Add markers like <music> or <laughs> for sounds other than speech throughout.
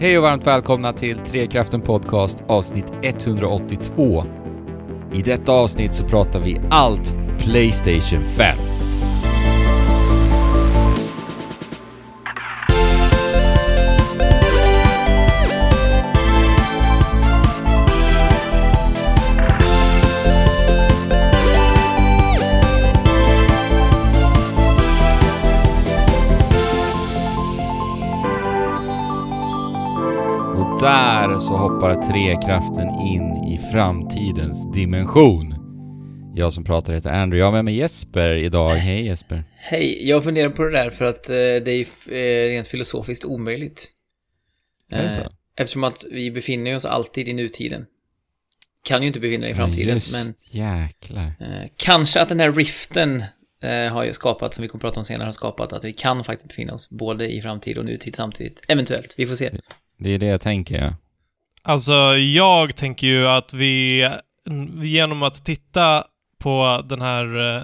Hej och varmt välkomna till Trekraften Podcast avsnitt 182. I detta avsnitt så pratar vi allt Playstation 5. Där så hoppar Trekraften in i framtidens dimension. Jag som pratar heter Andrew. Jag har med mig Jesper idag. Hej Jesper. Hej, jag funderar på det där för att eh, det är eh, rent filosofiskt omöjligt. Är det Eh, så? Eftersom att vi befinner oss alltid i nutiden. Kan ju inte befinna dig i framtiden, Ja, just men jäklar. kanske att den här riften har ju skapat, som vi kommer prata om senare, har skapat att vi kan faktiskt befinna oss både i framtid och nutid samtidigt. Eventuellt, vi får se. Det är det jag tänker, ja. Alltså, jag tänker ju att vi genom att titta på den här eh,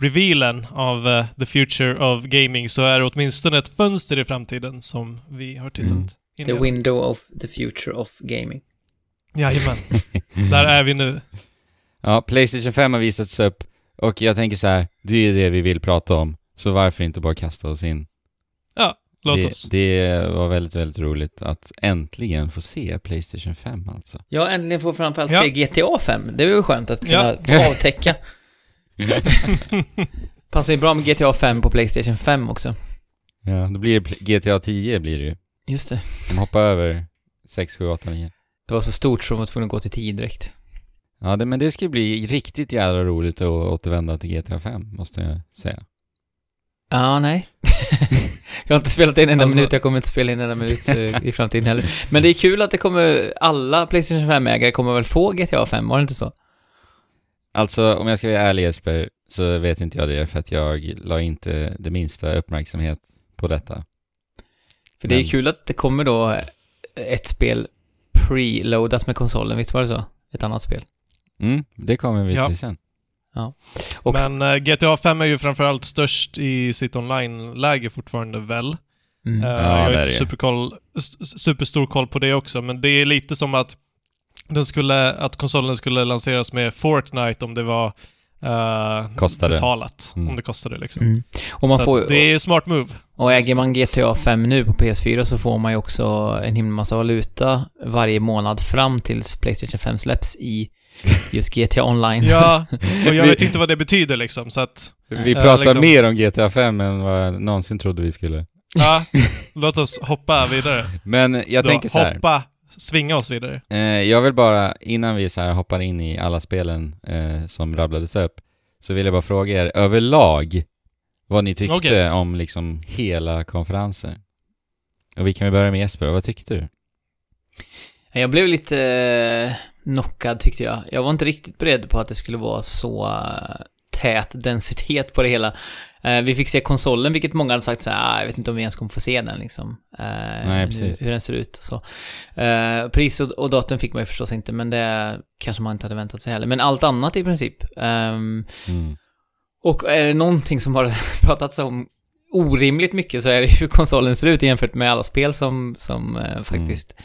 revealen av eh, The Future of Gaming så är det åtminstone ett fönster i framtiden som vi har tittat Mm. in The window of the future of gaming. Jajamän. <laughs> Där är vi nu. Ja, Playstation 5 har visats upp och jag tänker så här, det är ju det vi vill prata om. Så varför inte bara kasta oss in? Låt det, oss. det var väldigt, väldigt roligt att äntligen få se Playstation 5 alltså. Ja, äntligen får framförallt Ja. se GTA 5. Det är ju skönt att kunna Ja. få avtäcka. <laughs> Passar ju bra med GTA 5 på Playstation 5 också. Ja, då blir det GTA 10 blir det ju. Just det. De hoppar över 6, 7, 8, 9. Det var så stort så de var tvungna att gå till 10 direkt. Ja, det, men det ska ju bli riktigt jävla roligt att återvända till GTA 5, måste jag säga. Ja, nej. <laughs> jag har inte spelat en enda Alltså- minut, jag kommer inte spela en enda minut eh, i framtiden heller. Men det är kul att det kommer, alla Playstation 5-ägare kommer väl få GTA 5, var det inte så? Alltså, om jag ska vara ärlig Jesper, så vet inte jag det för att jag la inte det minsta uppmärksamhet på detta. För det är Men- kul att det kommer då ett spel preloadat med konsolen, visst var det så? Ett annat spel. Mm, det kommer vi Ja. till sen. Och Men eh, GTA 5 är ju framförallt störst i sitt online-läge fortfarande väl? mm. Eh, Ja, jag har inte superkoll, superstor koll på det också, men det är lite som att den skulle, att konsolen skulle lanseras med Fortnite om det var uh, Kostade. betalat. Mm. Om det kostade liksom. Mm. Och man så får det är smart move. Och äger man GTA 5 nu på PS4 så får man ju också en himla massa valuta varje månad fram tills Playstation 5 släpps i just GTA Online. Ja, <laughs> och jag vet inte vad det betyder liksom, så att... Vi Ja, pratar liksom. mer om GTA 5 än vad jag någonsin trodde vi skulle. Ja, <laughs> låt oss hoppa vidare. Men jag Då, tänker så här. Hoppa, svinga oss vidare. Eh, jag vill bara, innan vi så här hoppar in i alla spelen eh, som rabblades upp, så vill jag bara fråga er överlag vad ni tyckte Okej. om liksom hela konferensen. Och vi kan väl börja med Jesper, vad tyckte du? Jag blev lite eh, knockad tyckte jag. Jag var inte riktigt beredd på att det skulle vara så eh, tät densitet på det hela. Eh, vi fick se konsolen, vilket många hade sagt så här, ah, jag vet inte om vi ens kommer få se den liksom. Eh, Nej, precis. Hur den ser ut och så. Pris och, och datum fick man ju förstås inte, men det kanske man inte hade väntat sig heller. Men allt annat i princip. Ehm, Mm. och är det någonting som har <laughs> pratats om orimligt mycket så är det hur konsolen ser ut jämfört med alla spel som, som eh, faktiskt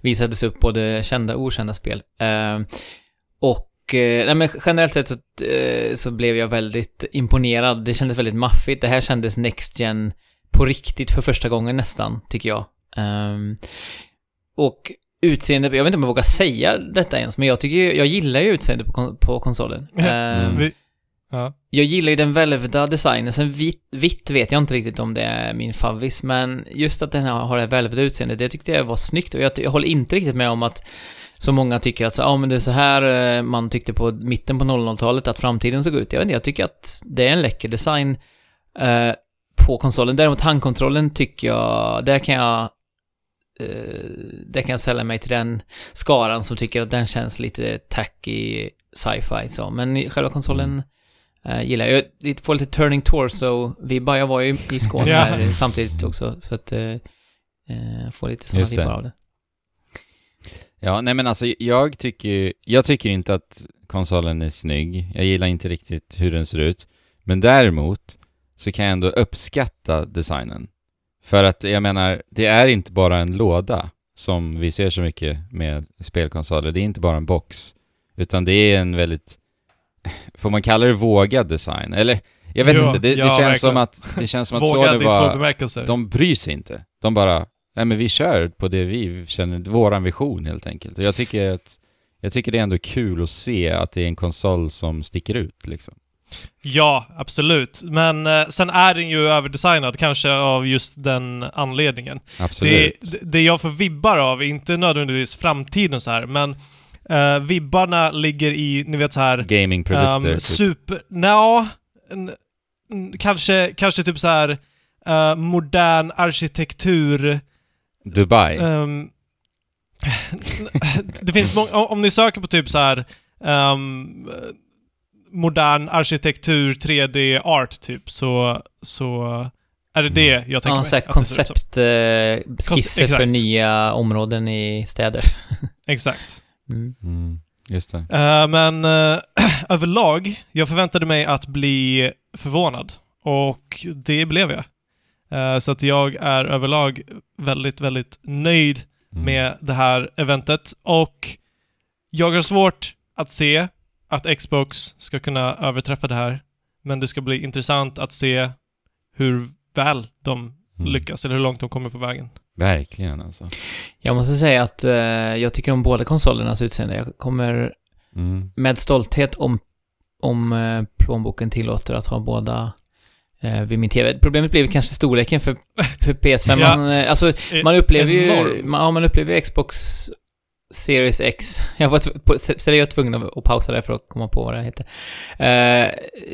visades upp, både kända och okända spel. Eh, och eh, nej, men generellt sett så, eh, så blev jag väldigt imponerad. Det kändes väldigt maffigt. Det här kändes Next Gen på riktigt för första gången nästan, tycker jag. Ehm, och utseende, jag vet inte om jag vågar säga detta ens, men jag tycker jag gillar ju utseendet på, på konsolen. Ehm, Vi, ja. jag gillar ju den välvda designen, sen vitt, vitt vet jag inte riktigt om det är min favvis, men just att den har har det välvda utseendet, det tyckte jag var snyggt och jag, jag håller inte riktigt med om att så många tycker att så, ah, men det är så här eh, man tyckte på mitten på 00-talet att framtiden såg ut. Jag vet inte, jag tycker att det är en läcker design eh, på konsolen. Däremot handkontrollen tycker jag, där kan jag eh, där kan jag sälja mig till den skaran som tycker att den känns lite tacky sci-fi så. Men själva konsolen eh, gillar jag. Jag får lite turning torso-vibbar. Jag var ju i Skåne <laughs> Ja. här samtidigt också, så att eh, eh, får lite sådana vibbar av det. Ja, nej men alltså jag tycker jag tycker inte att konsolen är snygg. Jag gillar inte riktigt hur den ser ut. Men däremot så kan jag ändå uppskatta designen. För att jag menar, det är inte bara en låda. som vi ser så mycket med spelkonsoler. Det är inte bara en box, utan det är en väldigt, får man kalla det vågad design? Eller, jag vet Ja, inte, det, det ja, känns verkligen. som att, det känns som att Sony bara, de bryr sig inte. De bara, nej men vi kör på det vi känner, våran vision helt enkelt. Och jag tycker att, jag tycker det är ändå kul att se att det är en konsol som sticker ut liksom. Ja, absolut. Men eh, sen är den ju överdesignad, kanske av just den anledningen. Absolut. det- det jag får vibbar av, inte nödvändigtvis framtiden så här, men eh, vibbarna ligger i, ni vet så här, Gamingprodukter. Um, super... Nja, kanske, kanske typ så här eh, modern arkitektur. Dubai. ehm, <laughs> det finns många... Om ni söker på typ så här ehm, modern arkitektur, 3D art typ, så, så är det det jag tänker Ja, mig. så här att det ser ut som. koncept, eh, skisser för nya områden i städer. <laughs> Exakt. Mm. Mm, just det. Eh, men eh, <clears throat> överlag, jag förväntade mig att bli förvånad. Och det blev jag. Eh, så att jag är överlag väldigt, väldigt nöjd Mm. med det här eventet. Och jag har svårt att se att Xbox ska kunna överträffa det här. Men det ska bli intressant att se hur väl de Mm. lyckas, eller hur långt de kommer på vägen. Verkligen alltså. Jag måste säga att eh, jag tycker om båda konsolernas utseende. Jag kommer Mm. med stolthet om, om eh, plånboken tillåter att ha båda eh, vid min TV. Problemet blir kanske storleken för, för PS5. <laughs> Ja. Man, eh, alltså, man upplever ju... Man, ja, man upplever ju Xbox Series X. Jag var seriöst tvungen att pausa det för att komma på vad det heter. Eh,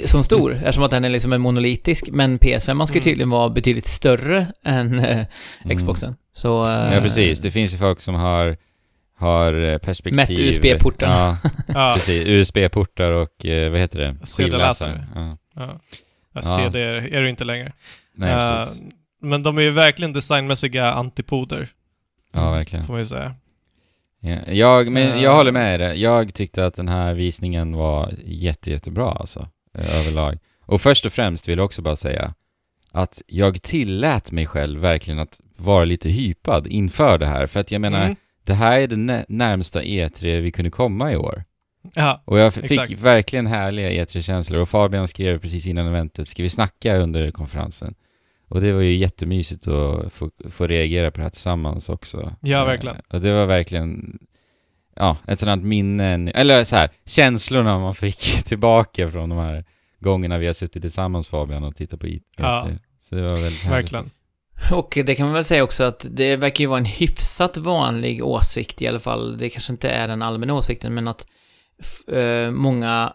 som stor, eftersom att den är liksom en monolitisk. Men PS5 man ska ju Mm. tydligen vara betydligt större än eh, Mm. Xboxen. Så... eh, Ja, precis. Det finns ju folk som har, har eh, perspektiv... Mätt USB-portar. Ja, <laughs> Ja, precis. USB-portar och, eh, vad heter det? CD-läsare. Skivläsare. Ja. ja. Jag Ja. det är det inte längre. Nej, Eh, precis. men de är ju verkligen designmässiga antipoder, Ja, verkligen. får man ju säga. Ja, jag, men Eh. jag håller med dig. Jag tyckte att den här visningen var jätte, jättebra alltså, överlag. Och först och främst vill jag också bara säga att jag tillät mig själv verkligen att vara lite hypad inför det här. För att jag menar, Mm. det här är det nä- närmsta E3 vi kunde komma i år. Ja, Och jag fick Exakt. verkligen härliga E3-känslor och Fabian skrev precis innan eventet, ska vi snacka under konferensen? Och det var ju jättemysigt att få, få reagera på det här tillsammans också. Ja, Eh, verkligen. Och det var verkligen, ja, ett sådant minne, eller så här, känslorna man fick <laughs> tillbaka från de här gångerna vi har suttit tillsammans Fabian och tittat på E3. Ja. Så det var väldigt härligt. verkligen. Och det kan man väl säga också att det verkar ju vara en hyfsat vanlig åsikt i alla fall. Det kanske inte är den allmänna åsikten, men att eh, många eh,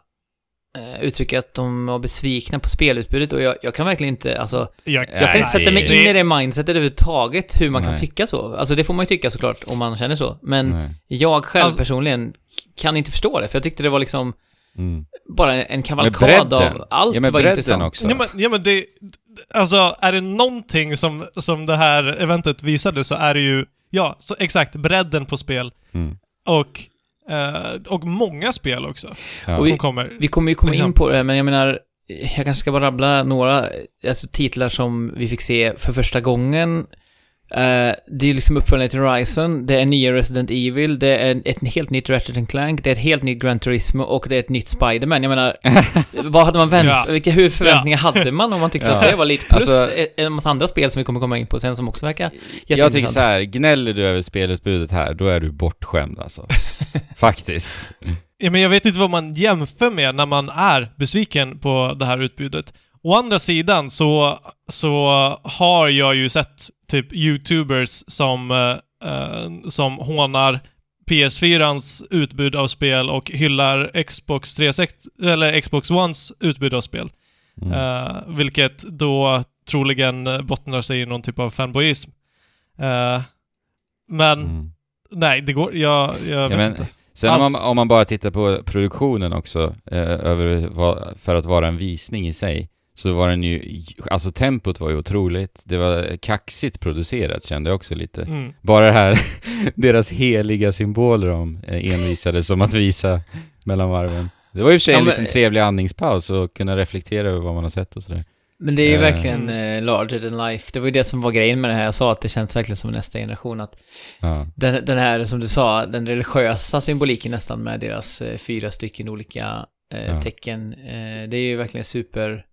uttrycker att de var besvikna på spelutbudet och jag, jag kan verkligen inte, alltså, Jag, jag kan inte sätta mig det- in i det mindsetet överhuvudtaget, hur man kan Nej. tycka så. Alltså det får man ju tycka såklart, om man känner så. Men Nej. jag själv Alltså- personligen kan inte förstå det, för jag tyckte det var liksom Mm. bara en kavalkad av allt ja men var intressant. också. Ja men, ja, men det... Alltså, är det någonting som, som det här eventet visade så är det ju, ja, så exakt, bredden på spel. Mm. Och, eh, och många spel också, Ja. Som kommer. Vi kommer ju komma Liksom. in på det, men jag menar, jag kanske ska bara rabbla några alltså, titlar som vi fick se för första gången. Eh, det är liksom uppföljningen till Horizon, det är nya Resident Evil, det är ett helt nytt Ratchet Clank, det är ett helt nytt Gran Turismo och det är ett nytt Spider-Man. Jag menar, <laughs> vad hade man väntat? Ja. Vilka hur förväntningar hade man om man tyckte Ja. att det var lite plus Alltså- en massa andra spel som vi kommer komma in på sen som också verkar Jag tycker så här, gnäller du över spelutbudet här, då är du bortskämd alltså. <laughs> Faktiskt. Ja, men jag vet inte vad man jämför med när man är besviken på det här utbudet. Å andra sidan så, så har jag ju sett typ YouTubers som, eh, eh, som hånar PS4ans utbud av spel och hyllar Xbox 360, eller Xbox Ones utbud av spel. Mm. Eh, vilket då troligen bottnar sig i någon typ av fanboyism. Eh, men Mm. nej, det går... Jag, jag Ja, vet men, inte. sen om, Alltså- man, om man bara tittar på produktionen också, eh, över, för att vara en visning i sig, så var den ju, alltså tempot var ju otroligt, det var kaxigt producerat kände jag också lite. Mm. Bara det här, <laughs> deras heliga symboler de eh, envisades som att visa mellan varven. Det var och för sig Ja, en men- liten trevlig andningspaus och kunna reflektera över vad man har sett och sådär. Men det är ju Eh. verkligen eh, larger than life. Det var ju det som var grejen med det här. Jag sa att det känns verkligen som nästa generation. Att Ja, den, den här, som du sa, den religiösa symboliken nästan med deras fyra stycken olika tecken. Det är ju verkligen super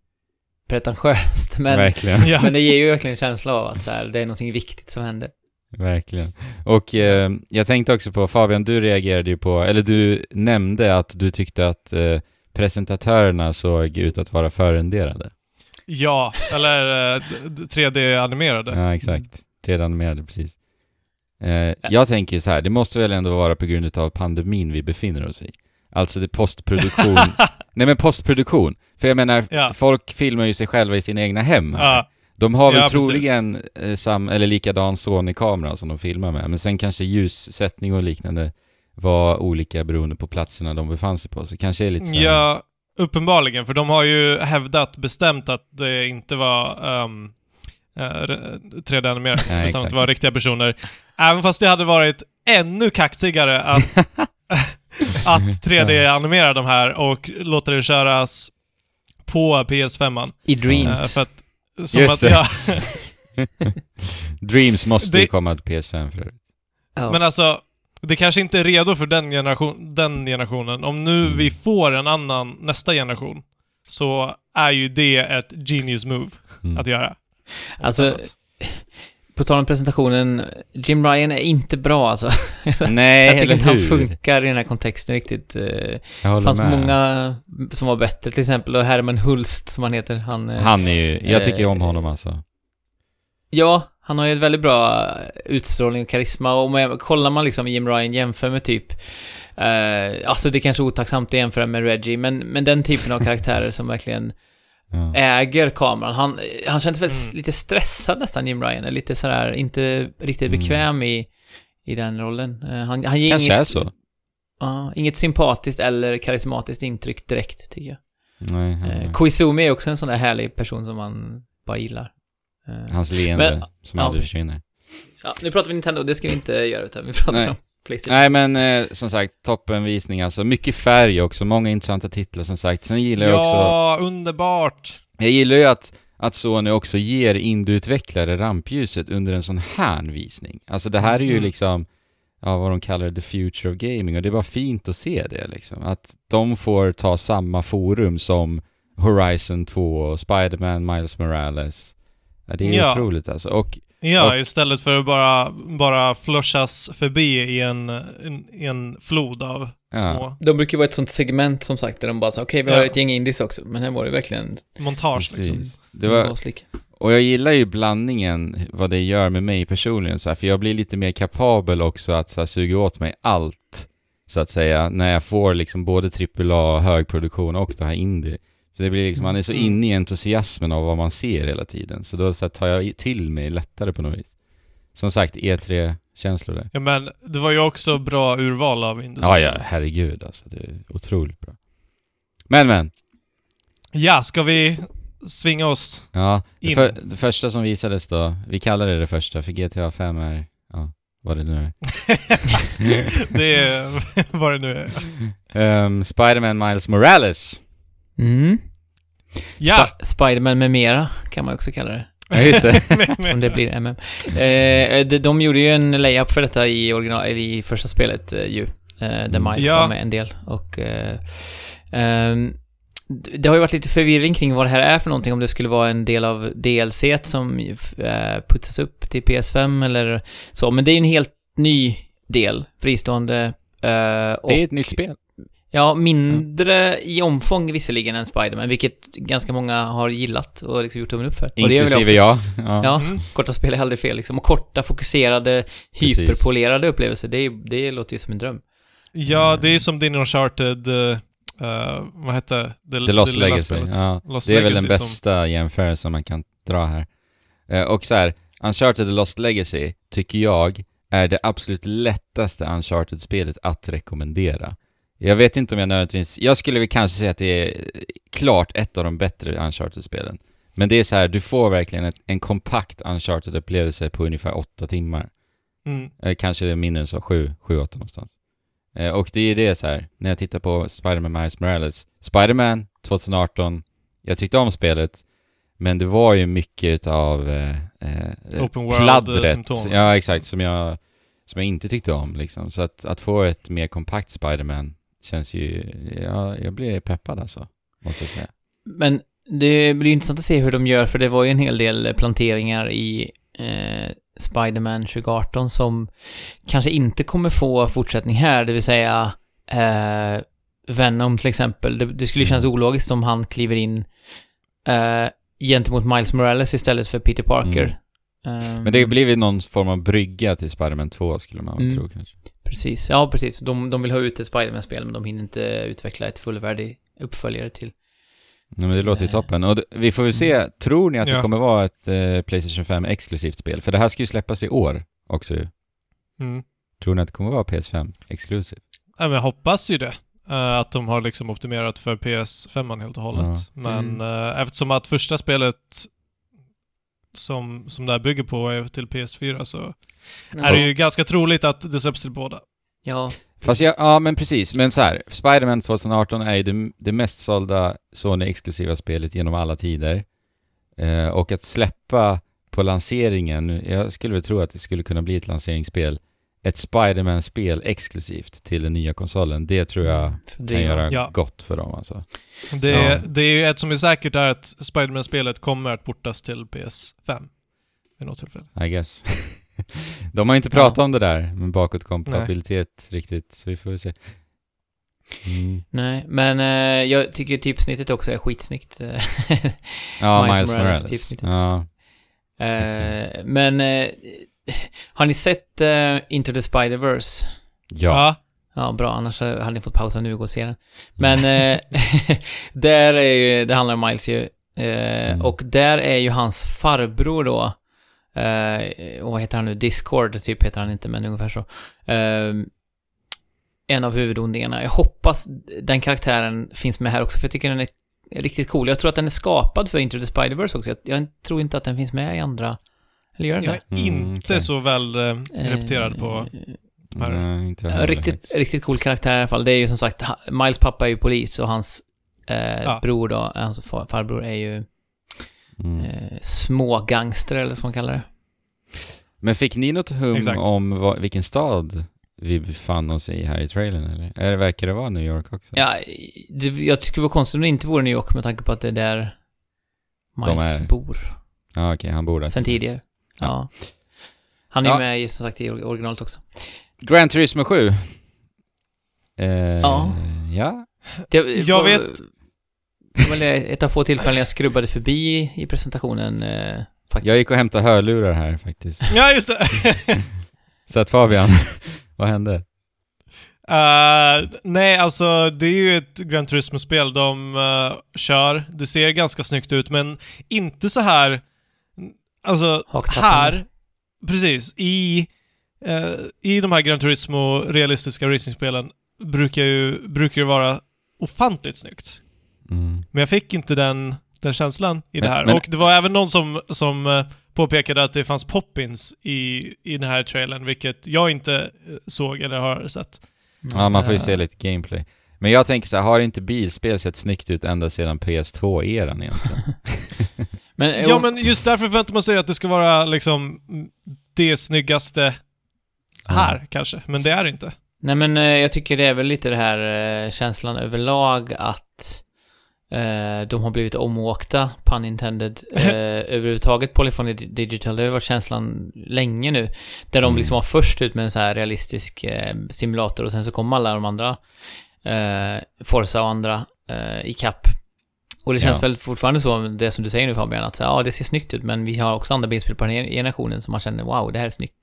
pretentiöst. <laughs> Men, verkligen. Ja. men det ger ju verkligen en känsla av att så här, det är någonting viktigt som händer. Verkligen. Och eh, jag tänkte också på, Fabian, du reagerade ju på, eller du nämnde att du tyckte att eh, presentatörerna såg ut att vara förrenderade. Ja, eller eh, d- 3D-animerade. Ja, exakt. Redan animerade, precis. Eh, jag tänker så här, det måste väl ändå vara på grund av pandemin vi befinner oss i. Alltså det postproduktion. <laughs> Nej men postproduktion. För jag menar, Ja. folk filmar ju sig själva i sina egna hem. Ja, De har väl Ja, troligen eh, sam, eller likadan Sony-kamera som de filmar med, men sen kanske ljussättning och liknande var olika beroende på platserna de befann sig på, så kanske är lite så här- ja, uppenbarligen. För de har ju hävdat bestämt att det inte var um, 3D-animerat, Nej, utan exakt. att det var riktiga personer. Även fast det hade varit ännu kaxigare att, <laughs> <laughs> att 3D-animera de här och låta det köras på PS5. I Uh, Dreams. för att, som Just att, det. ja, <laughs> Dreams måste ju Det- komma till PS5 för övrigt. ja. Men alltså, det kanske inte är redo för den, generation, den generationen. Om nu Mm. vi får en annan, nästa generation, så är ju det ett genius move Mm. att göra. Alltså, på tal om presentationen, Jim Ryan är inte bra alltså. <laughs> Nej, jag tycker inte han funkar i den här kontexten riktigt. Eh, Jag Det fanns med. många som var bättre, till exempel och Herman Hulst som han heter. Han, eh, Han är ju, jag tycker om Eh, honom alltså. Ja, han har ju ett väldigt bra utstrålning och karisma och om jag, kollar man liksom Jim Ryan jämför med typ eh, Alltså det är kanske är otacksamt att jämföra med Reggie, men, men den typen av karaktärer som verkligen Ja. äger kameran. Han, han känns väl Mm. lite stressad nästan, Jim Ryan. Lite sådär, inte riktigt Mm. bekväm i, i den rollen. Eh, han, han ger Kanske inget, är så. Ja, inget sympatiskt eller karismatiskt intryck direkt, tycker jag. Nej, han- Eh, Koizumi är också en sån där härlig person som man bara gillar. Eh, hans leende Men- som ja. aldrig försvinner. ja, nu pratar vi Nintendo, det ska vi inte göra, utan vi pratar Nej. om Playstation. Nej men eh, som sagt, toppenvisning alltså. Mycket färg också, många intressanta titlar som sagt. Sen gillar jag också, Ja, underbart! jag gillar ju att, att Sony också ger indieutvecklare rampljuset under en sån här visning. Alltså det här är ju Mm. liksom, ja vad de kallar det, the future of gaming och det är bara fint att se det liksom. Att de får ta samma forum som Horizon 2 och Spider-Man, Miles Morales. Ja, det är Ja. otroligt alltså. Och Ja, Och- istället för att bara, bara flushas förbi i en, en, en flod av Ja. små De brukar vara ett sånt segment som sagt, där de bara sa okej, vi har Ja. ett gäng indies också, men här var det verkligen montage liksom. precis. Det var, baslika. Och jag gillar ju blandningen, vad det gör med mig personligen så här, för jag blir lite mer kapabel också att så här, suga åt mig allt, så att säga, när jag får liksom både AAA, högproduktion och det här indie. För det blir liksom, man är så Mm. inne i entusiasmen av vad man ser hela tiden, så då så här, tar jag till mig lättare på något vis. Som sagt, E3-känslor där. Ja, men det var ju också bra urval av Ja, indiespel. ja, herregud alltså, det är otroligt bra. Men, men, Ja, ska vi svinga oss? ja, det, In. för, det första som visades då, vi kallar det det första, för GTA 5 är, ja, vad det nu är. <laughs> det är <laughs> vad det nu är. Ehm, Spider-Man Miles Morales. Mm. Ja! Sp- Spiderman med mera, kan man också kalla det. Ja, just det. <laughs> Om det blir MM. Eh, de, de gjorde ju en layup för detta i, original, i första spelet eh, ju. Eh, där Mm. Miles Ja. var med en del. Och... Eh, ehm, det har ju varit lite förvirring kring vad det här är för någonting, om det skulle vara en del av DLC som eh, putsas upp till PS5 eller så. Men det är ju en helt ny del, fristående. Eh, och, Det är ett nytt spel. Ja, mindre i omfång visserligen än Spiderman, vilket ganska många har gillat och liksom gjort tummen upp för. Och det gör väl Inklusive jag. Ja. Ja, Mm. korta spel är aldrig fel liksom. Och korta, fokuserade, Precis. hyperpolerade upplevelser, det, är- det låter ju som en dröm. Ja, det är som din Uncharted... Uh, vad hette det? The Lost lilla Legacy. spelet. Ja. Lost Det är väl Legacy den som- bästa jämförelsen man kan dra här. Eh, och så här, Uncharted The Lost Legacy tycker jag är det absolut lättaste Uncharted-spelet att rekommendera. Jag vet inte om jag nödvändigtvis... Jag skulle väl kanske säga att det är klart ett av de bättre Uncharted-spelen. Men det är så här, du får verkligen ett, en kompakt Uncharted-upplevelse på ungefär åtta timmar. Mm. Eh, kanske det är mindre än så, sju, sju, åtta någonstans. Eh, och det är det så här, när jag tittar på Spider-Man Miles Morales. Spider-Man 2018, jag tyckte om spelet, Men det var ju mycket av eh, eh, Open world, pladdret. eh. Ja, exakt. Som jag, som jag inte tyckte om liksom. Så att, att få ett mer kompakt Spider-Man känns ju... Ja, jag blir peppad alltså. Måste jag säga. Men det blir intressant att se hur de gör, för det var ju en hel del planteringar i eh, Spider-Man 2018 som kanske inte kommer få fortsättning här, det vill säga eh, Venom till exempel. Det, det skulle ju kännas ologiskt om han kliver in eh, gentemot Miles Morales istället för Peter Parker. Ehm, Men det har blivit någon form av brygga till Spider-Man 2 skulle man väl Mm. tro kanske. Precis, ja precis. De, de vill ha ut ett Spider-Man-spel, men de hinner inte utveckla ett fullvärdig uppföljare till. Nej, men det låter ju Eh. toppen. Och vi får väl se, tror ni att det Ja. kommer vara ett eh, Playstation 5 exklusivt spel? För det här ska ju släppas i år också ju. Mm. Tror ni att det kommer vara PS5 exklusivt? Ja, men jag hoppas ju det. Eh, att de har liksom optimerat för PS5 helt och hållet. Ja. Men Mm. eh, eftersom att första spelet som, som det här bygger på är till PS4 så är det ju ganska troligt att det släpps till båda. Ja, Fast jag, ja men precis, men så här, Spider-Man 2018 är ju det, det mest sålda Sony-exklusiva spelet genom alla tider. Eh, och att släppa på lanseringen, jag skulle väl tro att det skulle kunna bli ett lanseringsspel, ett Spider-Man-spel exklusivt till den nya konsolen, det tror jag kan fördriva. göra Ja. gott för dem alltså. Det, Ja. det är ju ett som är säkert är att Spiderman-spelet kommer att portas till PS5 vid något tillfälle. I guess. <laughs> De har ju inte pratat om det där med bakåtkompatibilitet riktigt, så vi får väl se. Mm. Nej, men eh, jag tycker typsnittet också är skitsnyggt. <laughs> Ja, Miles Miles, Morales, Morales. Ja. Eh, Men eh, <laughs> har ni sett eh, Into the Spider-Verse? ja. Ja, bra. Annars hade ni fått pausa nu och gå och se den. Men eh, <laughs> där är ju, det handlar om Miles ju. Eh, Mm. Och där är ju hans farbror då. Och vad heter han nu? Discord, typ heter han inte, men ungefär så. En av huvudondingarna. Jag hoppas den karaktären finns med här också, för jag tycker den är riktigt cool. Jag tror att den är skapad för Into the Spider-Verse också. Jag, jag tror inte att den finns med i andra... Eller gör den Jag är Mm, inte okej. så väl eh, repeterad på... Eh, Nej, inte jag riktigt, faktiskt. riktigt cool karaktär i alla fall. Det är ju som sagt, Miles pappa är ju polis och hans eh, Ja. bror då, hans far- farbror är ju Mm. eh, smågangster eller vad man kallar det. Men fick ni något hum Exakt. om vad, vilken stad vi befann oss i här i trailern eller? Eller verkar det vara New York också? Ja, det, jag tycker det vore konstigt om det inte vore New York med tanke på att det är där De Miles är- bor Ja, okej, han bor där. sen tidigare. Ja. Han är Ja. med i, som sagt i or- originalet också. Gran Turismo 7. Eh, Ja. Ja. Det, Jag var- vet- Det var ett av få tillfällen jag skrubbade förbi i presentationen eh, faktiskt. Jag gick och hämtade hörlurar här faktiskt. <laughs> Ja, just det! <laughs> Så att Fabian, <laughs> vad hände? Eh, nej, alltså det är ju ett Gran Turismo-spel de eh, kör. Det ser ganska snyggt ut, men inte så här... Alltså, här... Precis. I, eh, I de här Gran Turismo realistiska racingspelen brukar ju brukar det vara ofantligt snyggt. Mm. Men jag fick inte den, den känslan i det Men- här. men- Och det var även någon som, som eh, påpekade att det fanns poppins i, i den här trailern, vilket jag inte eh, såg eller har sett. Ja, man får ju Eh, se lite gameplay. Men jag tänker så här, har inte bilspel sett snyggt ut ända sedan PS2-eran egentligen? <laughs> Men, Ja, men just därför förväntar man sig att det ska vara liksom mm, det snyggaste här, kanske. Men det är det inte. Nej men eh, jag tycker det är väl lite det här eh, känslan överlag att eh, de har blivit omåkta, pun intended, <laughs> eh, överhuvudtaget Polyphony Digital. Det har varit känslan länge nu. Där de Mm. liksom var först ut med en så här realistisk eh, simulator och sen så kom alla de andra, eh, Forza och andra, eh, i kapp. Och det känns Ja. väl fortfarande så, det som du säger nu Fabian, att så, ja det ser snyggt ut men vi har också andra bilspel på den här generationen som man känner wow, det här är snyggt.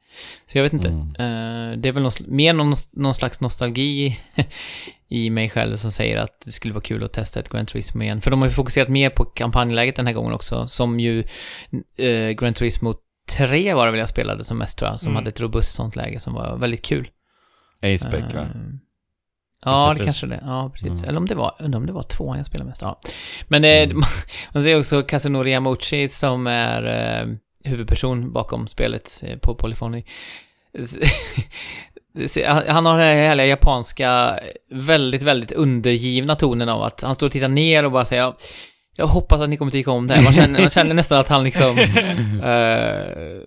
Så jag vet inte. Mm. Eh, det är väl någon, mer någon, någon slags nostalgi <laughs> i mig själv som säger att det skulle vara kul att testa ett Gran Turismo igen. För de har ju fokuserat mer på kampanjläget den här gången också, som ju uh, Gran Turismo 3 var det väl jag spelade som mest tror jag, som Mm. hade ett robust sånt läge som var väldigt kul. Aceback va? Eh, Ja, det kanske det. Ja, precis. Mm. Eller om det var, undrar om det var tvåan jag spelade mest. Ja. Men det, Mm. <laughs> man ser också Kazunori Yamauchi som är eh, huvudperson bakom spelet eh, på Polyphony. <laughs> Han- har den här härliga japanska, väldigt, väldigt undergivna tonen av att han står och tittar ner och bara säger "Ja, jag hoppas att ni kommer tycka om det här. Man känner, man känner nästan att han liksom... <laughs> eh,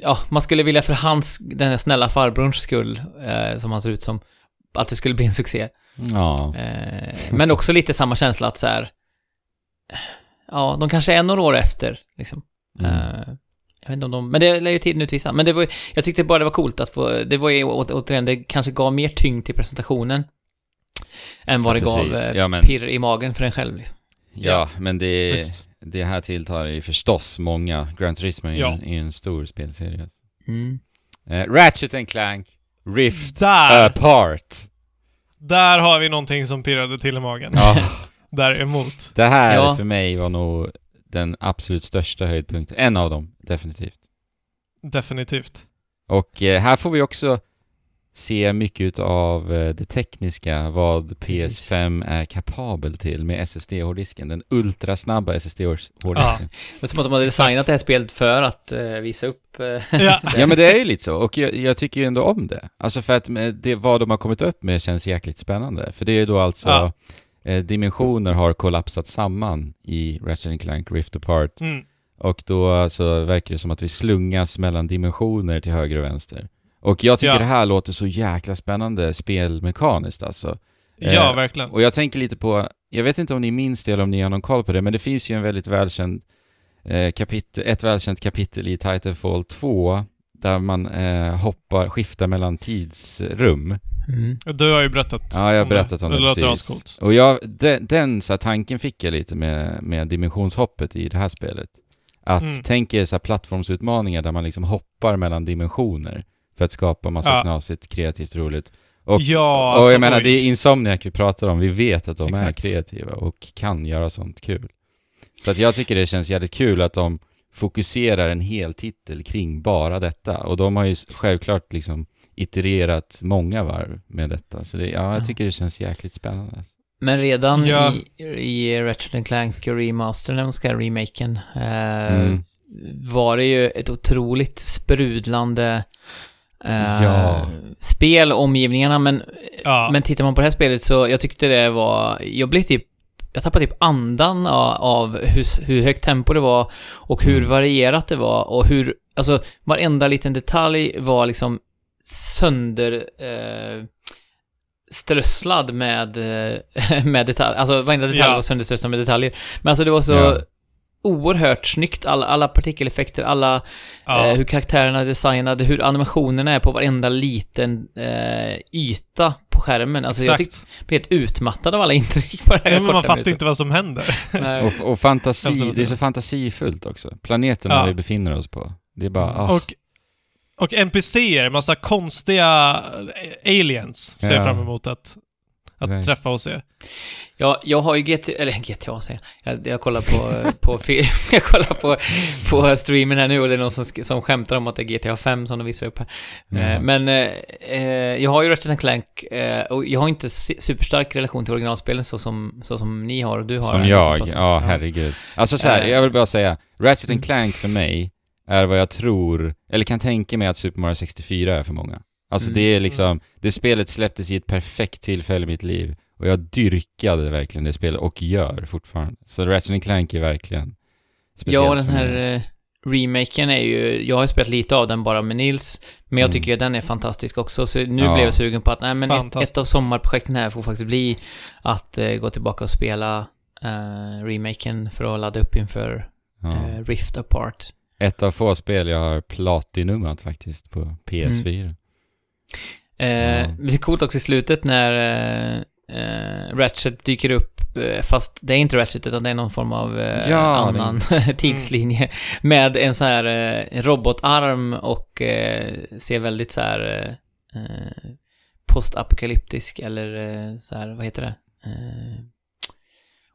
ja, man skulle vilja för hans, den här snälla farbrorns skull, eh, som han ser ut som, att det skulle bli en succé. Ja. Eh, men också lite samma känsla att så här, ja, de kanske är några år efter, liksom. Mm. Eh, jag vet inte om de, men det lär ju tiden utvisa. Men det var, jag tyckte bara det var coolt att få, det var ju å- återigen, det kanske gav mer tyngd till presentationen. Än vad Ja, det gav eh, Ja, men- pirr i magen för en själv. Liksom. Ja, men det, Visst. det här tilltar ju förstås många. Gran Turismo är ju Ja. en, är en stor spelserie. Mm. Eh, Ratchet and Clank, Rift Där! Apart. Där har vi någonting som pirrade till i magen. Ja, <laughs> Däremot. det här Ja. för mig var nog den absolut största höjdpunkten. En av dem, definitivt. Definitivt. Och eh, här får vi också se mycket av eh, det tekniska, vad Precis. PS5 är kapabel till med SSD-hårddisken. Den ultrasnabba SSD-hårddisken. Ja. Är som att de hade designat det här spelet för att eh, visa upp... Eh, Ja. <laughs> Ja men det är ju lite så, och jag, jag tycker ju ändå om det. Alltså för att det, vad de har kommit upp med känns jäkligt spännande. För det är ju då alltså, Ja. eh, dimensioner har kollapsat samman i Ratchet Clank Rift Apart. Mm. Och då alltså verkar det som att vi slungas mellan dimensioner till höger och vänster. Och jag tycker Ja. det här låter så jäkla spännande spelmekaniskt alltså. Ja, Eh, verkligen. Och jag tänker lite på, jag vet inte om ni minns det eller om ni har någon koll på det, men det finns ju en väldigt välkänd eh, kapitel, ett välkänt kapitel i Titanfall 2 där man eh, hoppar, skiftar mellan tidsrum. mm. Du har ju berättat Ja, jag har om berättat om det, Det låter precis. ascoolt. Och jag, den, den så här, tanken fick jag lite med, med dimensionshoppet i det här spelet. Att Mm. tänk er så här plattformsutmaningar där man liksom hoppar mellan dimensioner för att skapa massa Ja. knasigt, kreativt, roligt. Och, ja, och alltså, jag menar, oj. det är Insomniac vi pratar om. Vi vet att de Exakt. är kreativa och kan göra sånt kul. Så att jag tycker det känns jävligt kul att de fokuserar en hel titel kring bara detta. Och de har ju självklart liksom itererat många varv med detta. Så det, ja, jag Ja. tycker det känns jäkligt spännande. Men redan Ja. i, i Ratchet Clank Remaster, när man ska remaken, eh, Mm. var det ju ett otroligt sprudlande eh, Ja. spel, omgivningarna, men, Ja. men tittar man på det här spelet så, jag tyckte det var, jag blev typ, jag tappade typ andan av, av hur, hur högt tempo det var och hur Mm. varierat det var och hur, alltså varenda liten detalj var liksom sönder eh, strösslad med, eh, <laughs> med detaljer, alltså varenda detalj Ja. var sönderströsslad med detaljer. Men alltså det var så Ja. Oerhört snyggt, alla, alla partikeleffekter, alla ja. Eh, hur karaktärerna är designade, hur animationerna är på varenda liten eh, yta på skärmen. Alltså jag tyckte blev helt utmattad av alla intryck på det här Ja, men man fattar minuten. inte vad som händer. <laughs> Och, och fantasi, det är så fantasifullt också. Planeterna Ja. vi befinner oss på. Det är bara, ah, Och, och NPCer, massa konstiga eh, aliens ser jag Ja. fram emot att, att Nej. träffa och se. Jag, jag har ju GT, eller GTA säger jag. jag. Jag kollar på, på, fi- <laughs> jag kollar på, på streamen här nu och det är någon som, som skämtar om att det är GTA 5 som de visar upp här. Mm. Eh, Men eh, eh, jag har ju Ratchet Clank eh, och jag har inte su- superstark relation till originalspelen så som, så som ni har och du har. Som här, jag, ja herregud. Alltså så här, Eh. jag vill bara säga, Ratchet Mm. Clank för mig är vad jag tror, eller kan tänka mig att Super Mario 64 är för många. Alltså Mm. det är liksom, det spelet släpptes i ett perfekt tillfälle i mitt liv och jag dyrkade verkligen det spelet och gör fortfarande. Så Ratchet and Clank är verkligen speciellt Ja, den för här mig. eh, remaken är ju, jag har ju spelat lite av den bara med Nils, men jag Mm. tycker att den är fantastisk också, så nu Ja. blev jag sugen på att, nej men ett, ett av sommarprojekten här får faktiskt bli att eh, gå tillbaka och spela eh, remaken för att ladda upp inför Ja. eh, Rift Apart. Ett av få spel jag har platinumat faktiskt på PS4. Eh, Ja. Det är coolt också i slutet när eh, eh, Ratchet dyker upp, eh, fast det är inte Ratchet utan det är någon form av eh, Ja, annan <laughs> tidslinje. Med en så här eh, robotarm och eh, ser väldigt så här postapokalyptisk eller eh, så här, vad heter det? Eh,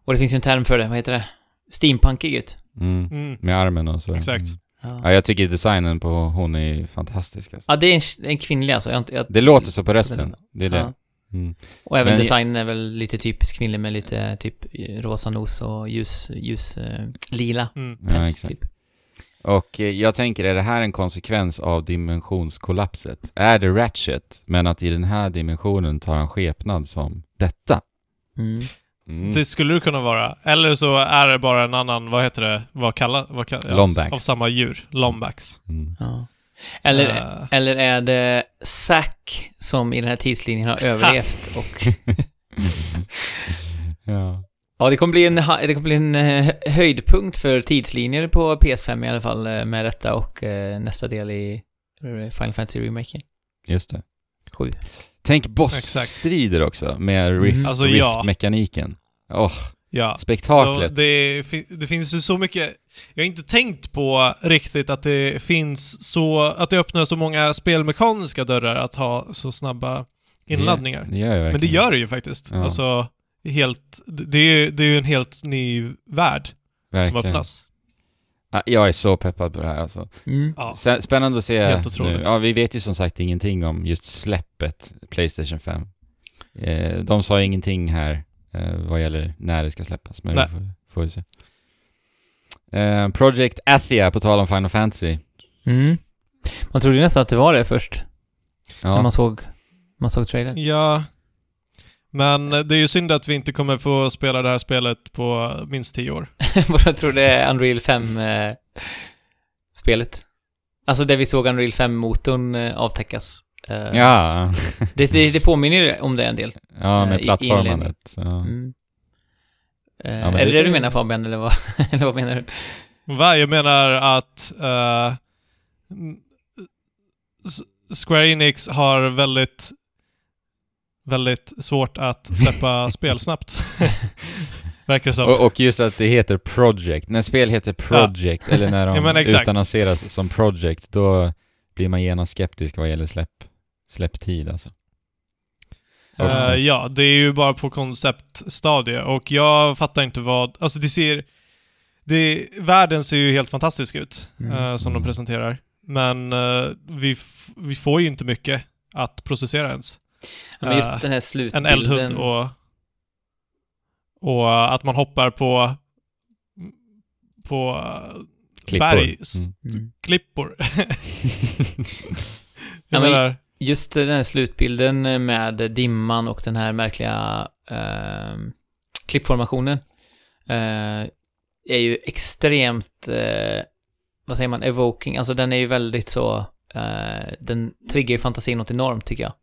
och det finns ju en term för det, vad heter det? Steampunkig ut. Mm. Mm. Med armen och så. Exakt. Mm. Ja. Ja, jag tycker designen på hon är fantastisk alltså. ja, det är en, en kvinnlig alltså. Jag, jag, Det låter så på rösten. Det är det. Ja. Mm. Och även Men- designen är väl lite typisk kvinnlig med lite typ rosa nos och ljus, ljus eh, lila Mm. Ja, päls exakt. typ. Och eh, jag tänker, är det här en konsekvens av dimensionskollapset? Är det Ratchet, men att i den här dimensionen tar han skepnad som detta? Mm. Mm. Det skulle det kunna vara. Eller så är det bara en annan, vad heter det, vad kallar, vad kallar Lombacks. Av samma djur. Lombacks. Mm. Ja. Eller, Eh, eller är det Zack som i den här tidslinjen har överlevt <laughs> och... <laughs> ja. Ja, det kommer bli en, det kommer bli en eh, höjdpunkt för tidslinjer på PS5 i alla fall eh, med detta och nästa del i Final Fantasy-remaken. Just det. Sju. Tänk bossstrider också med rift, Mm. Alltså, ja. rift-mekaniken. Åh, ja. Då, spektaklet. det, det finns ju så mycket... Jag har inte tänkt på riktigt att det finns så... Att det öppnar så många spelmekaniska dörrar att ha så snabba inladdningar. Det, det gör jag verkligen. Men det gör det ju faktiskt. Ja. Alltså, helt... Det är ju det är ju en helt ny värld som verkligen. öppnas. Ja, Jag är så peppad på det här alltså. Mm. Ja. Spännande att se Helt nu. otroligt. Ja, vi vet ju som sagt ingenting om just släppet Playstation 5. Eh, de sa ingenting här eh, vad gäller när det ska släppas, men Nej. vi får, får vi se. Eh, Project Athia, på tal om Final Fantasy. Mm. Man trodde nästan att det var det först, när Ja, man såg, man såg trailern. Ja. Men det är ju synd att vi inte kommer få spela det här spelet på minst tio år. <laughs> Bara trodde det är Unreal 5-spelet. alltså det vi såg Unreal 5-motorn eh, avtäckas. Eh, ja, det, det, det påminner ju om det en del. <laughs> ja Eh, med i plattformandet. Ja. Mm. Eh, men är det det du menar Fabian, eller vad, <laughs> eller vad menar du? Va? Jag menar att eh, S- Square Enix har väldigt väldigt svårt att släppa <laughs> spel snabbt. <laughs> Verkar som. Och, och just att det heter Project. När spel heter Project, eller när <laughs> de Ja, utannonseras som Project, då blir man genast skeptisk vad gäller släpp, släpptid alltså. Precis. ja, det är ju bara på konceptstadie och jag fattar inte vad... Alltså det ser... Det, världen ser ju helt fantastisk ut, Mm. eh, som de Mm. presenterar. Men eh, vi, vi får ju inte mycket att processera ens. Ja, men just Eh, den här En slutbilden. eldhund och... Och att man hoppar på... På eh, Klippor. bergsklippor. Mm. <laughs> <laughs> jag Ja, men-. Just den här slutbilden med dimman och den här märkliga eh, klippformationen eh, är ju extremt, eh, vad säger man, evoking. Alltså den är ju väldigt så, eh, den triggar ju fantasin något enormt tycker jag.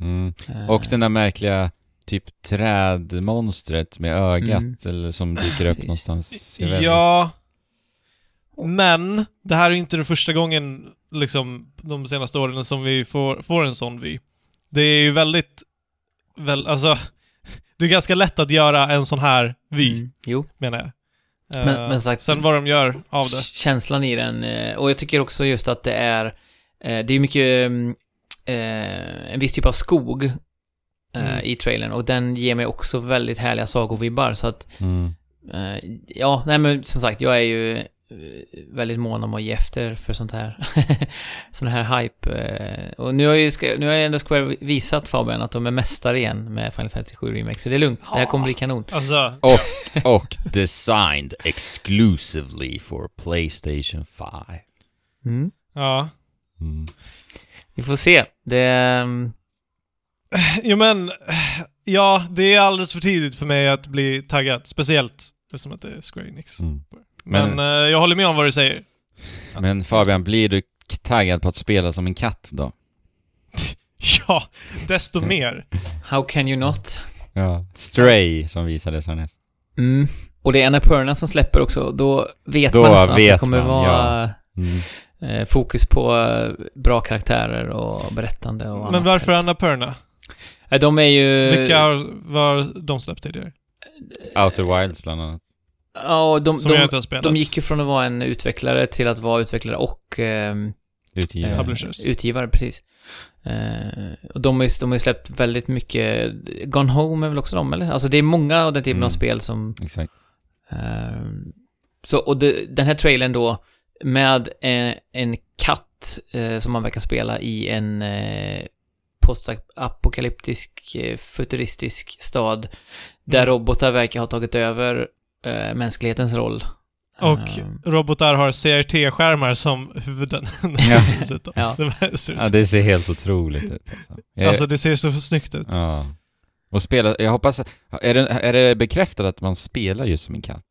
Mm. Eh, Och den där märkliga typ trädmonstret med ögat Mm. eller som dyker upp <laughs> någonstans. Ja. Men, det här är inte den första gången, liksom, de senaste åren som vi får, får en sån vy. Det är ju väldigt, väl, alltså, <laughs> det är ganska lätt att göra en sån här vy, mm, jo, menar jag. Men- Eh, men sagt- sen vad de gör av det. känslan i den. eh, Och jag tycker också just att det är, eh, det är mycket mm, eh, en viss typ av skog eh, Mm. i trailern och den ger mig också väldigt härliga sagovibbar så att Mm. Eh, ja, nej men som sagt, jag är ju eh, väldigt mån om att ge efter för sånt här. <laughs> sån här hype. eh, och nu har ju nu har ju ändå Square visat Fabian att de är mästare igen med Final Fantasy 7 Remake, så det är lugnt. Det här kommer bli kanon. Alltså, Och designed exclusively for Playstation 5. Mm. ja. Mm. Vi får se. Det... ehm, <sighs> Jo men, <sighs> ja, det är alldeles för tidigt för mig att bli taggad. Speciellt eftersom att det är Square Enix. Mm. Men, Men- eh, jag håller med om vad du säger. <laughs> Men Fabian, blir du taggad på att spela som en katt då? <laughs> Ja, desto <laughs> mer. How can you not? Ja. Stray, som visades härnäst. Mm. Och det är Annapurna som släpper också, då vet Då man nästan att det vet kommer man, vara Mm. Eh, fokus på eh, bra karaktärer och berättande och Men annat. varför Annapurna? Eh, De är ju... Vilka har, var de släppt tidigare? Outer Wilds bland annat. Ja, de, Som de, jag inte har spelat. De gick ju från att vara en utvecklare till att vara utvecklare och ehm, Utgivare. eh, Publishers. utgivare, precis. Eh, och de har ju de har släppt väldigt mycket, Gone Home är väl också de, eller? Alltså det är många av den typen Mm. av spel som... Exakt. ehm, så, och det, den här trailern då, med eh, en katt eh, som man verkar spela i en eh, postapokalyptisk, eh, futuristisk stad, där Mm. robotar verkar ha tagit över eh, mänsklighetens roll. Och Ehm, robotar har CRT-skärmar som huvuden. <laughs> Ja. Ja. Det ser- Ja, det ser helt otroligt ut. Alltså, Jag- Alltså det ser så snyggt ut. ja. Och spela, jag hoppas, är det, är det bekräftat att man spelar just som en katt?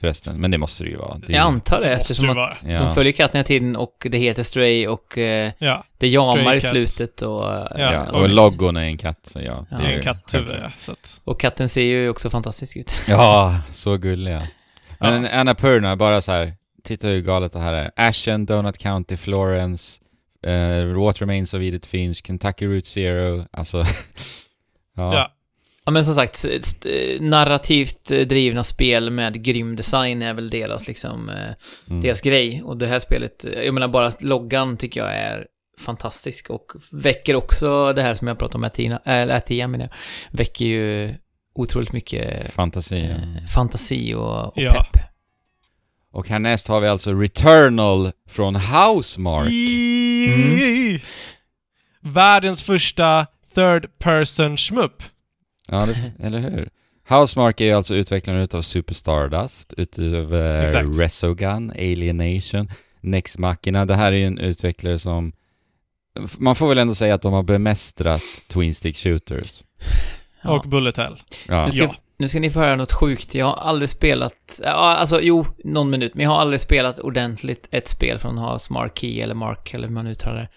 Förresten, men det måste det ju vara. Det Jag antar det, Det eftersom det att. Ja. de följer katten hela tiden och det heter Stray och eh, Ja, det jamar i slutet och... Ja, Ja, och och logon är en katt, så ja. Ja. det är en Ja, katthuvud, ja. Så att, Och katten ser ju också fantastisk ut. <laughs> Ja, så gulliga. Ja. Men Annapurna, bara så här. titta hur galet det här är. Ashen, Donut County, Florence, uh, What Remains of Edith Finch, Kentucky Route Zero, alltså... <laughs> ja. Ja. Men som sagt, st- narrativt eh, drivna spel med grym design är väl deras liksom, eh, Mm. deras grej. Och det här spelet, eh, jag menar bara loggan tycker jag är fantastisk och väcker också det här som jag pratade om med Tina, eller Atia menar jag, väcker ju otroligt mycket Fantasi. ja. eh, fantasi och, och Ja. pepp. Och härnäst har vi alltså Returnal från Housemark. I- Världens första third person shmup. Ja, det, <laughs> eller hur? Housemark är ju alltså utvecklaren utav Super Stardust, utöver Exakt. Resogun, Alienation, Nex Machina. Det här är ju en utvecklare som... Man får väl ändå säga att de har bemästrat Twin Stick Shooters. <sighs> Ja. Och Bullet Hell. Ja. Nu ska, Ja. nu ska ni få höra något sjukt. Jag har aldrig spelat, alltså jo, någon minut, men jag har aldrig spelat ordentligt ett spel från House Marquee eller Mark, eller hur man uttalar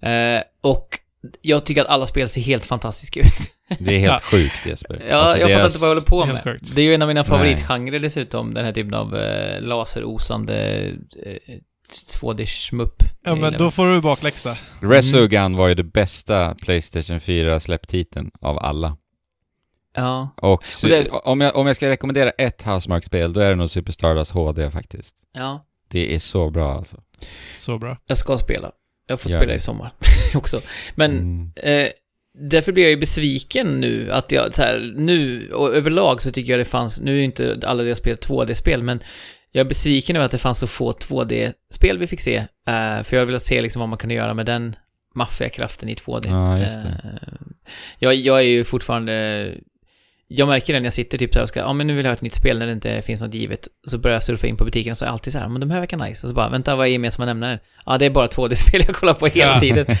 det. Eh, och jag tycker att alla spel ser helt fantastiska ut. Det är helt Ja. sjukt Jesper. Ja, Alltså, jag fattar inte vad jag håller på med. sjukt. Det är ju en av mina favoritgenrer dessutom, den här typen av eh, laserosande eh, 2D-shmup. Ja, men då får du bakläxa. Resogun var ju det bästa Playstation 4-släpptiteln av alla. Ja. Och Och det- om, jag, om jag ska rekommendera ett Housemark-spel, då är det nog Super Stardust HD faktiskt. Ja. Det är så bra alltså. Så bra. Jag ska spela. Jag får Gör spela det. i sommar <laughs> också. Men Mm. Eh, därför blir jag ju besviken nu att jag så här, nu och överlag så tycker jag det fanns, nu är ju inte alla deras spel 2D-spel, men jag är besviken över att det fanns så få 2D-spel vi fick se. Eh, för jag velat se liksom vad man kan göra med den maffiga kraften i 2D. Ja, just det. Eh, jag, jag är ju fortfarande, jag märker det när jag sitter typ så här och ska, ja men nu vill jag ha ett nytt spel när det inte finns något givet. Så börjar jag surfa in på butiken och så är jag alltid så här, men de här verkar nice. Och så bara, vänta vad är gemensamma nämnaren? Ja, det är bara 2D-spel jag kollar på <laughs> hela tiden. <laughs>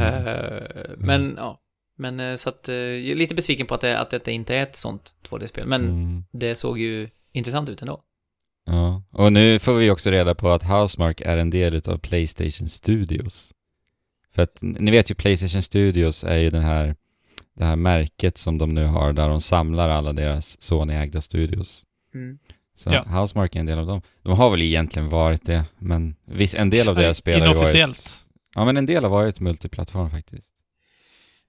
Eh, men ja, men eh, så att eh, jag är lite besviken på att det, att detta inte är ett sånt 2D-spel. Men Mm. det såg ju intressant ut ändå. Ja, och nu får vi också reda på att Housemark är en del utav Playstation Studios. För att ni vet ju Playstation Studios är ju den här, det här märket som de nu har där de samlar alla deras Sony-ägda studios. Mm. Så Ja. Housemark är en del av dem. De har väl egentligen varit det, men viss, en del av deras spel har varit... Ja, men en del har varit multiplattform faktiskt.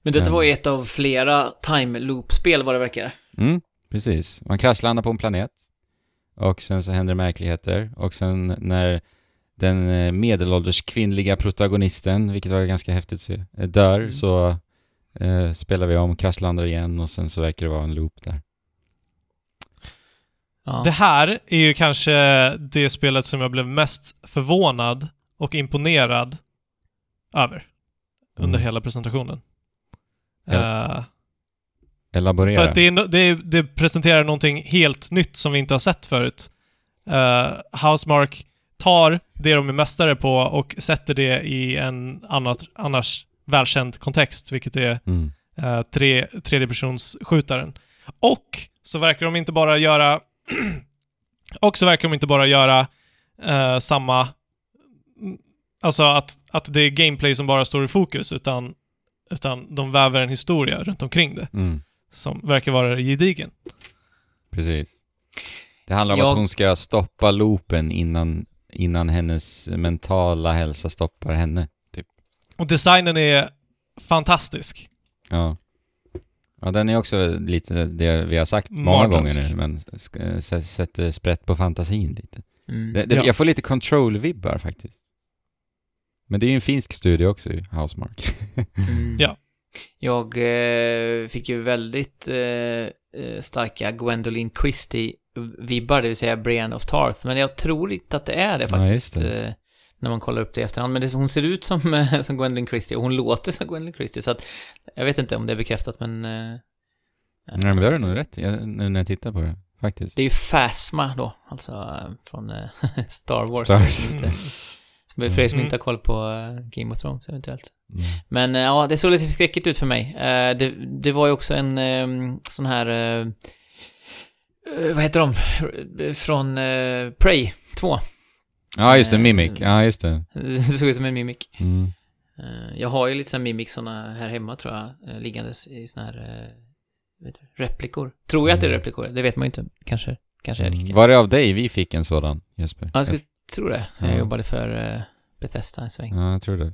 Men detta Men- var ju ett av flera time loop-spel vad det verkar. Mm, precis. Man kraschlandar på en planet och sen så händer det märkligheter och sen när den eh, medelålders kvinnliga protagonisten, vilket var ganska häftigt att se, dör Mm. så eh, spelar vi om, kraschlandar igen och sen så verkar det vara en loop där. Ja. Det här är ju kanske det spelet som jag blev mest förvånad och imponerad över under Mm. hela presentationen. Ja. Eh, Elaborera. för att det, är, det, det presenterar någonting helt nytt som vi inte har sett förut. Uh, Housemark tar det de är mästare på och sätter det i en annat, annars välkänd kontext, vilket är Mm. eh, tre, tredjepersonsskjutaren. Och så verkar de inte bara göra... <clears throat> och så verkar de inte bara göra eh, samma... Alltså att, att det är gameplay som bara står i fokus, utan, utan de väver en historia runt omkring det, Mm. som verkar vara gedigen. Precis. Det handlar om Jag- att hon ska stoppa loopen innan, innan hennes mentala hälsa stoppar henne. Och designen är fantastisk. Ja. Ja, den är också lite det vi har sagt många Mardrömsk. gånger nu, men sätter sprätt på fantasin lite. Mm. Det, det, Ja. Jag får lite control-vibbar faktiskt. Men det är ju en finsk studio också ju, Housemark. Mm. Ja. Jag eh, fick ju väldigt eh, eh, starka Gwendolyn Christie-vibbar, det vill säga Brienne of Tarth. Men jag tror inte att det är det Ja, faktiskt. just det. Eh, när man kollar upp det i efterhand. Men det, hon ser ut som, eh, som Gwendolyn Christie och hon låter som Gwendolyn Christie. Så att jag vet inte om det är bekräftat, men... Eh, Nej men det har du nog rätt i, nu när jag tittar på det, faktiskt. det är ju Phasma då, alltså eh, från eh, <laughs> Star Wars. Star Wars. Som inte- som- För er som Mm. inte har koll på Game of Thrones eventuellt. Mm. Men ja, det såg lite förskräckligt ut för mig. Det, det var ju också en sån här... vad heter de? Från Prey 2. Ja, just det, Mimic. Ja, just det. <laughs> Det såg ut som en mimic. Mm. Eh, jag har ju lite sån mimic såna här hemma tror jag, eh, liggandes i såna här eh, vet du, replikor. Tror jag att det är Mm. replikor, det vet man ju inte. Kanske, kanske är Mm. riktigt. Var det av dig vi fick en sådan, Jesper? Ja, jag skulle tro det. Jag Ja. jobbade för uh, Bethesda en sväng. Ja, jag tror det.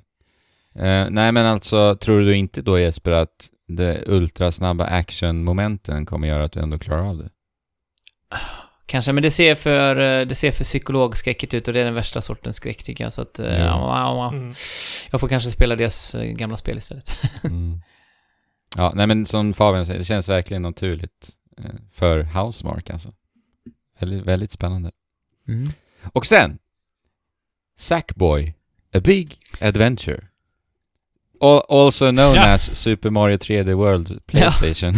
Eh, nej, men alltså, tror du inte då Jesper att det ultrasnabba action-momenten kommer göra att du ändå klarar av det? Kanske, men det ser för, eh, det ser för psykologskräckigt ut och det är den värsta sortens skräck tycker jag. Så att, eh, Ja. ja, ja, Mm. jag får kanske spela deras eh, gamla spel istället. <laughs> Mm. Ja, nej men som Fabian säger, det känns verkligen naturligt för Housemark alltså. Väldigt, väldigt spännande. Mm. Och sen, Sackboy, A Big Adventure. Al- Also known Ja. as Super Mario 3D World Playstation.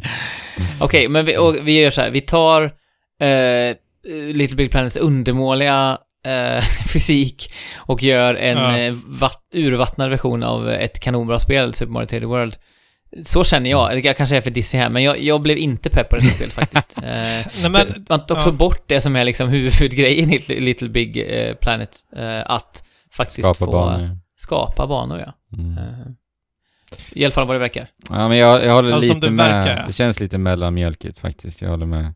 <laughs> Okej, men vi, och vi gör så här. Vi tar eh, Little Big Planets undermåliga eh, <laughs> fysik och gör en Ja. eh, vatt, urvattnad version av ett kanonbra spel, Super Mario 3D World. Så känner jag. Jag kanske är för dissig här, men jag, jag blev inte pepp på det här spelet faktiskt. <laughs> Eh, Nej, men, man tar också ja. bort det som är liksom huvudgrejen i Little Big eh, Planet. Eh, att faktiskt Skapa få banor. skapa banor, ja. Mm. Eh, I alla fall vad det verkar. Ja, men jag, jag håller Ja, lite det med. verkar, ja. Det känns lite mellanmjölkigt faktiskt, jag håller med.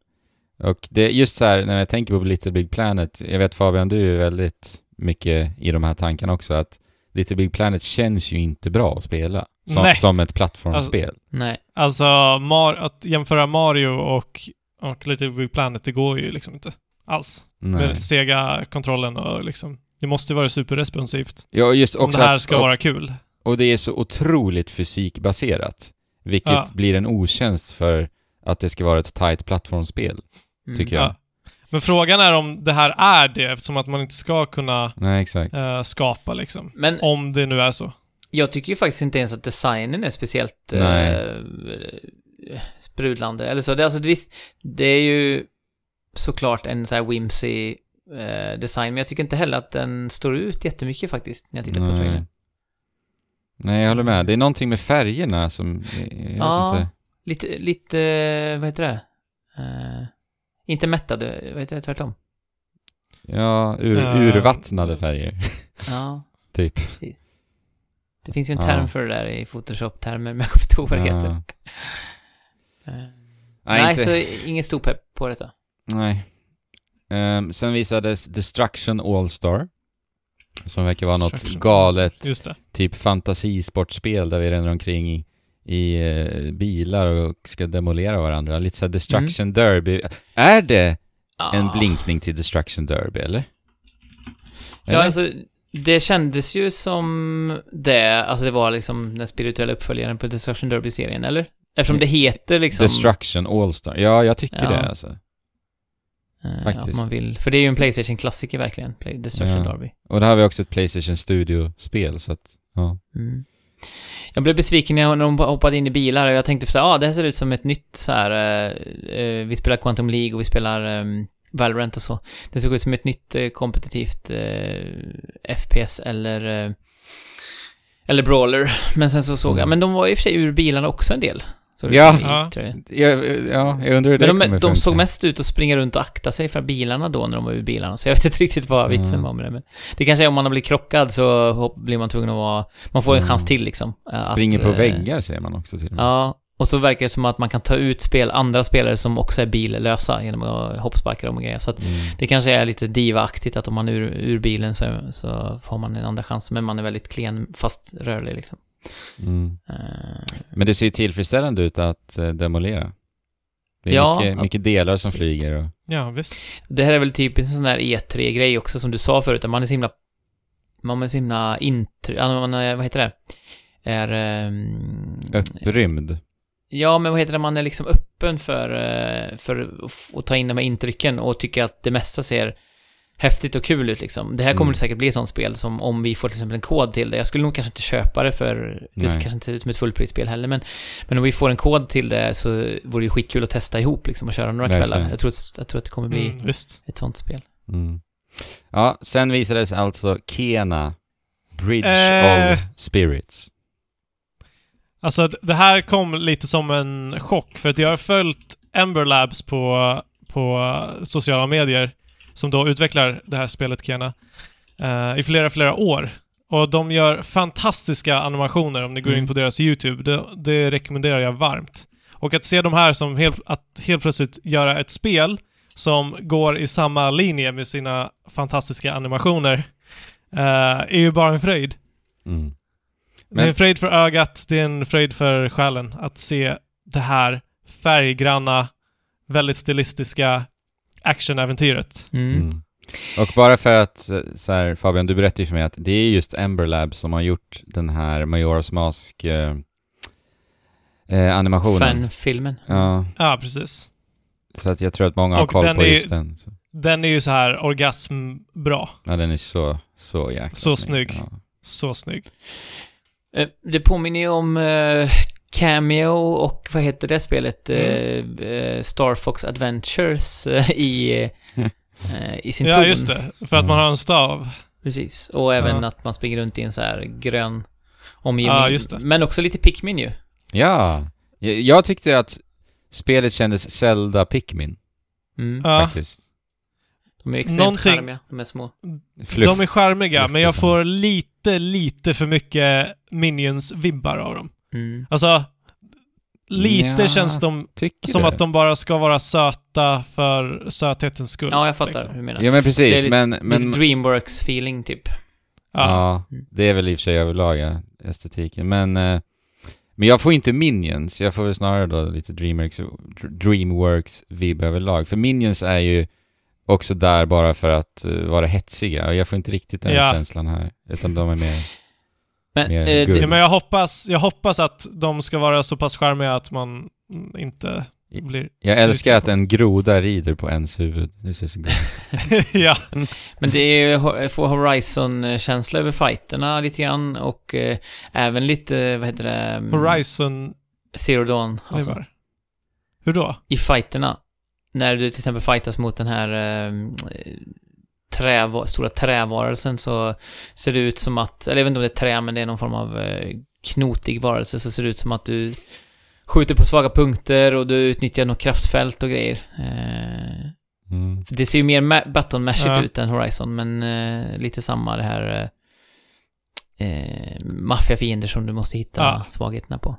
Och det är just så här, när jag tänker på Little Big Planet, jag vet Fabian, du är väldigt mycket i de här tankarna också, att Little Big Planet känns ju inte bra att spela. Som, som ett plattformsspel. Nej. alltså, Mar- att jämföra Mario och, och Little Big Planet, det går ju liksom inte alls. Nej. Med Sega-kontrollen och liksom... Det måste ju vara superresponsivt. Ja, just Om också det här att- ska och, vara kul. och det är så otroligt fysikbaserat. Vilket Ja. blir en otjänst för att det ska vara ett tight plattformsspel, Mm. tycker jag. Ja. Men frågan är om det här är det, eftersom att man inte ska kunna Nej, exakt. eh, skapa liksom. Men Om det nu är så. Jag tycker ju faktiskt inte ens att designen är speciellt eh, sprudlande. Eller så. Det, är alltså, visst, det är ju såklart en så här whimsy eh, design, men jag tycker inte heller att den står ut jättemycket faktiskt, när jag tittar på Nej. trailern. Nej, jag håller med. Det är någonting med färgerna som... Jag vet Ja. inte. Lite, lite, vad heter det? Inte mättade, vad heter det, tvärtom? Ja, ur, Eh, urvattnade färger. <laughs> Ja, typ. precis. Det finns ju en Ja. term för det där i Photoshop-termer, <laughs> men jag kommer inte ihåg vad det heter. Ja. Nej, Nej, så ingen stor pepp på detta. nej. Ehm, sen visades Destruction All-Star. Som verkar vara något galet, typ fantasisportspel där vi ränner omkring i, i eh, bilar och ska demolera varandra. Lite såhär Destruction Derby. Är det en Ah. blinkning till Destruction Derby, eller? Ja, Eller? alltså, det kändes ju som det, alltså det var liksom den spirituella uppföljaren på Destruction Derby-serien, eller? Eftersom det heter liksom... Destruction All-Star. Ja, jag tycker Ja. det alltså. eh, faktiskt. Att man vill, för det är ju en Playstation-klassiker verkligen, Destruction Ja. Derby. Och där har vi också ett Playstation Studio-spel, så att, ja. Mm. Jag blev besviken när de hoppade in i bilar och jag tänkte så här, ja ah, det här ser ut som ett nytt så här, eh, eh, vi spelar Quantum League och vi spelar um, Valorant och så. Det såg ut som ett nytt eh, kompetitivt eh, FPS eller eh, eller Brawler. Men sen så såg jag, Mm. men de var i och för sig ur bilarna också en del. Så Ja. Ja. trailern. Ja, ja, jag undrar hur det Men de, de funka. såg mest ut att springa runt och akta sig för bilarna då när de var ur bilarna. Så jag vet inte <laughs> riktigt vad vitsen Mm. var med det. Men det kanske är om man har blivit krockad så blir man tvungen att vara... Man får en Mm. chans till liksom. Springer att, på eh, väggar säger man också till och med. Ja, och så verkar det som att man kan ta ut spel, andra spelare som också är billösa genom att hoppsparka dem och grejer. Så att Mm. det kanske är lite diva-aktigt att om man är ur, ur bilen så, så får man en andra chans. Men man är väldigt klen fast rörlig liksom. Mm. Eh, Men det ser ju tillfredsställande ut att eh, demolera. Det är Ja, mycket, mycket delar som absolut. flyger och... Ja, visst. Det här är väl typiskt en sån där E3-grej också som du sa förut, att man är så himla... Man är så himla intr... ja, Man är, vad heter det? Är... ehm, Upprymd. Ja, men vad heter det? Man är liksom öppen för, eh, för att ta in de här intrycken och tycker att det mesta ser häftigt och kul ut liksom. Det här kommer Mm. det säkert bli ett sånt spel som om vi får till exempel en kod till det. Jag skulle nog kanske inte köpa det för, det Nej. kanske inte ser ut som ett fullprisspel heller, men, men om vi får en kod till det så vore det skitkul att testa ihop liksom och köra några Verkligen. kvällar. Jag tror, att, jag tror att det kommer bli Mm, ett sånt spel. Mm. Ja, sen visades alltså Kena Bridge Eh. of Spirits. Alltså, det här kom lite som en chock, för att jag har följt Ember Labs på, på sociala medier, som då utvecklar det här spelet Kena, eh, i flera, flera år. Och de gör fantastiska animationer om ni går Mm. in på deras YouTube. Det, det rekommenderar jag varmt. Och att se de här som helt, att helt plötsligt göra ett spel som går i samma linje med sina fantastiska animationer eh, är ju bara en fröjd. Mm. Det är en fröjd för ögat, det är en fröjd för själen att se det här färggranna, väldigt stilistiska actionäventyret. Mm. Mm. Och bara för att, eh, så här, Fabian, du berättade ju för mig att det är just Ember Labs som har gjort den här Majora's Mask eh, eh, animationen. Fanfilmen. Ja, Ja, precis. så att jag tror att många har Och koll den på är- just den. Så. Den är ju så här orgasmbra. Ja, den är så, så jäkla Så snygg. Ja. Så snygg. Eh, Det påminner ju om eh, Cameo och vad heter det spelet? Mm. Eh, eh, Star Fox Adventures eh, i, <laughs> eh, i sin Ja, ton. just det. För att man har en stav. Precis. Och även Ja. att man springer runt i en så här grön omgivning. Ja, just det. Men också lite Pikmin ju. Ja, jag, tyckte att spelet kändes Zelda Pikmin, Mm. Ja, faktiskt. De är extremt Någonting- charmiga, de är små. Fluff. de är charmiga, fluff men jag får lite, lite för mycket Minions-vibbar av dem. Mm. Alltså, lite Ja. känns de som du? att de bara ska vara söta för söthetens skull. Ja, jag fattar liksom. hur du menar. Ja men precis, Det men, men Dreamworks-feeling typ. Ja. ja, Mm. det är väl i och för sig överlag ja, estetiken. Men, eh, men jag får inte Minions, jag får väl snarare då lite Dreamworks, Dreamworks vibb överlag. För Minions är ju också där bara för att uh, vara hetsiga och jag får inte riktigt den Ja. känslan här. Utan de är mer... Men, eh, det, men jag hoppas, jag hoppas att de ska vara så pass charmiga att man inte blir... Jag älskar att en groda rider på ens huvud. Det ser så gott ja. men det är ju får Horizon-känsla över fighterna lite grann och eh, även lite, vad heter det? Mm, Horizon... Zero Dawn. Alltså, Alltså. Hur då? I fighterna. När du till exempel fightas mot den här eh, träva- stora trävarelsen så ser det ut som att, eller jag vet inte om det är trä, men det är någon form av eh, knotig varelse, så ser det ut som att du skjuter på svaga punkter och du utnyttjar något kraftfält och grejer. Eh, Mm. det ser ju mer ma- button mashigt Ja. ut än Horizon, men eh, lite samma det här eh, eh, maffiafiender som du måste hitta Ja. svagheterna på.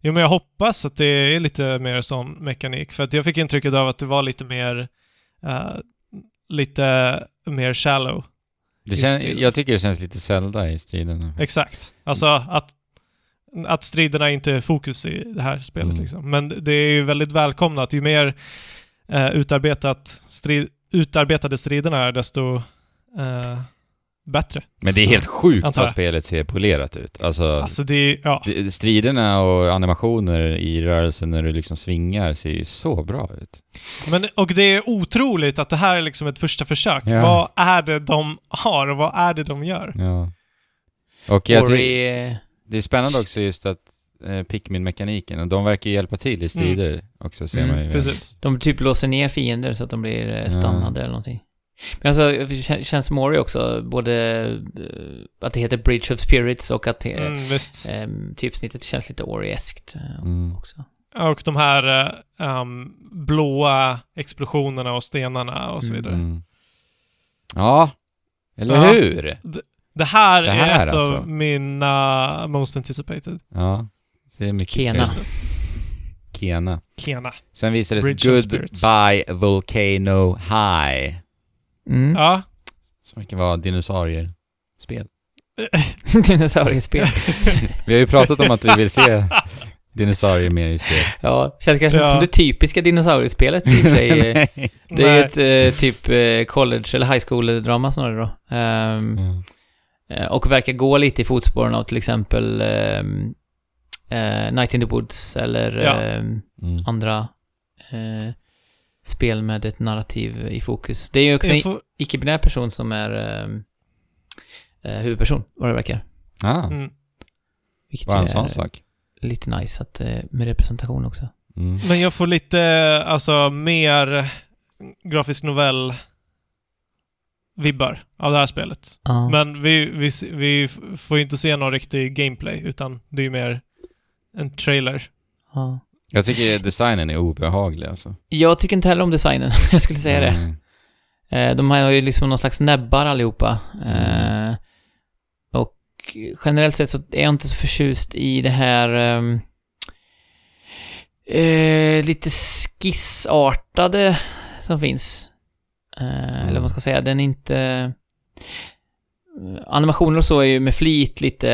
Jo, men jag hoppas att det är lite mer sån mekanik. För att jag fick intrycket av att det var lite mer... eh, lite mer shallow. Det I kän, stil. jag tycker det känns lite Zelda i striderna. Exakt. Alltså att, att striderna inte är fokus i det här spelet Mm. liksom. Men det är ju väldigt välkomnat. Ju mer eh, utarbetat strid, utarbetade striderna är, desto eh, bättre. Men det är helt sjukt Antar vad spelet ser polerat ut. Alltså, Alltså det ja. striderna och animationer i rörelsen när du liksom svingar ser ju så bra ut. Men, och det är otroligt att det här är liksom ett första försök. Ja. Vad är det de har och vad är det de gör? Ja. Och jag eh, det är spännande också just att eh, Pikmin-mekaniken, och de verkar ju hjälpa till i strider också ser Mm, man ju. Precis. De typ låser ner fiender så att de blir eh, stannade eller någonting. Men alltså, det kän- känns som Ori också, både eh, att det heter Bridge of Spirits och att det, Mm, visst. eh, typsnittet känns lite Ori-eskt Mm. också. Och de här um, blåa explosionerna och stenarna och så Mm. vidare. Mm. Ja, eller Ja. hur? Det här, Det här är ett alltså. av mina most anticipated. Ja, det är mycket Kena. trevligt. Kena. Kena. Sen visades Bridge. Goodbye Volcano High. Mm. Ja. Som verkar vara dinosauriespel. <laughs> Dinosauriespel. <laughs> Vi har ju pratat om att vi vill se dinosaurier mer i spel. Ja, känns kanske inte Ja. som det typiska dinosauriespelet i sig. <laughs> Det är Nej. ett eh, typ eh, college eller high school-drama snarare då. Ehm, Mm. och verkar gå lite i fotspåren av till exempel ehm, eh, Night in the Woods eller Ja. ehm, Mm. andra eh, spel med ett narrativ i fokus. Det är ju också en Jag får, icke-binär person som är ehm, eh, huvudperson, vad det verkar. Ah, mm. Vilket bara en sån är sak. lite nice att, eh, med representation också. Mm. Men jag får lite, alltså mer grafisk novell vibbar av det här spelet. Ja. Men vi, vi, vi får ju inte se någon riktig gameplay, utan det är ju mer en trailer. ja. Jag tycker designen är obehaglig alltså. Jag tycker inte heller om designen, <laughs> jag skulle säga det. Mm. Eh, De har ju liksom någon slags näbbar allihopa. Eh, Och generellt sett så är jag inte så förtjust i det här eh, lite skissartade som finns. Eh, Eller vad man ska säga, den är inte... Animationer och så är ju med flit lite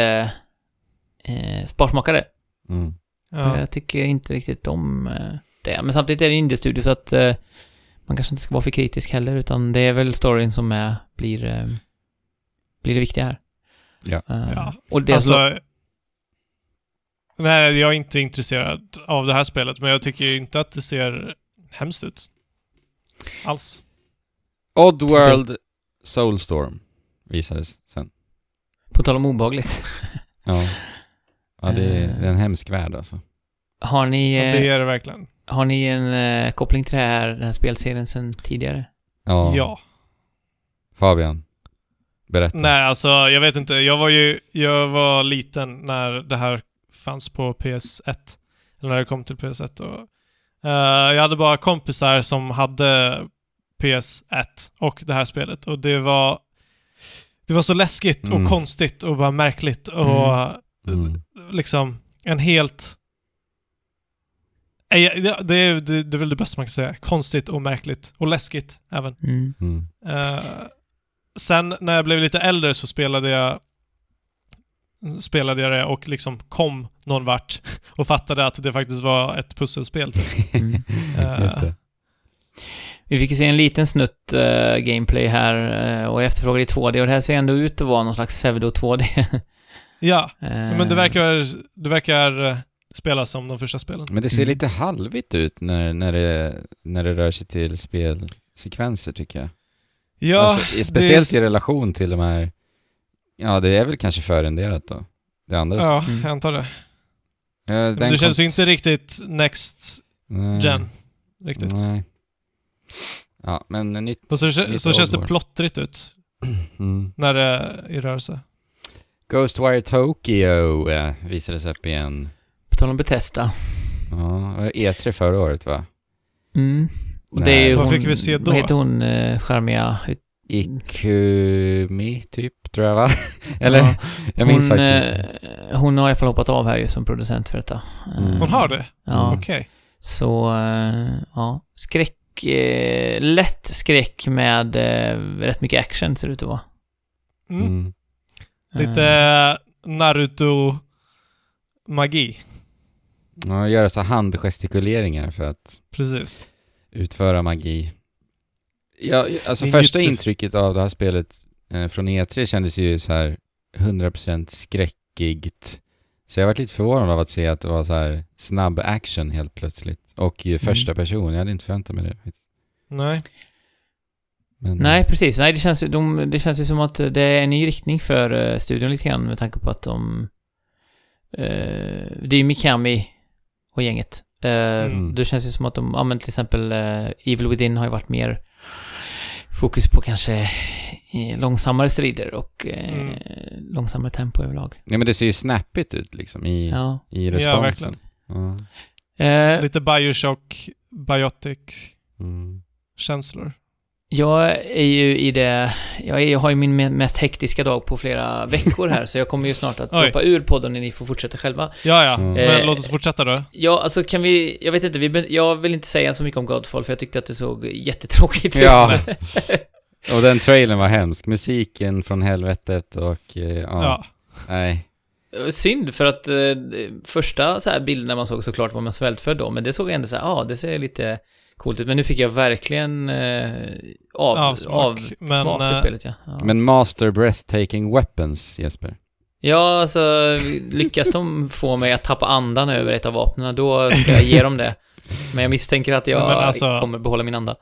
eh, sparsmakade. Mm. Ja. Jag tycker inte riktigt om eh, det. Men samtidigt är det en indie-studio så att eh, man kanske inte ska vara för kritisk heller, utan det är väl storyn som är, blir, eh, blir det viktiga här. Ja. Eh, Ja. Och det är så, Alltså, nej, jag är inte intresserad av det här spelet, men jag tycker inte att det ser hemskt ut. Alls. Oddworld Soulstorm visades sen. på tal om obehagligt. Ja. <laughs> Ja, det är, Eh. det är en hemsk värld alltså. Har ni, Och eh, det är det verkligen. har ni en eh, koppling till det här, den här spelserien sen tidigare? Ja. Ja. Fabian, berätta. Nej, alltså jag vet inte. Jag var ju jag var liten när det här fanns på PS1. Eller när det kom till PS1. Och, eh, jag hade bara kompisar som hade PS1 och det här spelet. Och det var det var så läskigt Mm. och konstigt och bara märkligt och Mm. Liksom en helt... Det är, det, är väl det bästa man kan säga. Konstigt och märkligt. Och läskigt även. Mm. Mm. Eh, sen när jag blev lite äldre så spelade jag spelade jag det och liksom kom någon vart <laughs> och fattade att det faktiskt var ett pusselspel. typ. Mm. <laughs> Just det. Vi fick se en liten snutt eh, gameplay här eh, och efterfrågade i 2D och det här ser ändå ut att vara någon slags pseudo 2D. <laughs> ja, Eh, men det verkar, det verkar eh, spela som de första spelen. Men det ser Mm. lite halvigt ut när, när, det, när det rör sig till spelsekvenser tycker jag. Ja, alltså, speciellt det, i relation till de här... Ja, det är väl kanske förrenderat då. Det andra... Ja, Mm. jag antar det. Ja, Men det känns ju inte riktigt Next Nej. Gen. Riktigt. Nej. Ja, men nytt... Och så, så Lite känns det plottrigt ut Mm. när det är i rörelse. Ghostwire Tokyo eh, visades upp igen. På tal om Bethesda. Ja, det var E3 förra året va? Mm. Och Nej. det är ju Vad hon, fick vi se då? Vad heter hon, eh, charmiga? Ikumi, typ, tror jag va? Eller? Ja. Jag minns hon, faktiskt inte. eh, Hon har i alla fall hoppat av här ju som producent för detta. Mm. Hon har det? Ja. Okej. Så, eh, ja. Skräck, lätt skräck med rätt mycket action ser det ut att vara. Mm. Mm. Lite Naruto-magi. Ja, göra så handgestikuleringar för att Precis. utföra magi. Ja, alltså Ninjutsu. första intrycket av det här spelet eh, från E3 kändes ju så här 100% skräckigt. Så jag var lite förvånad av att se att det var så här snabb action helt plötsligt. Och Mm. i första person, jag hade inte förväntat mig det. Nej. Men, Nej, precis. Nej, det känns, ju- de, det känns ju som att det är en ny riktning för uh, studion lite grann med tanke på att de... eh, det är ju Mikami och gänget. Uh, Mm. Det känns ju som att de, ja men till exempel eh, Evil Within har ju varit mer fokus på kanske eh, långsammare strider och eh, Mm. långsammare tempo överlag. Nej men det ser ju snappigt ut liksom i, Ja. i Ja, responsen. verkligen. Ja, Eh, Lite Bioshock, Biotic-känslor. Mm. Jag är ju i det... Jag, är, jag har ju min me- mest hektiska dag på flera veckor här, så jag kommer ju snart att droppa ur podden när ni får fortsätta själva. Ja, ja. Mm. Men Eh, låt oss fortsätta då. Ja, alltså kan vi... Jag vet inte, vi, jag vill inte säga så mycket om Godfall, för jag tyckte att det såg jättetråkigt Ja. ut. Och den trailern var hemsk. Musiken från helvetet och... Eh, ja, Ja. Nej. Synd, för att eh, första så här bilderna man såg såklart var man svältfödd då, men det såg ändå så här, ja, ah, det ser lite coolt ut. Men nu fick jag verkligen eh, av, Avsmak, av men, för eh, spelet, ja. ja. Men Master Breathtaking Weapons, Jesper. Ja, alltså lyckas de få mig att tappa andan över ett av vapnen, då ska jag ge dem det. <laughs> Men jag misstänker att jag alltså- kommer behålla min anda.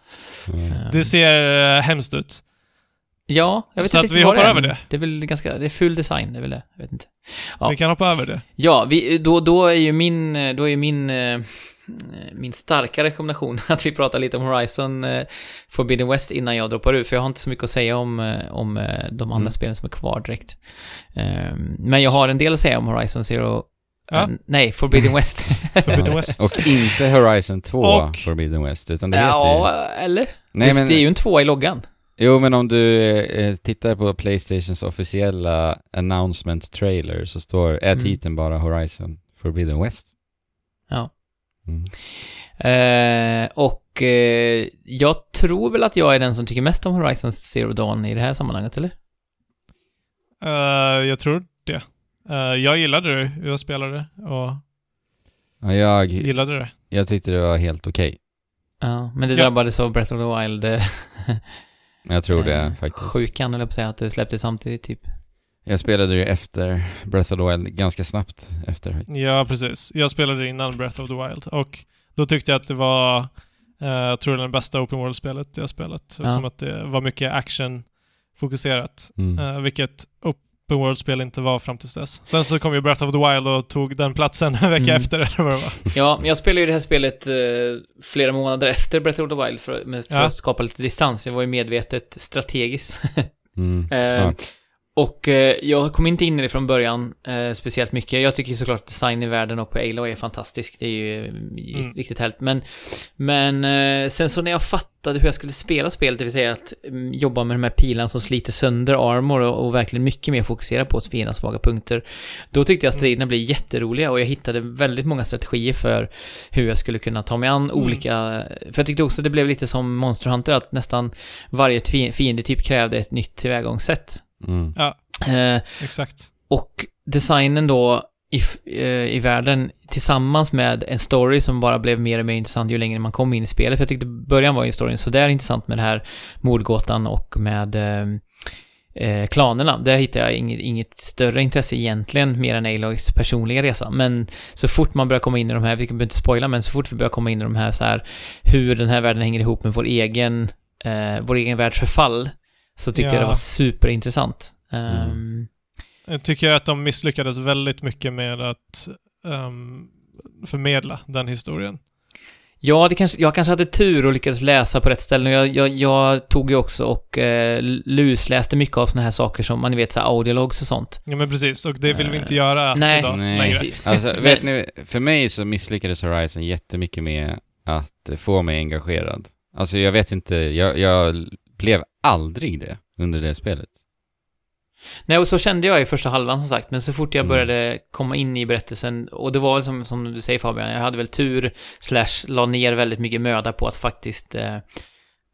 Mm. Eh, Det ser eh, hemskt ut. Ja, jag vet Så inte att vi hoppar är. över det? Det är väl ganska, det är full design, det är väl det. Jag vet inte. Ja. Vi kan hoppa över det. Ja, vi, då, då är ju min, då är ju min, eh, min starka rekommendation <laughs> att vi pratar lite om Horizon eh, Forbidden West innan jag droppar ut, för jag har inte så mycket att säga om, eh, om eh, de andra Mm. spelen som är kvar direkt. Eh, men jag har en del att säga om Horizon Zero... Ja. eh, nej, Forbidden West. <laughs> Forbidden West. Och inte Horizon 2 Och- Forbidden West, utan det heter ja, eller? Nej, det, men, det är ju en tvåa i loggan. Jo, men om du eh, tittar på Playstations officiella announcement trailer så står, är Mm. titeln bara Horizon Forbidden West. Ja. Mm. Eh, och eh, jag tror väl att jag är den som tycker mest om Horizon Zero Dawn i det här sammanhanget, eller? Eh, jag tror det. Eh, jag gillade det. Jag spelade och Ja, jag, gillade det. jag tyckte det var helt okej. Ja, men det Ja. drabbades av Breath of the Wild. eh, Men Jag tror det faktiskt. Sjukan, eller på att säga, att det släpptes samtidigt, typ. Jag spelade ju efter Breath of the Wild, ganska snabbt efter. Ja, precis. Jag spelade innan Breath of the Wild och då tyckte jag att det var, eh, jag tror den bästa Open World-spelet jag spelat. Ja. Som att det var mycket action-fokuserat. Mm. Eh, vilket Open World-spel inte var fram tills dess. Sen så kom ju Breath of the Wild och tog den platsen <laughs> en vecka Mm. efter eller vad det var. Ja, men jag spelade ju det här spelet eh, flera månader efter Breath of the Wild för, för Ja. att skapa lite distans. Jag var ju medvetet strategisk. <laughs> Mm. Eh, Smart. Och eh, jag kom inte in i det från början eh, speciellt mycket. Jag tycker såklart design i världen och på Aloy är fantastisk. Det är ju eh, Mm. riktigt härligt. Men, men eh, sen så när jag fattade hur jag skulle spela spelet, det vill säga att mm, jobba med de här pilarna som sliter sönder armor och, och verkligen mycket mer fokusera på fiendens svaga punkter. Då tyckte jag striderna blev jätteroliga och jag hittade väldigt många strategier för hur jag skulle kunna ta mig an olika... För jag tyckte också det blev lite som Monster Hunter, att nästan varje tvi- fiendetyp krävde ett nytt tillvägagångssätt. Mm. Eh, Exakt. och designen då i, eh, i världen tillsammans med en story som bara blev mer och mer intressant ju längre man kom in i spelet. För jag tyckte början var ju storyn sådär intressant med det här mordgåtan och med eh, eh, klanerna. Där hittade jag inget, inget större intresse egentligen, mer än Aloys personliga resa. Men så fort man börjar komma in i de här, vi behöver inte spoila, men så fort vi börjar komma in i de här så här, hur den här världen hänger ihop med vår egen, eh, vår egen världs förfall, så tyckte jag Ja. det var superintressant. Mm. Ehm, Jag tycker att de misslyckades väldigt mycket med att ehm, förmedla den historien. Ja, det kanske, jag kanske hade tur och lyckades läsa på rätt ställen. Jag, jag, jag tog ju också och eh, lusläste mycket av såna här saker som man vet, så audiologs och sånt. Ja men precis, och det vill vi inte Eh, göra nej. idag Nej, längre. precis. Alltså, vet ni, för mig så misslyckades Horizon jättemycket med att få mig engagerad. Alltså jag vet inte, jag, jag blev aldrig det under det spelet. Nej, och så kände jag i första halvan som sagt, men så fort jag Mm. började komma in i berättelsen, och det var väl som, som du säger Fabian, jag hade väl tur, slash, la ner väldigt mycket möda på att faktiskt eh,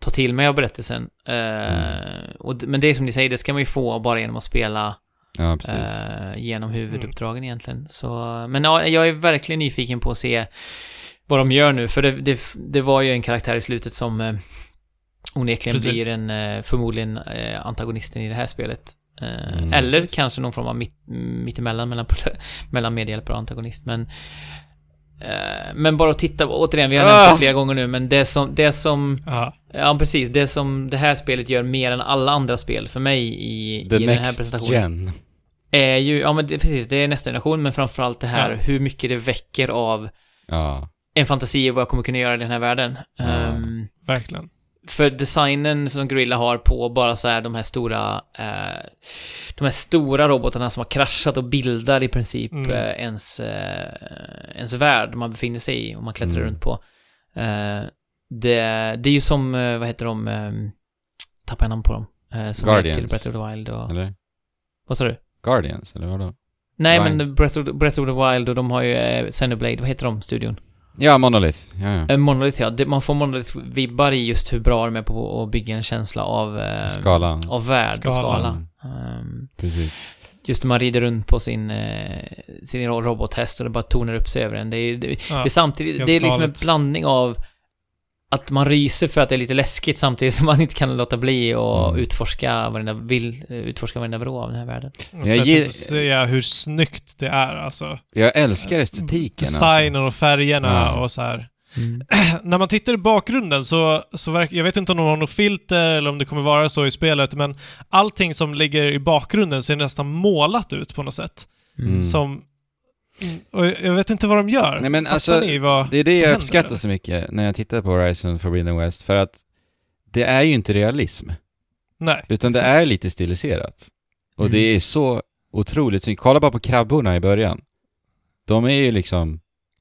ta till mig av berättelsen. Eh, och, d- men det är som ni säger, det ska man ju få bara genom att spela Ja, eh, genom huvuduppdragen egentligen. Så, men ja, jag är verkligen nyfiken på att se vad de gör nu, för det, det, det var ju en karaktär i slutet som eh, onekligen Precis. blir en, eh, förmodligen eh, antagonisten i det här spelet. Eh, Mm, eller precis. kanske någon form av mitt, mittemellan mellan, <laughs> mellan medhjälpare och antagonist, men eh, men bara att titta, återigen, vi har nämnt Ah! det flera gånger nu, men det som, det som, Ja. ja precis, det som det här spelet gör mer än alla andra spel för mig i, The i den här presentationen gen. är ju, ja men det, precis, det är nästa generation, men framförallt det här Ja. hur mycket det väcker av Ja. en fantasi och vad jag kommer kunna göra i den här världen. Ja. Ehm, Verkligen. För designen som Gorilla har på bara så här de här stora, eh, de här stora robotarna som har kraschat och bildar i princip Mm. eh, ens, eh, ens värld man befinner sig i och man klättrar Mm. runt på. Eh, det, det är ju som, eh, vad heter de, eh, tappar jag namn på dem? Eh, som Guardians. till Breath of the Wild och, Eller? vad sa du? Guardians, eller vadå? Nej, Vine. men Breath of, Breath of the Wild och de har ju eh, Xenoblade, vad heter de, studion? Ja, Monolith. Ja, ja. Monolith, ja. Man får Monolith-vibbar i just hur bra de är på att bygga en känsla av... Eh, Skalan. Av värld Skala. och skala. Ehm, Precis. just när man rider runt på sin, eh, sin robothäst och det bara tonar upp sig över en. Det är, det, Ja. det är samtidigt, det är liksom en blandning av att man ryser för att det är lite läskigt samtidigt som man inte kan låta bli och Mm. utforska varenda, vill utforska varenda vrå av den här världen. Jag att ge- inte säga hur snyggt det är alltså. Jag älskar estetiken Designen och färgerna Ja. och så här. <clears throat> När man tittar i bakgrunden så, så verkar, jag vet inte om de har något filter eller om det kommer vara så i spelet, men allting som ligger i bakgrunden ser nästan målat ut på något sätt. Mm. Som, Mm, Och jag vet inte vad de gör. Nej, men Fattar alltså, ni vad Det är det jag händer, uppskattar eller? så mycket när jag tittar på Horizon Forbidden West, för att det är ju inte realism, Nej. utan det exakt. är lite stiliserat. Och Mm. det är så otroligt snyggt. Kolla bara på krabborna i början. De är ju liksom...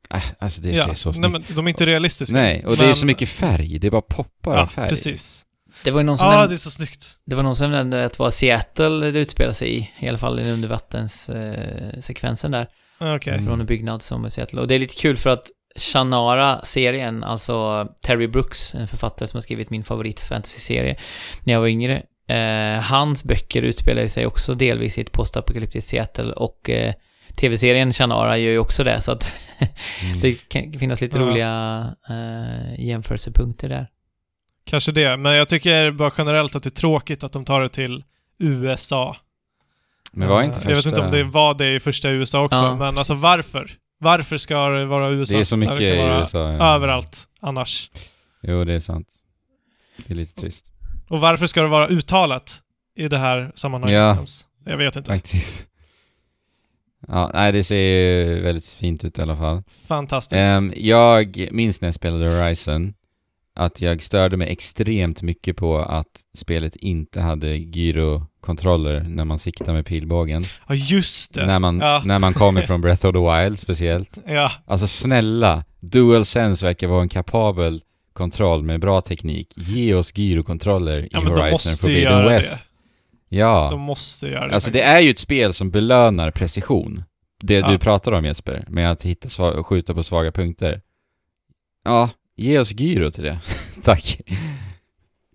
Äh, alltså det ser så Nej, snyggt men de är inte realistiska. Nej, och det är Men- så mycket färg. Det bara poppar Ja, av färg. precis. Det var ju någon som Ja, nämnde, det är så snyggt. det var någon som nämnde att det var Seattle det utspelar sig i, i alla fall i undervattenssekvensen eh, sekvensen där. Okej. Mm. från en byggnad som är Seattle. Och det är lite kul för att Shannara-serien, alltså Terry Brooks, en författare som har skrivit min favorit fantasy-serie när jag var yngre. Eh, hans böcker utspelar sig också delvis i ett postapokalyptiskt Seattle och eh, tv-serien Shannara gör ju också det, så att <laughs> Mm. det kan finnas lite Ja. roliga eh, jämförelsepunkter där. Kanske det, men jag tycker bara generellt att det är tråkigt att de tar det till USA. Men var inte första... Jag vet inte om det var det i första USA också, Ja, men alltså varför? Varför ska det vara USA? Det är så mycket i USA. ja. överallt annars. Jo, det är sant. Det är lite trist. Och varför ska det vara uttalat i det här sammanhanget Ja. ens? Jag vet inte. Faktiskt. Ja, nej det ser ju väldigt fint ut i alla fall. Fantastiskt. Ehm, jag minns när jag spelade Horizon att jag störde mig extremt mycket på att spelet inte hade gyrokontroller när man siktar med pilbågen. ja, just det. När man, Ja. när man kommer <laughs> från Breath of the Wild speciellt. Ja, Alltså snälla, DualSense verkar vara en kapabel kontroll med bra teknik. Ge oss gyrokontroller i ja men de Horizon måste ju Forbidden göra West. Ja. det. De måste göra det. Alltså det faktiskt. är ju ett spel som belönar precision. Det Ja. du pratar om Jesper, med att hitta sva- och skjuta på svaga punkter. Ja, ge oss gyro till det. <laughs> Tack.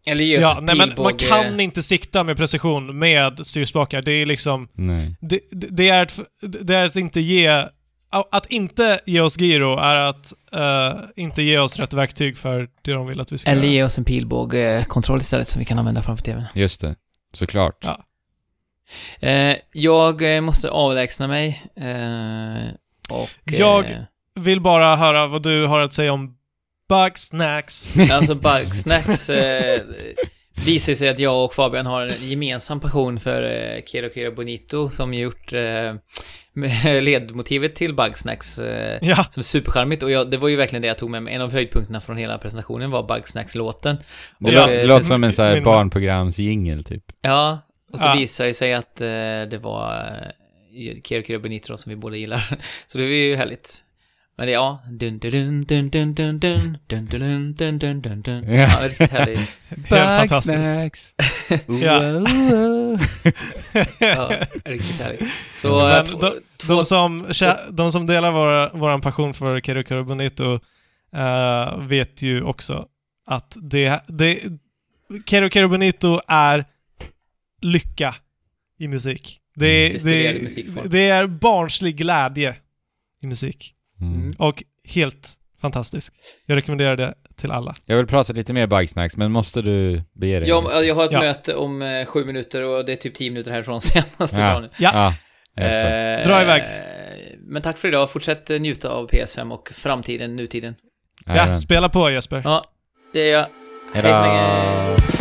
Eller ge oss Ja, ett nej men man kan inte sikta med precision med styrspakar. Det är liksom... Nej. Det, det är att, det är att inte ge... Att inte ge oss gyro är att eh, inte ge oss rätt verktyg för det de vill att vi ska Eller göra. ge oss en pilbågekontroll istället som vi kan använda framför TVn. Just det. Såklart. Ja. Eh, jag eh, måste avlägsna mig. Eh, och... Jag- Eh, Vill bara höra vad du har att säga om Bugsnacks. <laughs> alltså Bugsnacks eh, visar sig att jag och Fabian har en gemensam passion för eh, Kero Kero Bonito som gjort eh, ledmotivet till Bugsnacks. Eh, ja, som är supercharmigt och jag, det var ju verkligen det jag tog med mig. En av höjdpunkterna från hela presentationen var Bugsnacks-låten. Det, Ja, lå- det eh, låter som en sån här barnprogramsjingel typ. Ja, och så Ja. visade det sig att eh, det var eh, Kero Kero Bonito som vi båda gillar. <laughs> Så det var ju härligt. Men det, ja, dun dun dun dun dun dun dun dun dun dun dun dun Ja. Ja, riktigt härligt. helt fantastiskt. Ja. Ja, riktigt härligt. Så, Men eh, två, de, två, de, som, kä- de som delar vår, vår passion för Kero Bonito eh, vet ju också att det, det... Kero Bonito är lycka i musik. Mm. Det är barnslig glädje i musik. Mm. Och helt fantastisk. Jag rekommenderar det till alla. Jag vill prata lite mer Bugsnacks, men måste du bege dig? jag, jag har ett Ja. möte om eh, sju minuter och det är typ tio minuter härifrån <laughs> måste Ja. dra nu. Ja. Ja. Eh, Dra iväg. Men tack för idag. Fortsätt eh, njuta av PS5 och framtiden, nutiden. Ja, spela på Jesper. Ja, det är jag. Hej så länge.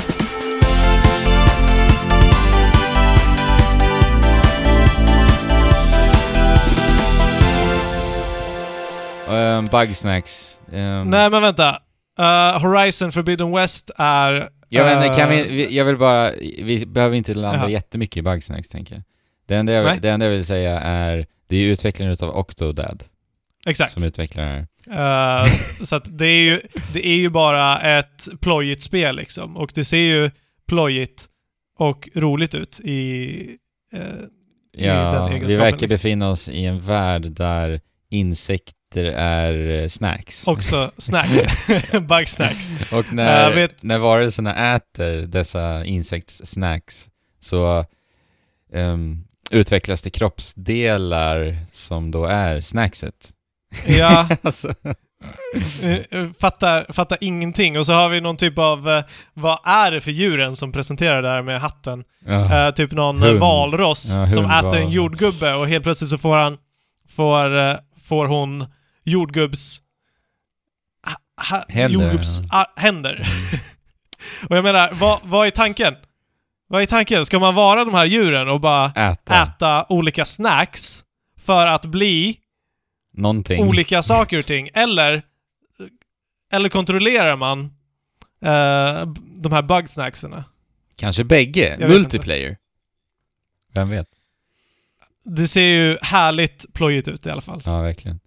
Um, Bugsnacks. Um, Nej men vänta. Eh, Horizon Forbidden West är... Jag, vet, inte, eh, kan vi, vi, jag vill bara, vi behöver inte landa Jaha. jättemycket i Bugsnacks tänker jag. Det enda jag, Nej. det enda jag vill säga är, det är ju utvecklaren utav Octodad Exakt. som utvecklar det här. Eh, s- så att det är, ju, det är ju bara ett plojigt spel liksom. Och det ser ju plojigt och roligt ut i... eh, i den Ja, vi egenskapen, verkar liksom. befinna oss i en värld där insekter är eh, snacks. också snacks. <laughs> Bugsnacks. Och när, vet- när varelserna äter dessa insektssnacks så ehm, utvecklas det kroppsdelar som då är snackset. Ja, <laughs> alltså, eh, fattar, fattar ingenting. Och så har vi någon typ av... eh, vad är det för djuren som presenterar det här med hatten? ja. Eh, typ någon Hund. valross Ja, som äter en jordgubbe och helt plötsligt så får han... Får, eh, får hon jordgubbs... Ha, Händer, jordgubbs ah, händer. <laughs> och jag menar, vad, vad är tanken? Vad är tanken? Ska man vara de här djuren och bara äta. äta olika snacks för att bli Någonting. olika saker och ting. Eller, eller kontrollerar man eh, de här bugsnackserna? Kanske bägge. Multiplayer. Vem vet? Det ser ju härligt plojigt ut i alla fall. Ja, verkligen.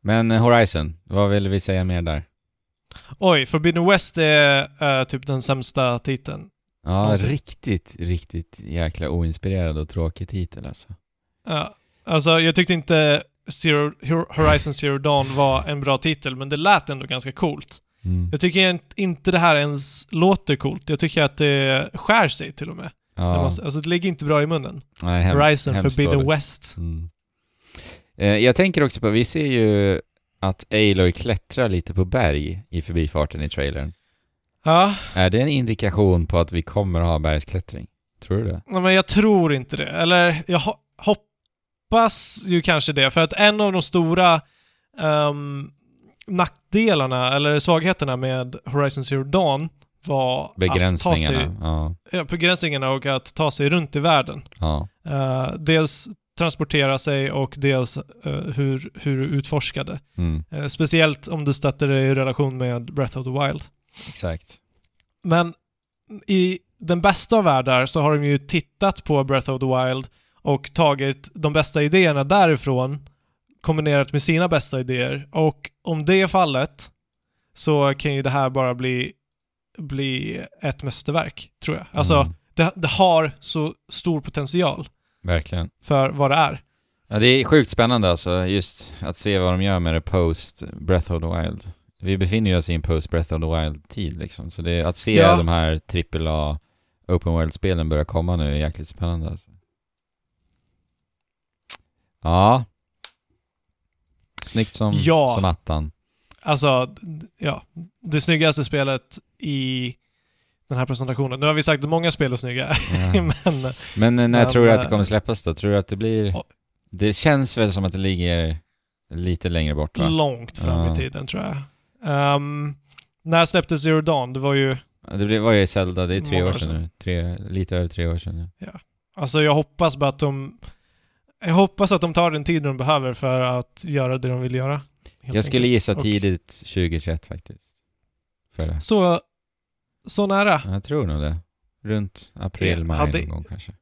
Men eh, Horizon, vad vill vi säga mer där? Oj, Forbidden West är eh, typ den sämsta titeln. Ja, Någonsin. riktigt, riktigt jäkla oinspirerad och tråkig titel alltså. Ja, alltså, jag tyckte inte Zero, Horizon Zero Dawn var en bra titel, men det lät ändå ganska coolt. Mm. Jag tycker int- inte det här ens låter coolt. Jag tycker att det skär sig till och med. Ja, Alltså det ligger inte bra i munnen. nej, hem, Horizon hemskt Forbidden dåligt. West. Mm. Eh, jag tänker också på, vi ser ju att Aloy klättrar lite på berg i förbifarten i trailern. Ja, Är det en indikation på att vi kommer att ha bergsklättring? Tror du det? nej, men jag tror inte det. Eller jag ho- hoppas ju kanske det, för att en av de stora ehm, nackdelarna, eller svagheterna med Horizon Zero Dawn var att ta sig, Begränsningarna? Ja. begränsningarna och att ta sig runt i världen. ja. Eh, dels transportera sig och dels eh, hur, hur du utforskade. Mm, Eh, speciellt om du satte det i relation med Breath of the Wild. exakt. Men i den bästa av världar så har de ju tittat på Breath of the Wild och tagit de bästa idéerna därifrån kombinerat med sina bästa idéer. Och om det är fallet så kan ju det här bara bli, bli ett mästerverk, tror jag. Alltså, Mm, det, det har så stor potential verkligen. för vad det är. Ja, det är sjukt spännande alltså, just att se vad de gör med det post Breath of the Wild. Vi befinner ju oss i en post Breath of the Wild-tid liksom, så det, att se Ja. de här AAA Open World-spelen börja komma nu är jäkligt spännande alltså. Ja. Snyggt som, Ja. som attan. Alltså, ja. Det snyggaste spelet i den här presentationen. Nu har vi sagt att många spel är snygga, Ja. <laughs> men Men eh, när Men, tror du att det eh, kommer släppas då? Tror du att det blir... Ja. Det känns väl som att det ligger lite längre bort va? långt fram Ja. i tiden tror jag. Ehm, när släpptes Zero Dawn? Det var ju... Ja, Det var ju Zelda, det är tre år sedan nu. Tre, lite över tre år sedan nu. Alltså jag hoppas bara att de... Jag hoppas att de tar den tid de behöver för att göra det de vill göra. Jag skulle enkelt. gissa tidigt 2021 faktiskt. Så... Så nära. Ja, Jag tror nog det. Runt april, Ja, maj hade- någon gång kanske.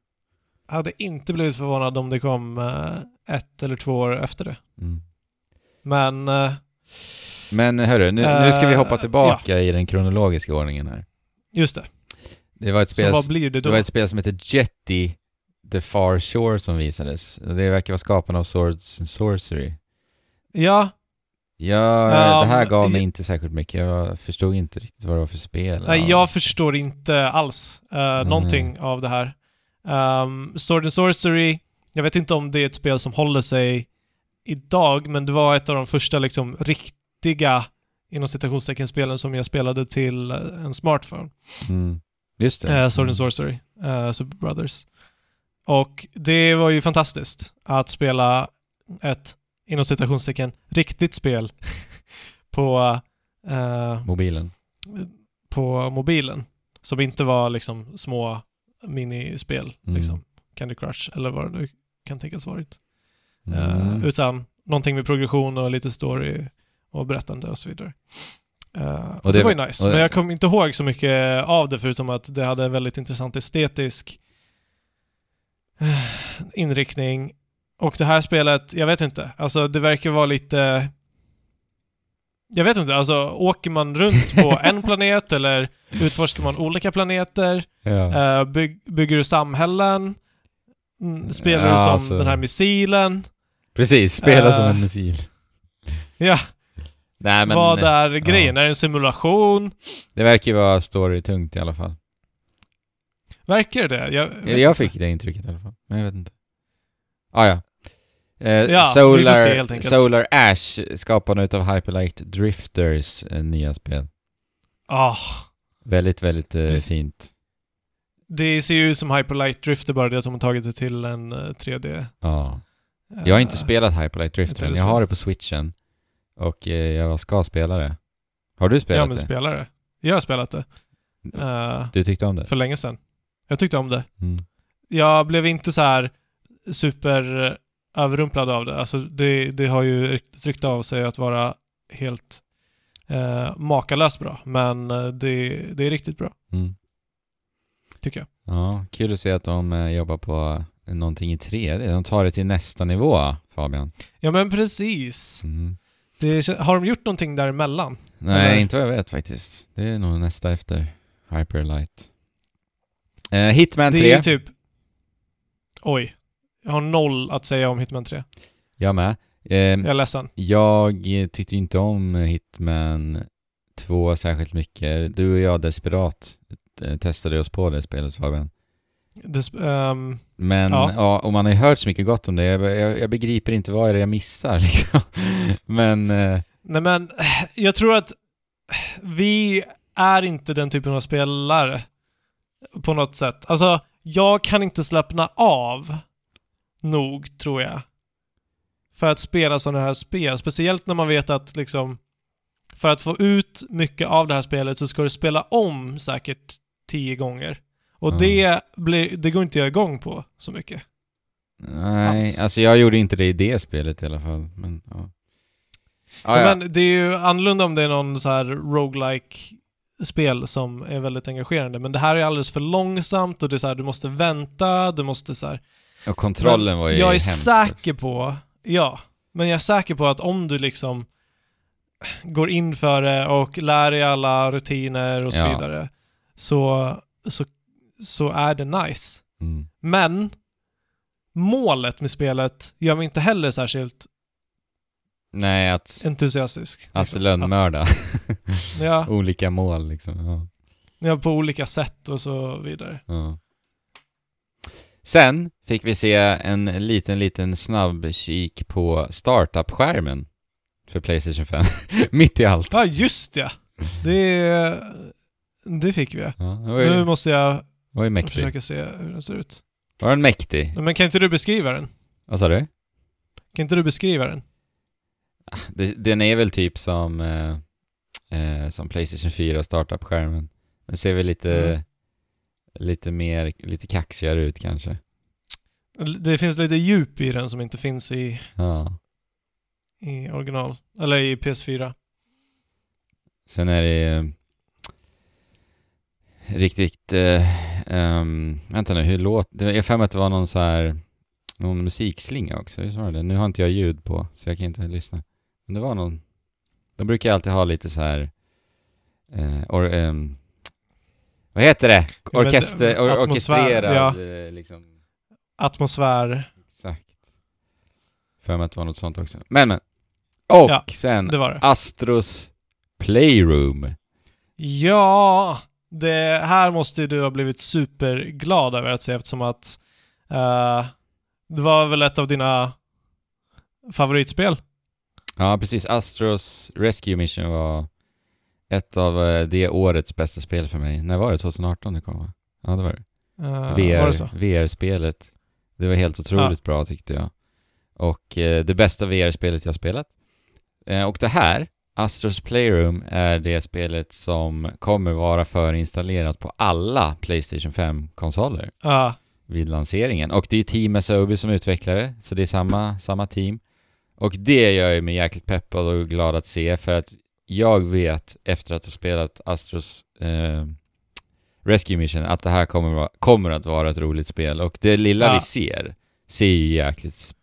Hade inte blivit förvånad om det kom eh, ett eller två år efter det. Mm. Men... eh, Men hörru, nu, nu ska vi Eh, hoppa tillbaka i den kronologiska ordningen här. just det. Det var ett spel, det det var ett spel som heter Jetty The Far Shore som visades. Det verkar vara skaparna av Swords and Sorcery. Ja, Ja, Ja, det här gav mig inte särskilt mycket. Jag förstod inte riktigt vad det var för spel. Nej, Ja. jag förstår inte alls uh, Nej. någonting av det här. Um, Sword and Sorcery, jag vet inte om det är ett spel som håller sig idag, men det var ett av de första liksom riktiga inom citationstecken spelen som jag spelade till eh, en smartphone. Mm. Just det. Uh, Sword Mm. and Sorcery, uh, Super Brothers. Och det var ju fantastiskt att spela ett inom citationstecken riktigt spel <laughs> på eh, Mobilen. på mobilen. Som inte var liksom små minispel, Mm. liksom. Candy Crush eller vad det nu kan tänkas varit. Mm. Eh, utan någonting med progression och lite story och berättande och så vidare. Eh, och det det, var ju nice, och- men jag kommer inte ihåg så mycket av det förutom att det hade en väldigt intressant estetisk eh, inriktning. Och det här spelet, jag vet inte, alltså det verkar vara lite... Jag vet inte, alltså åker man runt på <laughs> en planet eller utforskar man olika planeter? ja. Eh, byg, bygger du samhällen? Mm, Spelar Ja, du som alltså- den här missilen? Precis, spela som eh, en missil. Ja, Nej men vad är grejen? Är det en simulation? det verkar ju vara storytungt i alla fall. Verkar det? Jag, Jag inte. fick det intrycket i alla fall, men jag vet inte. Ah, ja. Eh, Ja, vi får se helt Solar, enkelt. Solar Ash, skaparna utav Hyperlight Drifters eh, nya spel. Ah, Väldigt, väldigt eh, Det- fint. det ser ju ut som Hyperlight Drifter bara det att de har tagit det till en eh, 3D. Ja. Jag har inte eh, spelat Hyperlight Drifter än. Jag har det på switchen. Och eh, jag ska spela det. Har du spelat Ja, men det? spelare. Jag har spelat det. eh, Du tyckte om det? för länge sedan. Jag tyckte om det. Mm. Jag blev inte så här super överrumplad av det. Alltså det, det har ju rykte av sig att vara helt eh, makalöst bra. Men eh, det, det är riktigt bra, Mm. tycker jag. Ja, kul att se att de eh, jobbar på någonting i 3D. De tar det till nästa nivå, Fabian. Ja men precis. Mm. Det, har de gjort någonting däremellan? Nej, Eller? inte vad jag vet faktiskt. Det är nog nästa efter Hyperlight. Eh, Hitman Det 3. är ju typ... Oj. Jag har noll att säga om Hitman 3. Jag med. Eh, Jag är ledsen. jag tyckte inte om Hitman 2 särskilt mycket. Du och jag desperat eh, testade oss på det spelet Fabian. Det, sp- ehm, Men, Ja. ja. och man har ju hört så mycket gott om det. Jag, jag, jag begriper inte vad är det jag missar <laughs> liksom. Men, eh, nej men, jag tror att vi är inte den typen av spelare på något sätt. Alltså, jag kan inte slappna av nog, tror jag. För att spela sådana här spel. Speciellt när man vet att liksom för att få ut mycket av det här spelet så ska du spela om säkert tio gånger. Och Ja. det, blir, det går inte jag igång på så mycket. nej, Alls. alltså jag gjorde inte det i det spelet i alla fall. Men, ja. Ja, ja. Men det är ju annorlunda om det är någon så här roguelike spel som är väldigt engagerande. Men det här är alldeles för långsamt och det är så här, du måste vänta, du måste så här. Och kontrollen var ju Jag är hemsk säker på, ja, men jag är säker på att om du liksom går in för det och lär dig alla rutiner och så Ja. vidare så, så, så är det nice. Mm. Men målet med spelet gör mig inte heller särskilt Nej, att, entusiastisk. att liksom. lönnmörda. Att- <laughs> Ja, Olika mål liksom. Ja. ja, på olika sätt och så vidare. Ja. Sen fick vi se en liten, liten snabb kik på startup-skärmen för Playstation 5. <laughs> Mitt i allt. Ja, just ja! Det, det fick vi. Ja, det ju, Nu måste jag försöka se hur den ser ut. Var den mäktig? Men kan inte du beskriva den? Vad sa du? Kan inte du beskriva den? Det, den är väl typ som, eh, eh, som Playstation 4 startup-skärmen. Den ser väl lite, Mm. Lite mer, lite kaxigare ut kanske. Det finns lite djup i den som inte finns i, Ja. i original. Eller i PS4. Sen är det eh, riktigt... Eh, ehm, vänta nu, hur låter... Jag för mig att det var någon så här... Någon musikslinga också, visst var det? Nu har inte jag ljud på, så jag kan inte lyssna. Men det var någon... De brukar alltid ha lite så här... Eh, or, ehm, vad heter det? Orkester, or, atmosfär, orkestrerad, eh, liksom. Atmosfär. Exakt. För mig att det var något sånt också. Men, men. Och Ja, sen Det det. Astros Playroom. Ja! Det här måste du ha blivit superglad över att se eftersom att eh, det var väl ett av dina favoritspel? Ja, precis. Astros Rescue Mission var ett av eh, det årets bästa spel för mig. När var det? 2018 det kom va? Ja, det var det. Uh, VR, Var det? VR-spelet. Det var helt otroligt bra tyckte jag. Och eh, det bästa VR-spelet jag spelat. Eh, och det här, Astros Playroom, är det spelet som kommer vara förinstallerat på alla Playstation 5-konsoler Ja. vid lanseringen. Och det är ju Team Asobi som utvecklar det, så det är samma, samma team. Och det gör ju mig jäkligt peppad och glad att se, för att jag vet efter att ha spelat Astros eh, Rescue Mission att det här kommer, vara, kommer att vara ett roligt spel. Och det lilla Ja. vi ser ser ju jäkligt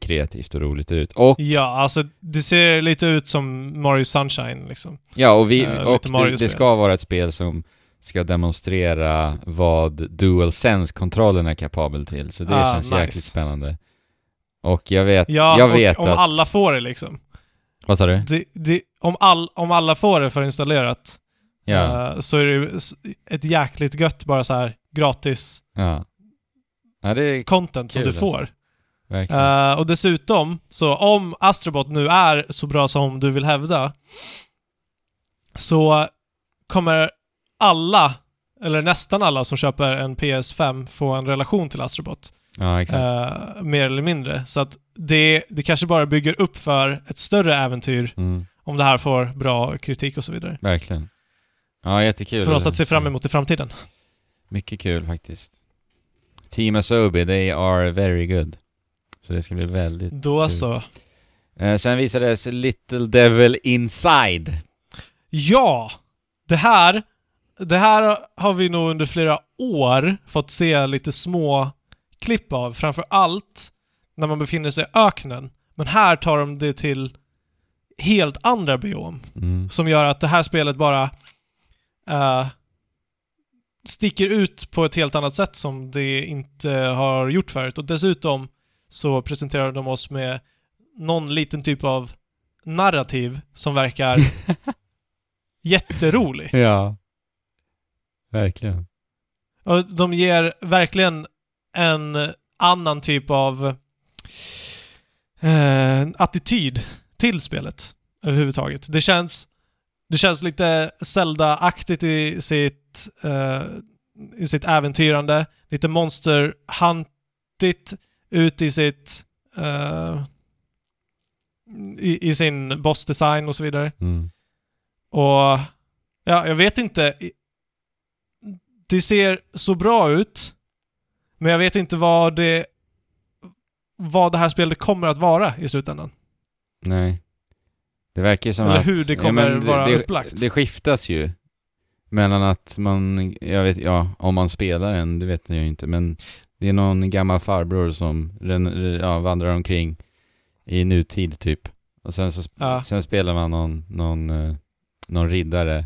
kreativt och roligt ut. Och ja, alltså det ser lite ut som Mario Sunshine liksom. Ja, och, vi, lite och det, det ska vara ett spel som ska demonstrera vad DualSense-kontrollen är kapabel till, så det Ah, känns nice. jäkligt spännande. Och jag vet, Ja, jag vet och om att... alla får det liksom. Vad sa du? Det, det, om, all, om alla får det förinstallerat Ja, eh, så är det ett jäkligt gött bara så här gratis ja. Ja, content som du får. alltså. verkligen... Eh, och dessutom, så om Astrobot nu är så bra som du vill hävda, så kommer alla, eller nästan alla som köper en PS5 få en relation till Astrobot. Ja, eh, mer eller mindre. Så att det, det kanske bara bygger upp för ett större äventyr Mm, om det här får bra kritik och så vidare. verkligen. Ja, jättekul. För oss att se fram emot i framtiden. Mycket kul faktiskt. Team Asobi, they are very good. Så det ska bli väldigt... Då Kul. så. Eh, sen visades Little Devil Inside. Ja! Det här, det här har vi nog under flera år fått se lite små klipp av. Framför allt när man befinner sig i öknen. Men här tar de det till helt andra biom. Mm. Som gör att det här spelet bara eh, sticker ut på ett helt annat sätt som det inte har gjort förut. Och dessutom så presenterar de oss med någon liten typ av narrativ som verkar <laughs> jätterolig. Ja. Verkligen. Och de ger verkligen en annan typ av eh, attityd till spelet överhuvudtaget. Det känns, det känns lite Zelda-aktigt i sitt, eh, i sitt äventyrande. Lite Monster Huntigt ut i sitt eh, i, i sin bossdesign och så vidare. Mm. Och ja, jag vet inte. Det ser så bra ut, men jag vet inte vad det vad det här spelet kommer att vara i slutändan. Nej. Det verkar ju som Eller att... hur det kommer vara det, upplagt. Det skiftas ju. Mellan att man, jag vet, ja, om man spelar en, det vet jag ju inte, men det är någon gammal farbror som ja, vandrar omkring i nutid typ. Och sen så Ja. sen spelar man någon, någon, eh, någon riddare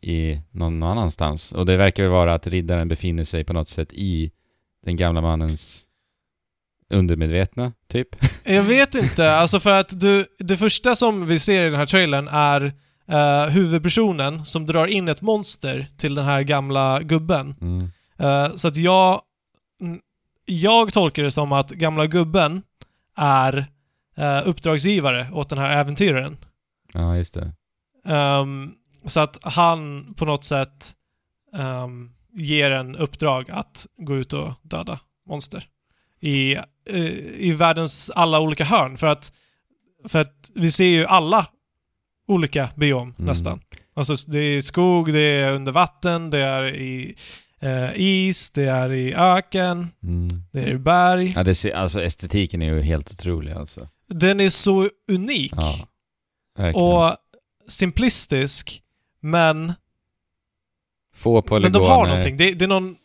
i någon annanstans. Och det verkar väl vara att riddaren befinner sig på något sätt i den gamla mannens undermedvetna, typ. <laughs> Jag vet inte, alltså för att du, det första som vi ser i den här trailern är eh, huvudpersonen som drar in ett monster till den här gamla gubben. Mm. Eh, så att jag... Jag tolkar det som att gamla gubben är eh, uppdragsgivare åt den här äventyraren. Ja, just det. Ehm, så att han på något sätt ehm, ger en uppdrag att gå ut och döda monster. I, eh, I världens alla olika hörn. För att, för att vi ser ju alla olika biom Mm. nästan. Alltså det är skog, det är under vatten, det är i eh, is, det är i öken, Mm. det är i berg. Ja, det ser, alltså estetiken är ju helt otrolig alltså. Den är så unik. Ja, och simplistisk, men, Få men polygoner. de har någonting. Det, det är någon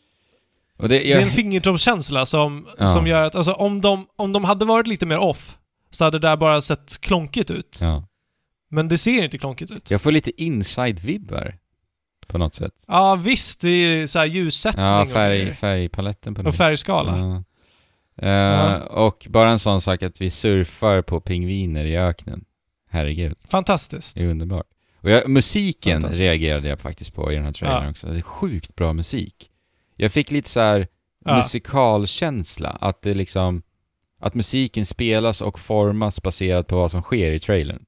Och det, Det jag, är en fingertoppskänsla som, Ja. som gör att, alltså om de, om de hade varit lite mer off så hade det där bara sett klonkigt ut. ja. Men det ser inte klonkigt ut. Ja, jag får lite inside-vibbar. På något sätt. visst, det är så här ljussättning Ja, och färg, grejer. färgpaletten på och det. färgskala. Ja. Eh, Ja. Och bara en sån sak att vi surfar på pingviner i öknen. Herregud, Fantastiskt. det är underbart. Och jag, musiken reagerade jag faktiskt på i den här trailern Ja. också. Det är sjukt bra musik. Jag fick lite så här Ja. musikalkänsla. Att det liksom... Att musiken spelas och formas baserat på vad som sker i trailern.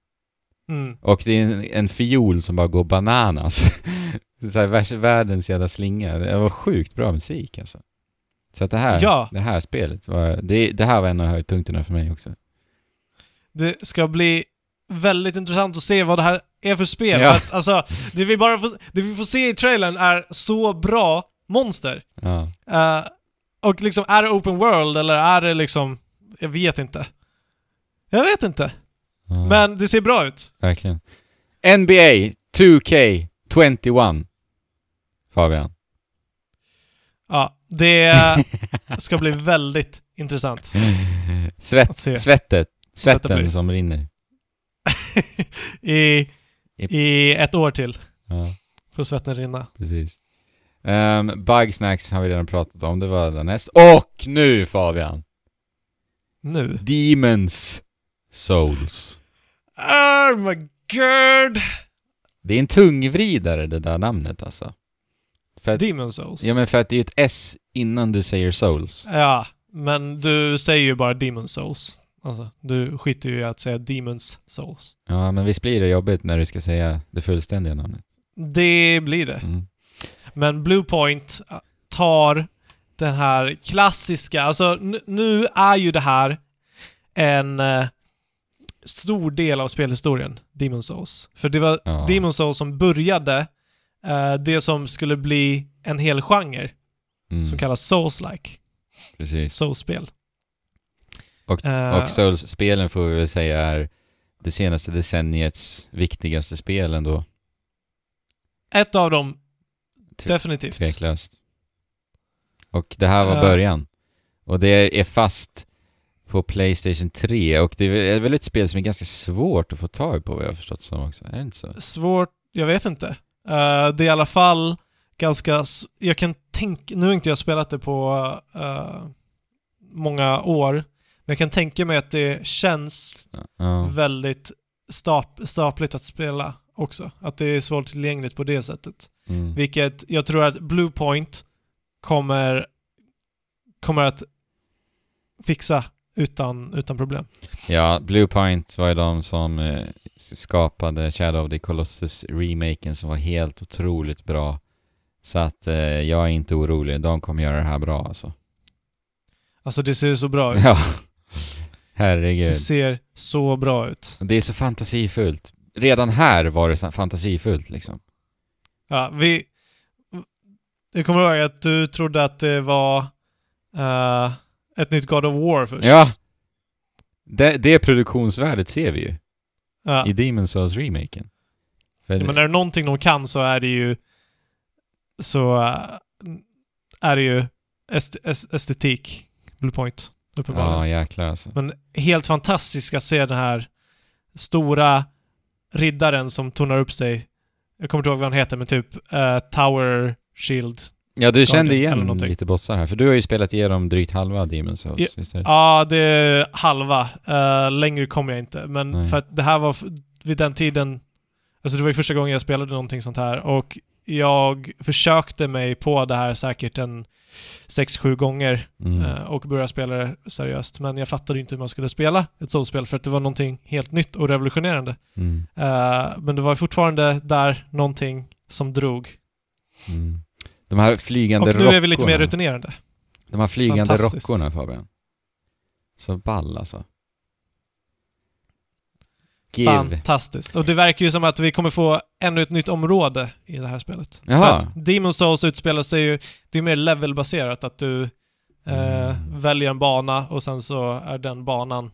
Mm. Och det är en, en fiol som bara går bananas. <laughs> så här, världens jävla slinga. Det var sjukt bra musik alltså. Så att det här, Ja. det här spelet var, det, det här var en av höjdpunkterna för mig också. Det ska bli väldigt intressant att se vad det här är för spel. Ja. För att, alltså, det vi, bara får, det vi får se i trailern är så bra monster. Ja. Eh, och liksom, är det open world eller är det liksom... Jag vet inte. Jag vet inte. ja. Men det ser bra ut. Verkligen. NBA 2K21. Fabian. Ja, det <laughs> ska bli väldigt intressant Svett, svettet. Svetten som rinner. I, i ett år till. Ja, Får svetten rinna. precis. Um, Bugsnacks har vi redan pratat om, det var därnäst. Och nu Fabian! Nu. Demons Souls. Oh my god! Det är en tungvridare det där namnet alltså. För att, Demon Souls. ja men för att det är ju ett S innan du säger Souls. Ja, men du säger ju bara Demon Souls. Alltså, du skiter ju i att säga Demons Souls. Ja men visst blir det jobbigt när du ska säga det fullständiga namnet. Det blir det. Mm. Men Bluepoint tar den här klassiska, alltså nu är ju det här en eh, stor del av spelhistorien, Demon Souls. För det var Ja. Demon Souls som började eh, det som skulle bli en hel genre Mm. som kallas Souls-like. Precis. Souls-spel. Och, Eh, och Souls-spelen får vi väl säga är det senaste decenniets viktigaste spel ändå. ett av dem, Tve- definitivt. Tveklöst. Och det här var Eh. början. Och det är fast på Playstation 3 och det är väl ett spel som är ganska svårt att få tag på vad jag har förstått som också. Är det inte så? Svårt, jag vet inte. Eh, det är i alla fall ganska... Jag kan tänka... Nu har inte jag spelat det på eh, många år, men jag kan tänka mig att det känns Ja. väldigt stap, stapligt att spela också. Att det är svårt tillgängligt på det sättet. Mm. Vilket jag tror att Bluepoint kommer, kommer att fixa utan, utan problem. Ja, Bluepoint var ju de som eh, skapade Shadow of the Colossus-remaken som var helt otroligt bra. Så att eh, jag är inte orolig, de kommer göra det här bra alltså. Alltså det ser så bra ut. Ja. Herregud. Det ser så bra ut. Det är så fantasifullt. Redan här var det fantasifullt liksom. Ja, vi... Jag kommer ihåg att du trodde att det var eh, ett nytt God of War först. Ja! Det, det produktionsvärdet ser vi ju Ja. i Demon's Souls-remaken. För- Men är det någonting de kan så är det ju... Så eh, är det ju est est estetik. Bluepoint. Uppenbarligen. Ja, jäklar alltså. Men helt fantastiskt att se den här stora riddaren som tornar upp sig. Jag kommer inte ihåg vad han heter, men typ eh, Tower Shield. Ja, du kände igen lite bossar här, för du har ju spelat igenom drygt halva Demon's Souls, Ja. visst är det? Ja, det är halva. Eh, längre kom jag inte. Men Nej. för att det här var vid den tiden... Alltså det var ju första gången jag spelade någonting sånt här och jag försökte mig på det här säkert en 6-7 gånger Mm. eh, och började spela det seriöst. Men jag fattade inte hur man skulle spela ett sådant för att det var någonting helt nytt och revolutionerande. Mm. Eh, men det var fortfarande där någonting som drog. Mm. De här flygande Och nu är vi lite mer rockorna. rutinerade. De här flygande rockorna Fabian. Så ball alltså. Give. Fantastiskt. Och det verkar ju som att vi kommer få ännu ett nytt område i det här spelet. Jaha. För att Demon's Souls utspelar sig ju... Det är mer levelbaserat, att du eh, Mm. väljer en bana och sen så är den banan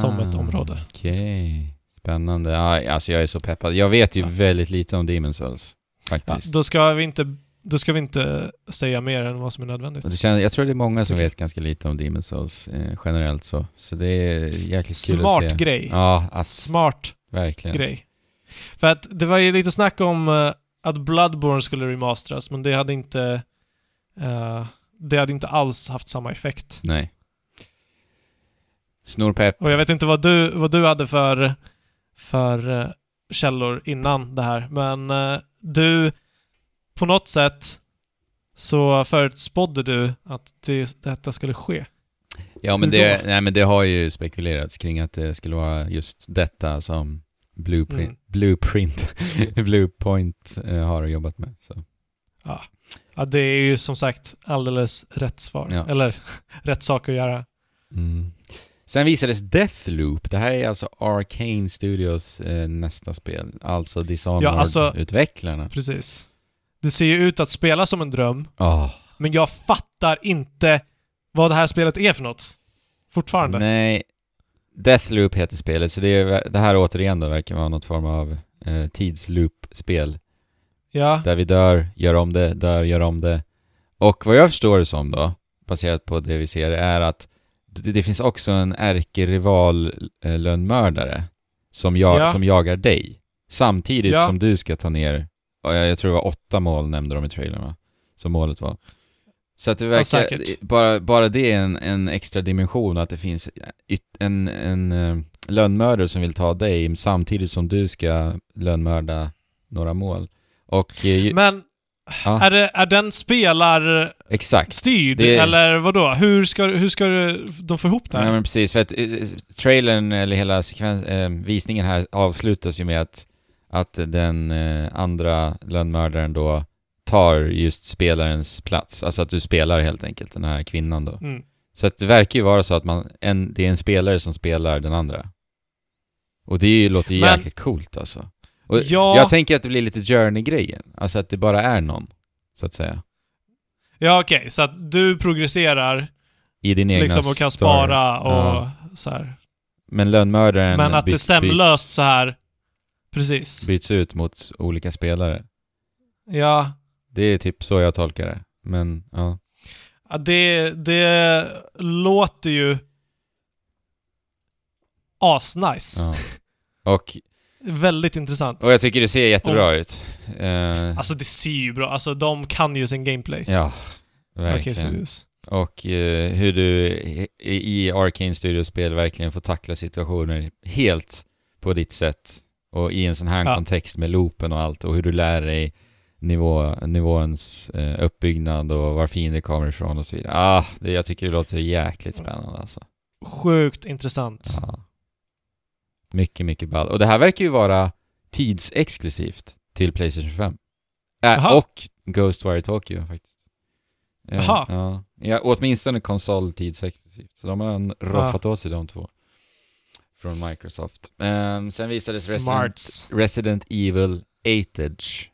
som ett område. Ah, Okej. Spännande. Ja, alltså jag är så peppad. Jag vet ju Ja. väldigt lite om Demon's Souls. Ja, Faktiskt. då, ska vi inte, då ska vi inte säga mer än vad som är nödvändigt. Det känns, jag tror det är många som vet ganska lite om Demon's Souls eh, generellt så. Så det är jäkligt kul Smart att se. grej. Ja, alltså, Smart verkligen. grej. För att det var ju lite snack om eh, att Bloodborne skulle remasteras, men det hade inte... eh, det hade inte alls haft samma effekt. Nej. Snorpepp. Och jag vet inte vad du, vad du hade för, för eh, källor innan det här, men du, på något sätt så förutspådde du att det, detta skulle ske. Ja men det, nej, men det har ju spekulerats kring att det skulle vara just detta som Blueprint, Mm. Blueprint, <laughs> Bluepoint eh, har jobbat med. Så. Ja, det är ju som sagt alldeles rätt svar. Ja. Eller <laughs> rätt sak att göra. Mm. Sen visades Deathloop. Det här är alltså Arcane Studios eh, nästa spel. Alltså Dishonored-utvecklarna. Precis. Det ser ju ut att spela som en dröm, Åh, men jag fattar inte vad det här spelet är för något. Fortfarande. nej. Deathloop heter spelet, så det, är, det här återigen då verkar vara något form av eh, tidsloop-spel. Ja. Där vi dör, gör om det, dör, gör om det. Och vad jag förstår det som då, baserat på det vi ser, är att det, det finns också en ärkerival eh, lönnmördare som, jag, Ja. som jagar dig. Samtidigt Ja. som du ska ta ner, jag, jag tror det var åtta mål nämnde de i trailern va? Som målet var. Så att det verkar, säkert. bara, bara det är en, en extra dimension att det finns yt, en, en uh, lönnmördare som vill ta dig samtidigt som du ska lönnmörda några mål. Och, eh, ju- Men ja, är, det, är den spelarstyrd, exakt. Det- eller vadå? Hur ska, hur ska de få ihop det här? Ja men precis, för att eh, trailern, eller hela sekvens, eh, visningen här avslutas ju med att, att den eh, andra lönnmördaren då tar just spelarens plats. Alltså att du spelar helt enkelt den här kvinnan då. Mm. Så att det verkar ju vara så att man, en, det är en spelare som spelar den andra. Och det är ju, låter ju Men- jäkligt coolt alltså. Och Ja. Jag tänker att det blir lite Journey-grejen. Alltså att det bara är någon, så att säga. Ja, okej. Så att du progresserar I din egna liksom och kan story. spara och Ja. så här. Men lönnmördaren Men att det är sömlöst så här. Precis. byts ut mot olika spelare. Ja. Det är typ så jag tolkar det. Men, ja. Ja, Det, det låter ju asnice. ja. <laughs> Och, Väldigt intressant. och jag tycker det ser jättebra ut. Eh, Alltså det ser ju bra Alltså de kan ju sin gameplay. ja, Arcane verkligen. Studios. Och eh, hur du i, i Arcane Studios-spel verkligen får tackla situationer helt på ditt sätt. Och i en sån här Ja. kontext med loopen och allt och hur du lär dig nivå, nivåns eh, uppbyggnad och var fiender kommer ifrån och så vidare. Ah, det, jag tycker det låter jäkligt spännande alltså. Sjukt intressant. Ja. Mycket, mycket ball. Och det här verkar ju vara tidsexklusivt till Playstation 5. Äh, och Ghostwire Tokyo faktiskt. Eh, Jaha. Ja, ja, åtminstone konsol tidsexklusivt. Så de har roffat åt sig de två. Från Microsoft. Ehm, sen visades Resident, Smarts. Resident Evil 8-edge.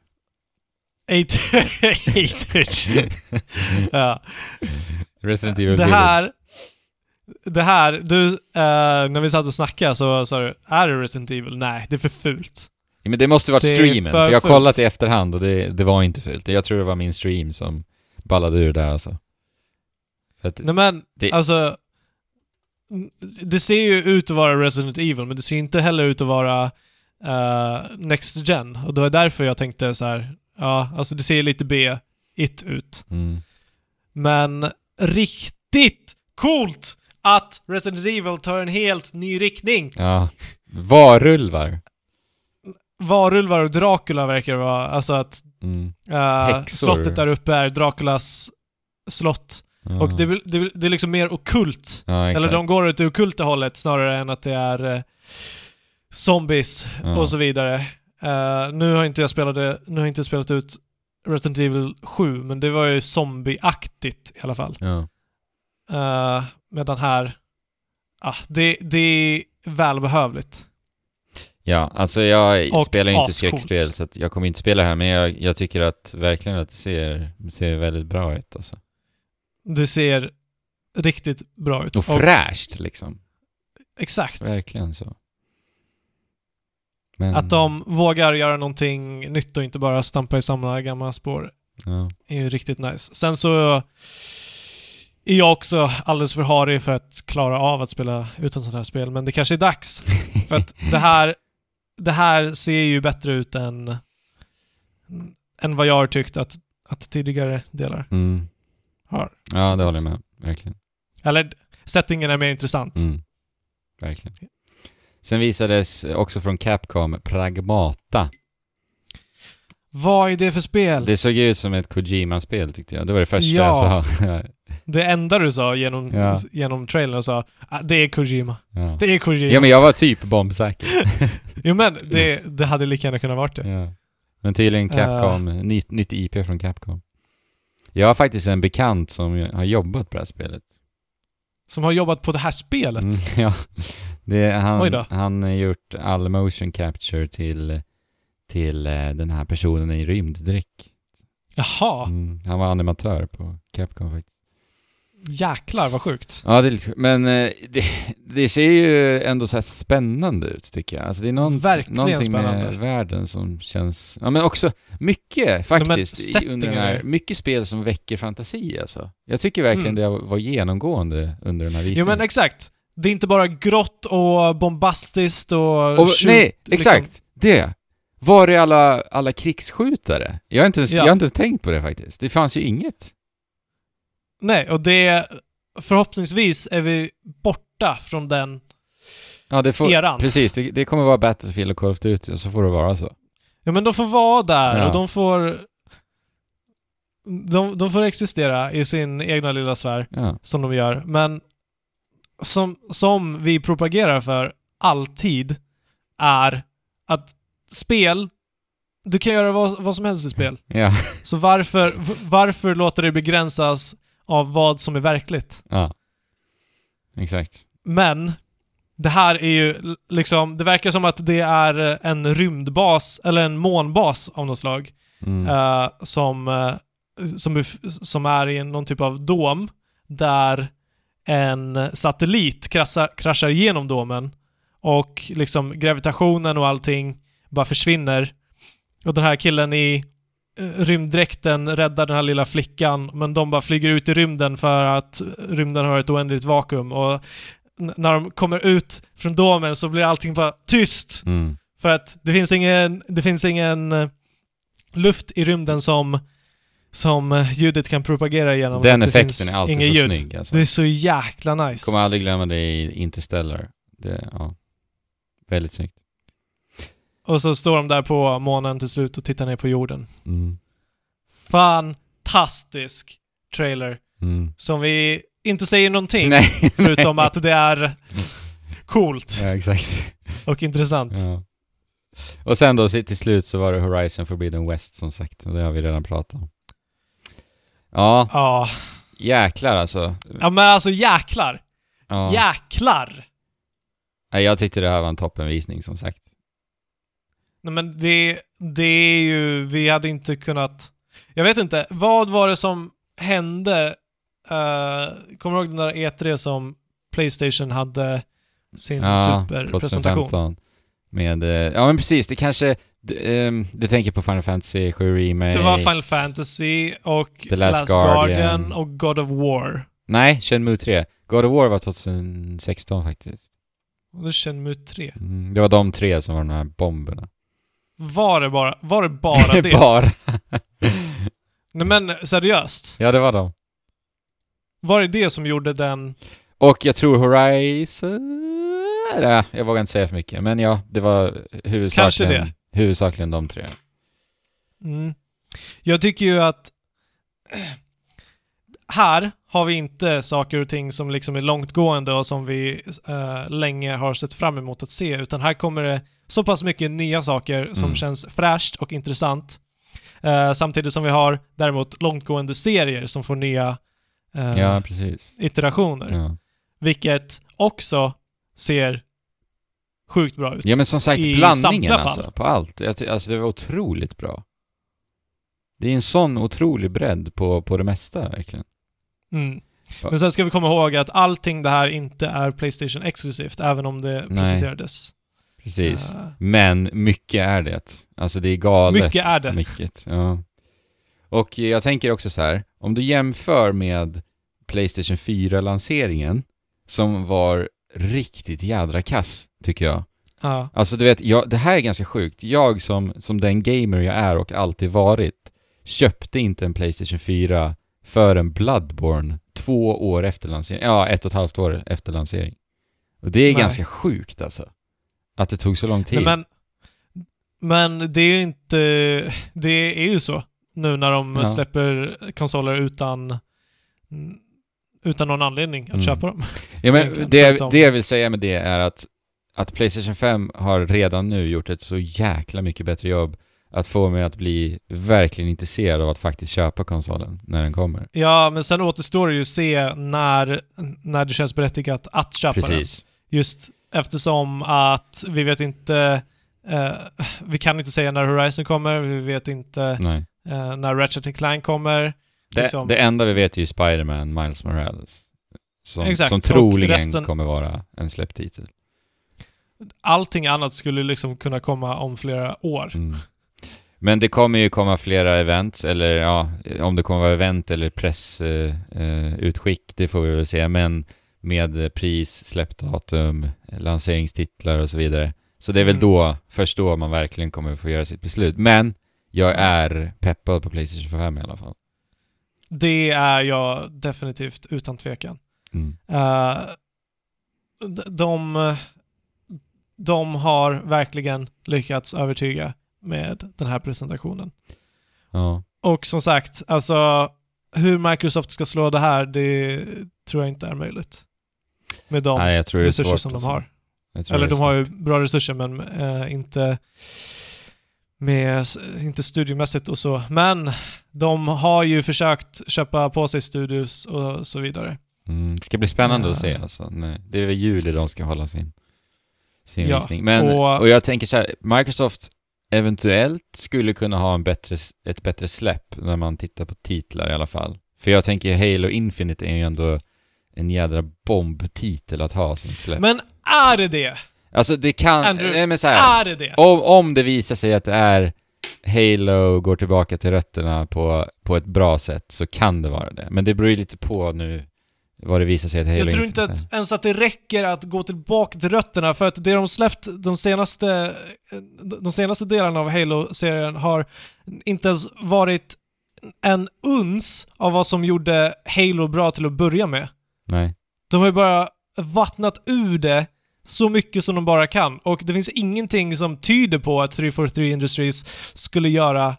Eight, <laughs> eight <laughs> ja. Resident Evil Det Village. här... Det här, du, eh, när vi satt och snackade så sa du, är det Resident Evil? Nej, det är för fult. Ja, men det måste varit Det streamen, för för jag har kollat i efterhand och det, det var inte fult. Jag tror det var min stream som ballade ur där alltså. För att, Nej men, Det- alltså... Det ser ju ut att vara Resident Evil, men det ser inte heller ut att vara eh, Next Gen. Och det var därför jag tänkte så här. ja, alltså det ser lite B-it ut. mm, Men riktigt coolt att Resident Evil tar en helt ny riktning. ja. Varulvar. Varulvar och Dracula verkar det vara. Alltså att Mm. Häxor. slottet där uppe är Draculas slott. Ja. Och det, är det, det är liksom mer okult. ja. Eller de går åt det ockulta hållet snarare än att det är eh, zombies Ja. och så vidare. Eh, nu har inte jag spelat det, nu har inte spelat ut Resident Evil 7, men det var ju zombieaktigt i alla fall. Ja. Uh, medan här, ah, det, det är välbehövligt. ja, alltså jag Och spelar ju inte skräckspel så jag kommer inte spela här men jag, jag tycker att verkligen att det ser, ser väldigt bra ut alltså. Det ser riktigt bra ut. Och fräscht liksom. Exakt. Verkligen så. Men, Att de vågar göra någonting nytt och inte bara stampa i samma gamla spår Ja. är ju riktigt nice. Sen så är jag också alldeles för harig för att klara av att spela utan sånt här spel, men det kanske är dags. <laughs> för att det här, det här ser ju bättre ut än, än vad jag har tyckt att, att tidigare delar Mm. Har. Ja, det håller jag med. Verkligen. Eller, settingen är mer intressant. Mm. Verkligen. Sen visades också från Capcom Pragmata. Vad är det för spel? Det, Det såg ut som ett Kojima-spel tyckte jag. Det var det första Ja. jag sa. <laughs> enda du sa genom, Ja. genom trailern sa ah, det är Kojima. ja. Det är Kojima. ja, men jag var typ bombsäker. <laughs> Jo men, det, det hade lika gärna kunnat varit det. ja. Men tydligen Capcom, nytt, nytt IP från Capcom. Jag har faktiskt en bekant som har jobbat på det här spelet. Som har jobbat på det här spelet. Mm, <laughs> ja. Det, han, han har gjort all motion capture till, till eh, den här personen i rymddräck. Jaha, Mm, han var animatör på Capcom faktiskt. Jäklar vad sjukt. Ja, det är lite Men eh, det, det ser ju ändå så spännande ut tycker jag. Alltså det är något, Verkligen någonting spännande. med världen som känns... Ja men också mycket faktiskt. i- under den här, mycket spel som väcker fantasi alltså. Jag tycker verkligen Mm. det var genomgående under den här visningen. Jo men exakt. Det är inte bara grått och bombastiskt och... Och, shoot, nej, liksom. exakt! Det! Var är alla, alla krigsskjutare? Jag har, inte ens, Ja. jag har inte tänkt på det faktiskt. Det fanns ju inget. Nej, och det... Förhoppningsvis är vi borta från den Ja, det får, eran. precis. Det, det kommer vara Battlefield och Call of Duty och så får det vara så. Ja men de får vara där Ja. och de får... De, de får existera i sin egna lilla sfär, Ja. som de gör. Men som, som vi propagerar för alltid är att spel, du kan göra vad, vad som helst i spel. Ja. Så varför, varför låta det begränsas av vad som är verkligt? ja. Exakt. Men det här är ju liksom, det verkar som att det är en rymdbas, eller en månbas av något slag, Mm. eh, som, eh, som, som är i någon typ av dom, där en satellit kraschar, kraschar igenom domen och liksom gravitationen och allting bara försvinner. Och den här killen i eh, rymddräkten räddar den här lilla flickan, men de bara flyger ut i rymden för att rymden har ett oändligt vakuum och när de kommer ut från domen så blir allting bara tyst. Mm. För att det finns ingen, det finns ingen eh, luft i rymden som, som eh, ljudet kan propagera igenom. Den effekten är alltid så ljud. snygg alltså. Det är så jäkla nice. Kommer aldrig glömma det i Interstellar. Det, ja. Väldigt snyggt. Och så står de där på månen till slut och tittar ner på jorden. Mm. Fantastisk trailer. Mm. Som vi inte säger någonting, Nej. förutom att det är coolt Ja, och intressant. Ja. Och sen då till slut så var det Horizon Forbidden West som sagt, och det har vi redan pratat om. Ja, Ja. jäklar alltså. ja, men alltså jäklar. Ja. Jäklar! Nej, Jag tyckte det här var en toppenvisning som sagt. Nej men det, det är ju, vi hade inte kunnat... Jag vet inte, vad var det som hände? Uh, kommer du ihåg den där E3 som Playstation hade sin Ja, superpresentation? 2015. Med, eh, ja men precis, det kanske, du, ehm, du tänker på Final Fantasy 7 Remake? Det var Final Fantasy och The Last Last, Guardian. Guardian. och God of War. Nej, Shenmue 3. God of War var 2016 faktiskt. Och det är Shenmue 3. Mm, det var de tre som var de här bomberna. Var det bara, var det, bara <laughs> det? Bara. Nej men seriöst. ja, det var de. Var det det som gjorde den... Och jag tror Horizon... Nej, jag vågar inte säga för mycket. Men ja, det var huvudsakligen, Kanske huvudsakligen de tre. Mm. Jag tycker ju att här har vi inte saker och ting som liksom är långtgående och som vi eh, länge har sett fram emot att se, utan här kommer det så pass mycket nya saker som Mm. känns fräscht och intressant. Eh, samtidigt som vi har däremot långtgående serier som får nya eh, Ja, iterationer. Ja. Vilket också ser sjukt bra ut. ja, men som sagt, I blandningen alltså, på allt. Alltså, det var otroligt bra. Det är en sån otrolig bredd på, på det mesta, verkligen. Mm. Men sen ska vi komma ihåg att allting det här inte är Playstation exklusivt, även om det Nej. presenterades. Precis. Eh, Men mycket är det. Alltså det är galet. Mycket är det. Mycket, ja. Och jag tänker också så här, om du jämför med Playstation 4-lanseringen, som var riktigt jädra kass, tycker jag. ja. Alltså du vet, jag, det här är ganska sjukt. Jag som, som den gamer jag är och alltid varit, köpte inte en Playstation 4 för en Bloodborne två år efter lansering. Ja, ett och ett halvt år efter lansering. Och det är Nej. ganska sjukt alltså. Att det tog så lång tid. Men, men det är ju inte... Det är ju så nu när de Ja. släpper konsoler utan utan någon anledning att Mm. köpa dem. Ja men det, det jag vill säga med det är att, att Playstation 5 har redan nu gjort ett så jäkla mycket bättre jobb att få mig att bli verkligen intresserad av att faktiskt köpa konsolen när den kommer. Ja, men sen återstår det ju att se när, när det känns berättigat att köpa den. Precis. Just eftersom att vi vet inte... Eh, vi kan inte säga när Horizon kommer, vi vet inte eh, när Ratchet Clank kommer. Det, Liksom. det enda vi vet är ju Spider-Man, Miles Morales. Som, Exakt, som troligen resten- kommer vara en släpptitel. Allting annat skulle liksom kunna komma om flera år. Mm. Men det kommer ju komma flera event, eller ja, om det kommer vara event eller pressutskick, eh, utskick, det får vi väl se. Men med eh, pris, släppdatum, lanseringstitlar och så vidare. Så det är väl Mm. då, först då man verkligen kommer få göra sitt beslut. Men jag är peppad på Playstation 5 i alla fall. Det är jag definitivt, utan tvekan. Mm. Eh, d- de, de har verkligen lyckats övertyga med den här presentationen. Ja. Och som sagt, alltså hur Microsoft ska slå det här, det tror jag inte är möjligt. Med de Nej, resurser som de alltså. har. Eller de har ju bra resurser men eh, inte med, inte studiomässigt och så. Men de har ju försökt köpa på sig studios och så vidare. Mm, det ska bli spännande Ja. att se alltså. Nej, det är väl juli de ska hålla sin, sin Ja, visning. Men, och, och- jag tänker så här, Microsoft eventuellt skulle kunna ha en bättre, ett bättre släpp när man tittar på titlar i alla fall. För jag tänker Halo Infinite är ju ändå en jädra bombtitel att ha som släpp. Men är det det? alltså det kan... Andrew, nej men så här, Är det det? om, om det visar sig att det är Halo går tillbaka till rötterna på, på ett bra sätt så kan det vara det. Men det beror ju lite på nu vad det visar sig att Halo Jag tror inte är. att, ens att det räcker att gå tillbaka till rötterna för att det de släppt de senaste, de senaste delarna av Halo-serien har inte ens varit en uns av vad som gjorde Halo bra till att börja med. Nej. De har ju bara vattnat ur det så mycket som de bara kan och det finns ingenting som tyder på att 343 Industries skulle göra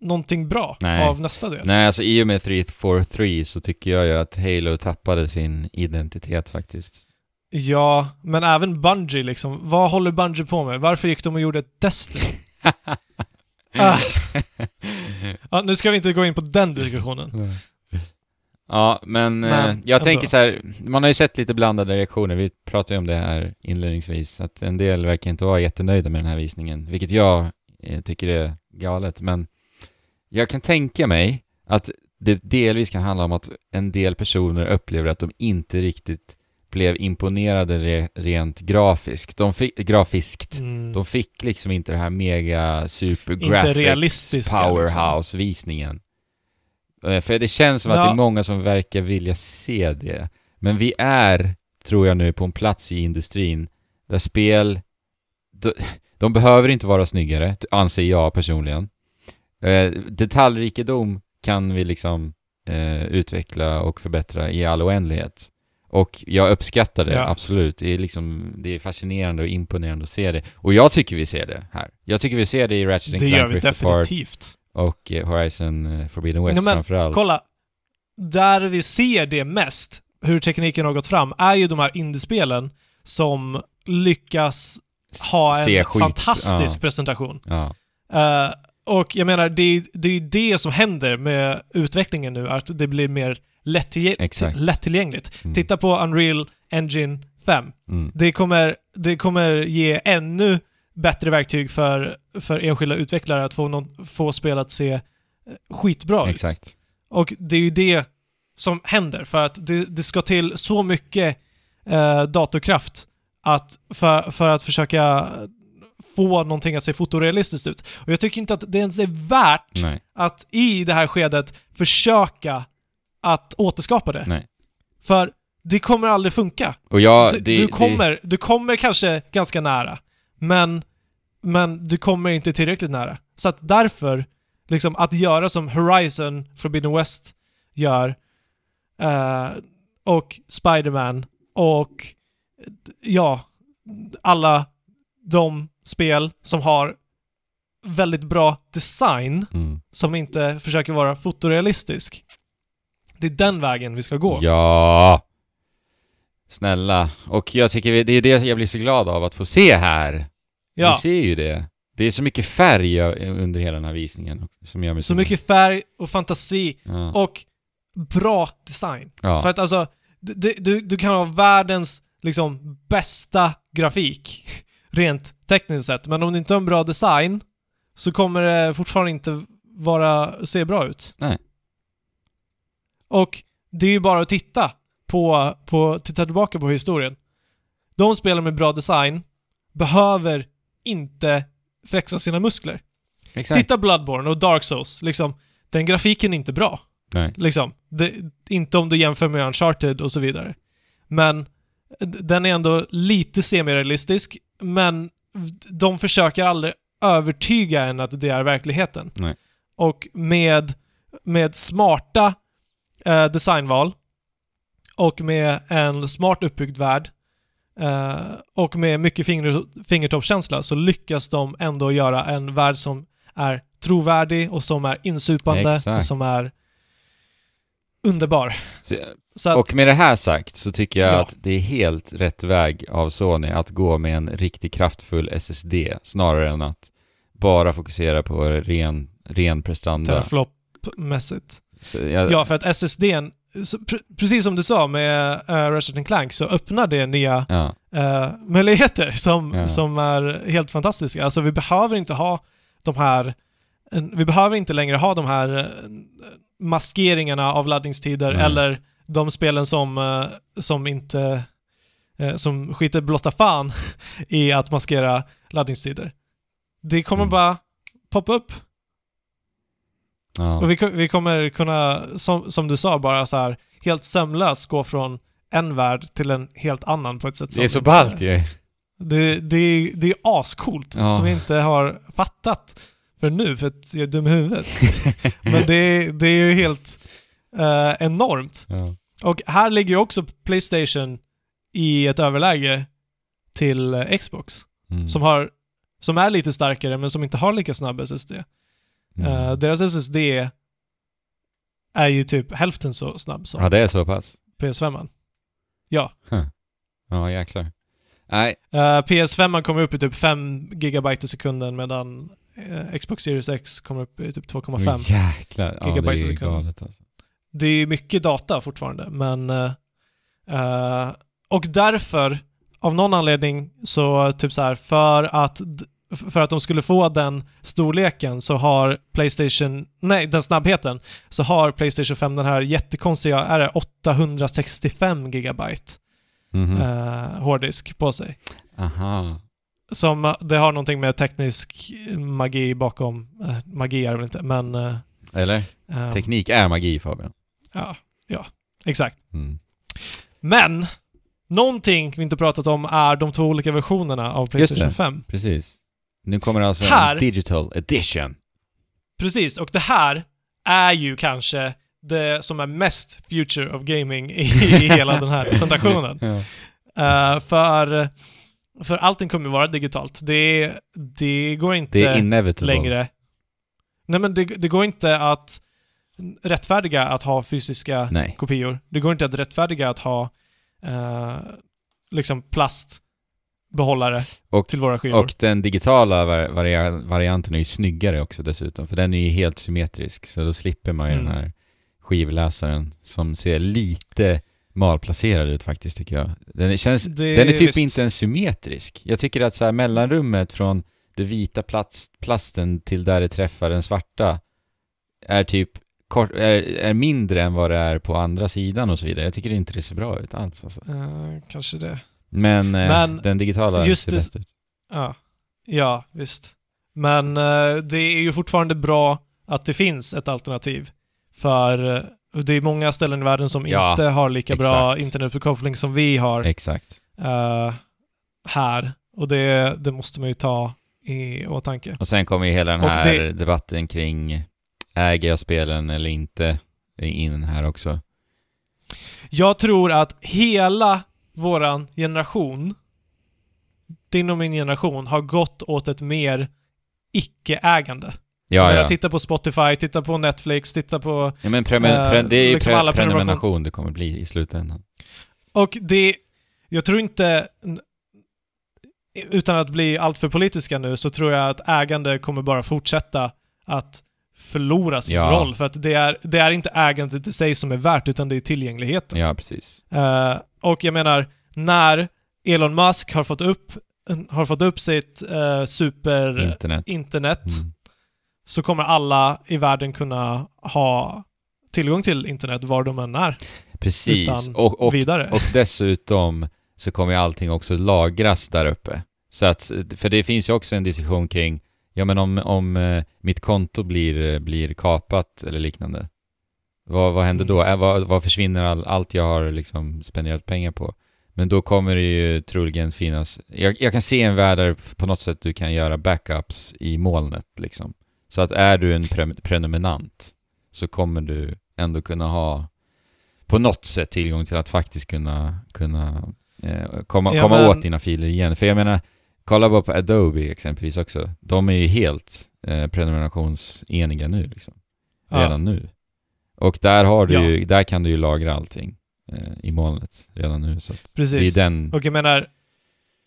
någonting bra Nej. av nästa del. Nej, alltså i och med 343 så tycker jag ju att Halo tappade sin identitet faktiskt. Ja, men även Bungie liksom. Vad håller Bungie på med? Varför gick de och gjorde ett Destiny? <laughs> ah. ja, nu ska vi inte gå in på den diskussionen. Ja, men, Men, eh, jag ändå. tänker så här, man har ju sett lite blandade reaktioner, vi pratade ju om det här inledningsvis, att en del verkar inte vara jättenöjda med den här visningen, vilket jag eh, tycker är galet, men jag kan tänka mig att det delvis kan handla om att en del personer upplever att de inte riktigt blev imponerade re, rent grafiskt. De fick, grafiskt. Mm. De fick liksom inte det här mega super graphics liksom. powerhouse-visningen. Eh, För det känns som att Ja. det är många som verkar vilja se det. Men vi är, tror jag nu, på en plats i industrin där spel... De, de behöver inte vara snyggare, anser jag personligen. Eh, detaljrikedom kan vi liksom eh, utveckla och förbättra i all oändlighet. Och jag uppskattar det, Ja. absolut. Det är liksom, det är fascinerande och imponerande att se det. Och jag tycker vi ser det här. Jag tycker vi ser det i Ratchet Det Clank gör vi Rift definitivt. och eh, Horizon eh, Forbidden West Nej, framförallt. Kolla. Där vi ser det mest, hur tekniken har gått fram, är ju de här indiespelen som lyckas ha en skit- fantastisk presentation. Ja, ja. Och jag menar, det är, det är ju det som händer med utvecklingen nu, att det blir mer lättillgä- Exakt. lättillgängligt. Mm. Titta på Unreal Engine 5. Mm. Det kommer, det kommer ge ännu bättre verktyg för, för enskilda utvecklare att få, någon, få spel att se eh, skitbra ut. Exakt. Och det är ju det som händer, för att det, det ska till så mycket eh, datorkraft att, för, för att försöka få någonting att se fotorealistiskt ut. Och jag tycker inte att det ens är värt Nej, att i det här skedet försöka att återskapa det. nej. För det kommer aldrig funka. Jag, du, det, du, kommer, du kommer kanske ganska nära, men, men du kommer inte tillräckligt nära. Så att därför, liksom att göra som Horizon Forbidden West gör, eh, och Spider-Man och ja, alla de spel som har väldigt bra design mm. som inte försöker vara fotorealistisk. Det är den vägen vi ska gå. Ja! Snälla. Och jag tycker vi- det är det jag blir så glad av att få se här. Ja. Vi ser ju det. Det är så mycket färg under hela den här visningen som gör mig Så mycket färg och fantasi Ja. och bra design. ja. För att alltså, du, du, du kan ha världens liksom bästa grafik rent tekniskt sett, men om du inte har en bra design så kommer det fortfarande inte vara, se bra ut. Nej. Och det är ju bara att titta på, på, titta tillbaka på historien. De spelen med bra design behöver inte flexa sina muskler. Exakt. Titta Bloodborne och Dark Souls, liksom. Den grafiken är inte bra. Nej. Liksom. Det, inte om du jämför med Uncharted och så vidare. Men den är ändå lite semirealistisk, men de försöker aldrig övertyga en att det är verkligheten. Nej. Och med, med smarta eh, designval och med en smart uppbyggd värld eh, och med mycket finger, fingertoppskänsla så lyckas de ändå göra en värld som är trovärdig och som är insupande Exakt. och som är underbar. Så, Så att, och med det här sagt så tycker jag Ja. att det är helt rätt väg av Sony att gå med en riktigt kraftfull SSD snarare än att bara fokusera på ren, ren prestanda. teraflop-mässigt. Jag, Ja, för att pre- precis som du sa med uh, Ratchet Clank, så öppnar det nya ja, eh, möjligheter som, Ja. som är helt fantastiska. Alltså vi behöver inte ha de här vi behöver inte längre ha de här eh, maskeringarna av laddningstider Nej. eller de spelen som, eh, som inte... eh, som skiter blotta fan <laughs> i att maskera laddningstider. Det kommer Mm. bara poppa upp. Ja. Och vi, vi kommer kunna, som, som du sa, bara så här helt sömlöst gå från en värld till en helt annan på ett sätt Det är som så ballt ju. Det, det, är- det är ascoolt, Ja. som vi inte har fattat för nu, för att jag är dum i huvudet. <laughs> Men det, det är ju helt eh, enormt. Ja. Och här ligger ju också Playstation i ett överläge till eh, Xbox, Mm. som, har, som är lite starkare men som inte har lika snabb SSD. Mm. Eh, deras SSD är ju typ hälften så snabb som Ja, det är så pass. PS5. Ja. Ja, jäklar. Nej, Uh, PS5 kommer upp i typ 5 GB i sekunden medan eh, Xbox Series X kommer upp i typ 2,5. Åh, jäklar. Ja, det gigabyte i sekunden. alltså. Det är mycket data fortfarande, men... eh, eh, och därför, av någon anledning, så typ så här för att för att de skulle få den storleken så har Playstation, nej den snabbheten, så har Playstation 5 den här jättekonstiga, är det 865 gigabyte Mhm. eh, hårddisk på sig. Aha. Som, eh, det har någonting med teknisk magi bakom, eh, magi är det väl inte, men... eh, Eller? eh, Teknik är magi Fabian. ja, ja, exakt. Mm. Men, någonting vi inte pratat om är de två olika versionerna av Playstation det. 5. Precis. Nu kommer alltså Här- en digital edition. Precis, och det här är ju kanske det som är mest future of gaming i, i hela den här <laughs> presentationen. Ja. Eh, för, för allting kommer vara digitalt. Det, det går inte Det är inevitable. längre... Nej men det, det går inte att rättfärdiga att ha fysiska Nej. kopior. Det går inte att rättfärdiga att ha eh, liksom plastbehållare Och- till våra skivor. Och den digitala var- varia- varianten är ju snyggare också dessutom, för den är ju helt symmetrisk. Så då slipper man ju Mm. den här skivläsaren som ser lite malplacerad ut faktiskt tycker jag. Den är, känns, Det- den är typ visst. inte ens symmetrisk. Jag tycker att så här mellanrummet från det vita plast, plasten till där det träffar den svarta är typ kort, är, är mindre än vad det är på andra sidan och så vidare. Jag tycker inte det ser bra ut alls alltså. Eh, kanske det. Men, eh, Men den digitala just ser det- bäst ut. Ja, ja visst. Men eh, det är ju fortfarande bra att det finns ett alternativ. För eh, det är många ställen i världen som Ja, inte har lika bra exakt. internetuppkoppling som vi har Exakt. eh, här. Och det, det måste man ju ta i åtanke. Och sen kommer ju hela den här det- debatten kring äger jag spelen eller inte in här också. Jag tror att hela våran generation, din och min generation, har gått åt ett mer icke-ägande. Ja, ja. Titta på Spotify, titta på Netflix, titta på... ja men premen, eh, det är liksom pre, alla prenumeration- det kommer bli i slutändan. Och det... Jag tror inte... Utan att bli alltför politiska nu, så tror jag att ägande kommer bara fortsätta att förlora sin Ja. roll. För att det är, det är inte ägandet i sig som är värt, utan det är tillgängligheten. Ja, precis. Eh, och jag menar, när Elon Musk har fått upp, har fått upp sitt uh, super Internet. internet Mm. Så kommer alla i världen kunna ha tillgång till internet var de än är. Precis. Och, och, vidare. och dessutom så kommer ju allting också lagras där uppe. Så att, för det finns ju också en diskussion kring, ja men om, om eh, mitt konto blir, eh, blir kapat eller liknande, vad, vad händer då? Äh, vad, vad försvinner all, allt jag har liksom spenderat pengar på? Men då kommer det ju troligen finnas, jag, jag kan se en värld där på något sätt du kan göra backups i molnet liksom. Så att är du en pre prenumerant så kommer du ändå kunna ha på något sätt tillgång till att faktiskt kunna, kunna eh, komma, Ja, komma men- åt dina filer igen. För jag menar, kolla bara på Adobe exempelvis också. De är ju helt eh, prenumerationseniga nu liksom. Ja. Redan nu. Och där har du Ja. ju, där kan du ju lagra allting eh, i molnet redan nu. Så Precis. det är den... Och jag menar,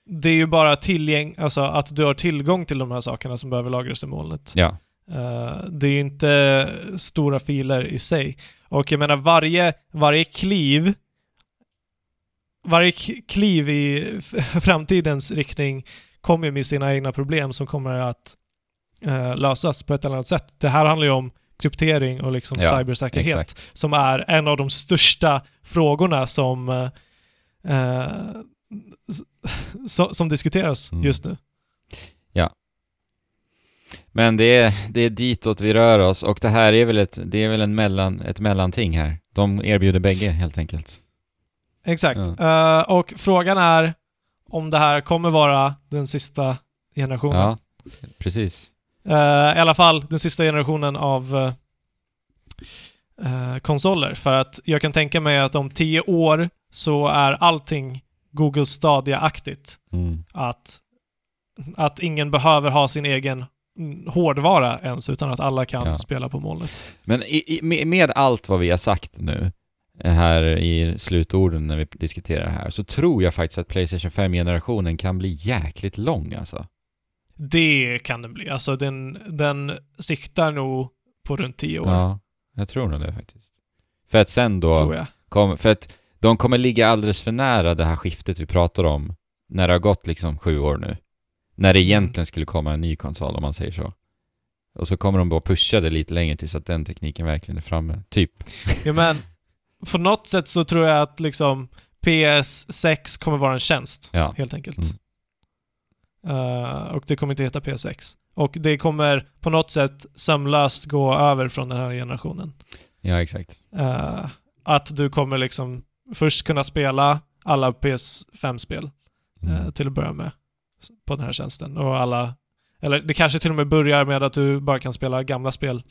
det är ju bara tillgäng, alltså att du har tillgång till de här sakerna som behöver lagras i molnet. Ja, Eh, det är ju inte stora filer i sig. Och jag menar varje, varje kliv varje kliv i <laughs> framtidens riktning kommer med sina egna problem som kommer att eh, lösas på ett eller annat sätt. Det här handlar ju om kryptering och liksom Ja, cybersäkerhet. Exakt. Som är en av de största frågorna som, eh, eh, so, <laughs> som diskuteras Mm. just nu. Men det är, det är ditåt vi rör oss och det här är väl ett, det är väl en mellan, ett mellanting här. De erbjuder bägge helt enkelt. Exakt. Eh, och frågan är om det här kommer vara den sista generationen. Ja, precis. Eh, I alla fall den sista generationen av eh, konsoler. För att jag kan tänka mig att om tio år så är allting Google Stadia-aktigt. Mm. Att, att ingen behöver ha sin egen hårdvara ens, utan att alla kan Ja. spela på molnet. Men i, i, med- med allt vad vi har sagt nu, eh, här i slutorden när vi diskuterar det här, så tror jag faktiskt att Playstation 5-generationen kan bli jäkligt lång alltså. Det kan den bli. Alltså den, den siktar nog på runt tio år, Ja, jag tror nog det faktiskt. För att sen då, tror jag. kom, för att de kommer ligga alldeles för nära det här skiftet vi pratar om, när det har gått liksom sju år nu. När det egentligen skulle komma en ny konsol om man säger så. Och så kommer de bara pusha det lite längre tills att den tekniken verkligen är framme. Typ. <laughs> Ja, men på något sätt så tror jag att liksom PS6 kommer vara en tjänst, Ja. helt enkelt. Mm. Eh, och det kommer inte heta PS6. Och det kommer på något sätt sömlöst gå över från den här generationen. Ja, exakt. Eh, att du kommer liksom först kunna spela alla PS5-spel Mm. eh, till att börja med på den här tjänsten. Och alla... Eller det kanske till och med börjar med att du bara kan spela gamla spel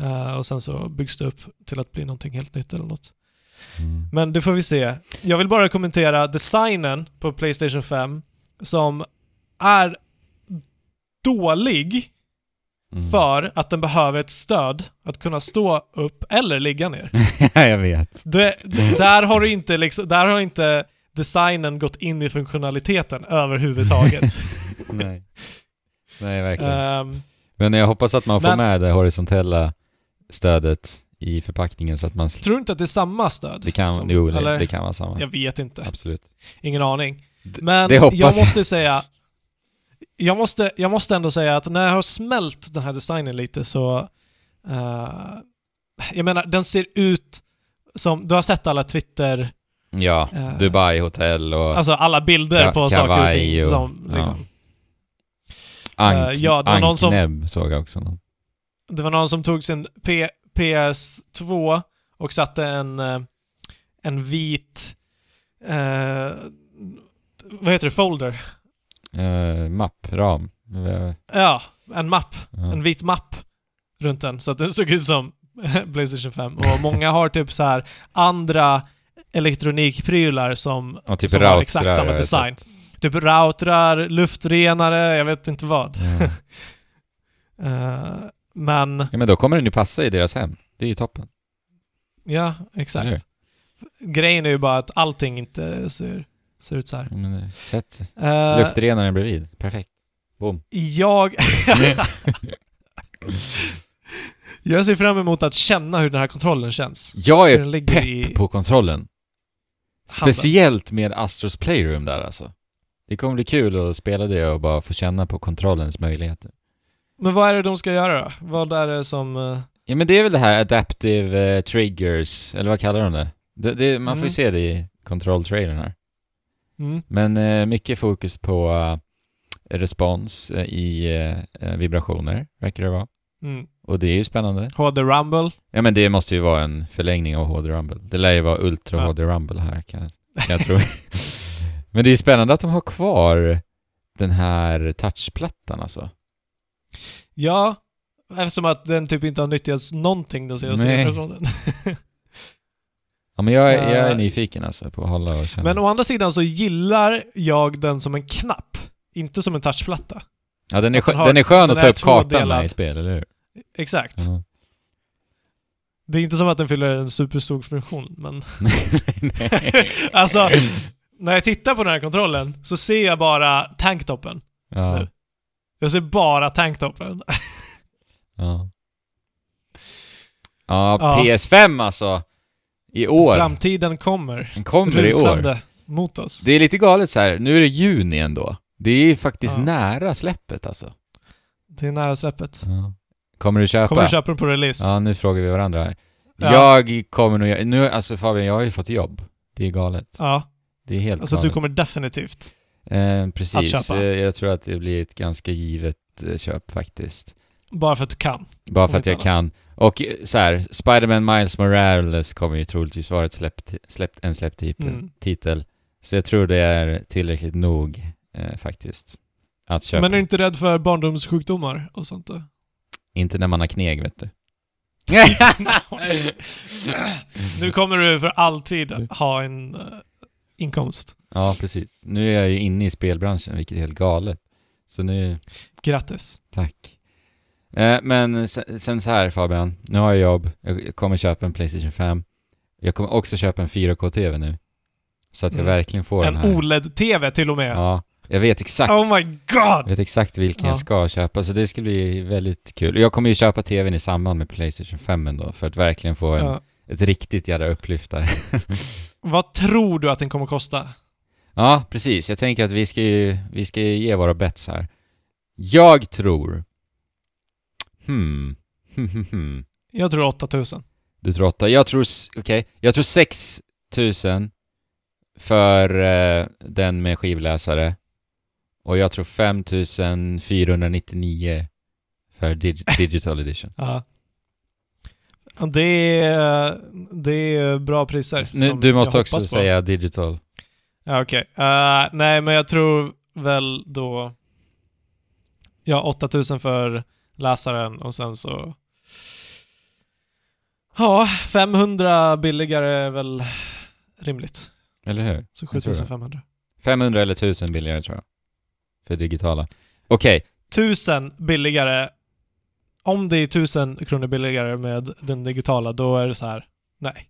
eh, och sen så byggs det upp till att bli någonting helt nytt eller något. Mm. Men det får vi se. Jag vill bara kommentera designen på Playstation 5 som är dålig Mm. för att den behöver ett stöd att kunna stå upp eller ligga ner. Ja, <laughs> jag vet. Det, där har du inte liksom, där har inte designen gått in i funktionaliteten överhuvudtaget. <laughs> Nej. Nej, verkligen. Ehm, Men jag hoppas att man får men- med det horisontella stödet i förpackningen så att man... tror du inte att det är samma stöd? Det kan, som- jo, det, eller? det kan vara samma. Jag vet inte. Absolut. Ingen aning. Men det hoppas jag måste säga... Jag måste, jag måste ändå säga att när jag har smält den här designen lite så... eh, jag menar, den ser ut som... Du har sett alla Twitter... Ja, eh, Dubai hotell och Alltså alla bilder Ka- på saker och ting och- som... ja. Liksom, ank, eh, ja, det var någon som- såg jag också. Någon. Det var någon som tog sin P- PS2 och satte en, eh, en vit... Eh, vad heter det? Folder? Eh, mapp, ram. Ja, en mapp. Ja. En vit mapp runt den. Så att den såg ut som <laughs> Playstation 5. Och många har typ så här andra elektronikprylar som, Och typ som har exakt samma design. Typ routrar, luftrenare, jag vet inte vad. Ja. <laughs> Eh, men, ja, men då kommer den ju passa i deras hem. Det är ju toppen. ja, Eller? exakt. Grejen är ju bara att allting inte ser, ser ut så här. Ja, men, eh, sätt Eh, luftrenaren bredvid. Perfekt. Boom. Jag... <laughs> <laughs> jag ser fram emot att känna hur den här kontrollen känns. Jag är pepp i på kontrollen. Speciellt med Astros Playroom där alltså. Det kommer bli kul att spela det och bara få känna på kontrollens möjligheter. Men vad är det de ska göra då? Vad är det som... eh, Ja men det är väl det här Adaptive eh, Triggers, eller vad kallar de det? det, det man får ju Mm. se det i kontrolltrailern här. Mm, Men eh, mycket fokus på eh, respons eh, i eh, vibrationer, verkar det vara. mm. Och det är ju spännande. HD Rumble. Ja men det måste ju vara en förlängning av HD Rumble. Det lär ju vara Ultra Ja. HD Rumble här kan, kan jag tro. <laughs> men det är spännande att de har kvar den här touchplattan alltså. Ja, eftersom att den typ inte har nyttjats någonting den senaste generationen. <laughs> Ja men jag, är- jag är Eh, nyfiken alltså på att hålla och känna. Men å andra sidan så gillar jag den som en knapp. Inte som en touchplatta. ja den är, den har- den är skön den att ta upp kartan med i spel, eller hur? Exakt. Ja. Det är inte som att den fyller en superstor funktion, men... <laughs> <laughs> Alltså, när jag tittar på den här kontrollen så ser jag bara tanktoppen. Ja. nu. Jag ser bara tanktoppen. Ja. Ja, Ja. PS5 alltså. I år. Framtiden kommer. Den kommer i år. Rusande mot oss. Det är lite galet så här. nu är det juni ändå. Det är ju faktiskt Ja. nära släppet alltså. Det är nära släppet. Ja. Kommer du köpa? Kommer du köpa den på release? Ja, nu frågar vi varandra här. Ja. Jag kommer nog. Nu, alltså Fabian, jag har ju fått jobb. Det är galet. Ja. Det är helt Alltså du galet. kommer definitivt. Eh, precis. att köpa. Eh, Jag tror att det blir ett ganska givet eh, köp faktiskt. Bara för att du kan. Bara för att jag annat. kan. Och eh, så här, Spider-Man Miles Morales kommer ju troligtvis vara ett släppt, släppt, en släppt titel, Mm. titel. Så jag tror det är tillräckligt nog eh, faktiskt. Att köpa. Men är du inte rädd för barndomssjukdomar och sånt då? Inte när man har kneg, vet du. <laughs> nu kommer du för alltid ha en eh, inkomst. ja, precis. Nu är jag ju inne i spelbranschen, vilket är helt galet. Så nu, Grattis. tack. Eh, men sen, sen så här Fabian, nu har jag jobb, jag kommer köpa en Playstation 5. Jag kommer också köpa en 4K-TV nu. Så att jag Mm. verkligen får En den här. OLED-TV till och med. Ja, jag vet exakt. Oh my Jag god! vet exakt vilken Ja. jag ska köpa, så det ska bli väldigt kul. Jag kommer ju köpa TVn i samband med Playstation 5 ändå, för att verkligen få en, Ja. ett riktigt jävla upplyft där. <laughs> Vad tror du att den kommer kosta? ja, precis. Jag tänker att vi ska ju, vi ska ju ge våra bets här. Jag tror... Hmm. Hmm, hmm, hmm. Jag tror 8000. Du tror åtta. Jag tror... Okej. Jag tror 6000 för eh, den med skivläsare. Och jag tror 5499 för dig, <laughs> digital edition. Ja. Det är, det är bra priser. Nu, du måste också på. säga digital. Ja, okej. Eh, nej, men jag tror väl då... Ja, 8000 för läsaren och sen så... Ja, 500 billigare är väl rimligt. Eller hur? Så Jag tror det. 7500. 500 eller 1000 billigare tror jag. För digitala. Okej. 1000 billigare. Om det är 1000 kronor billigare med den digitala, då är det så här. Nej.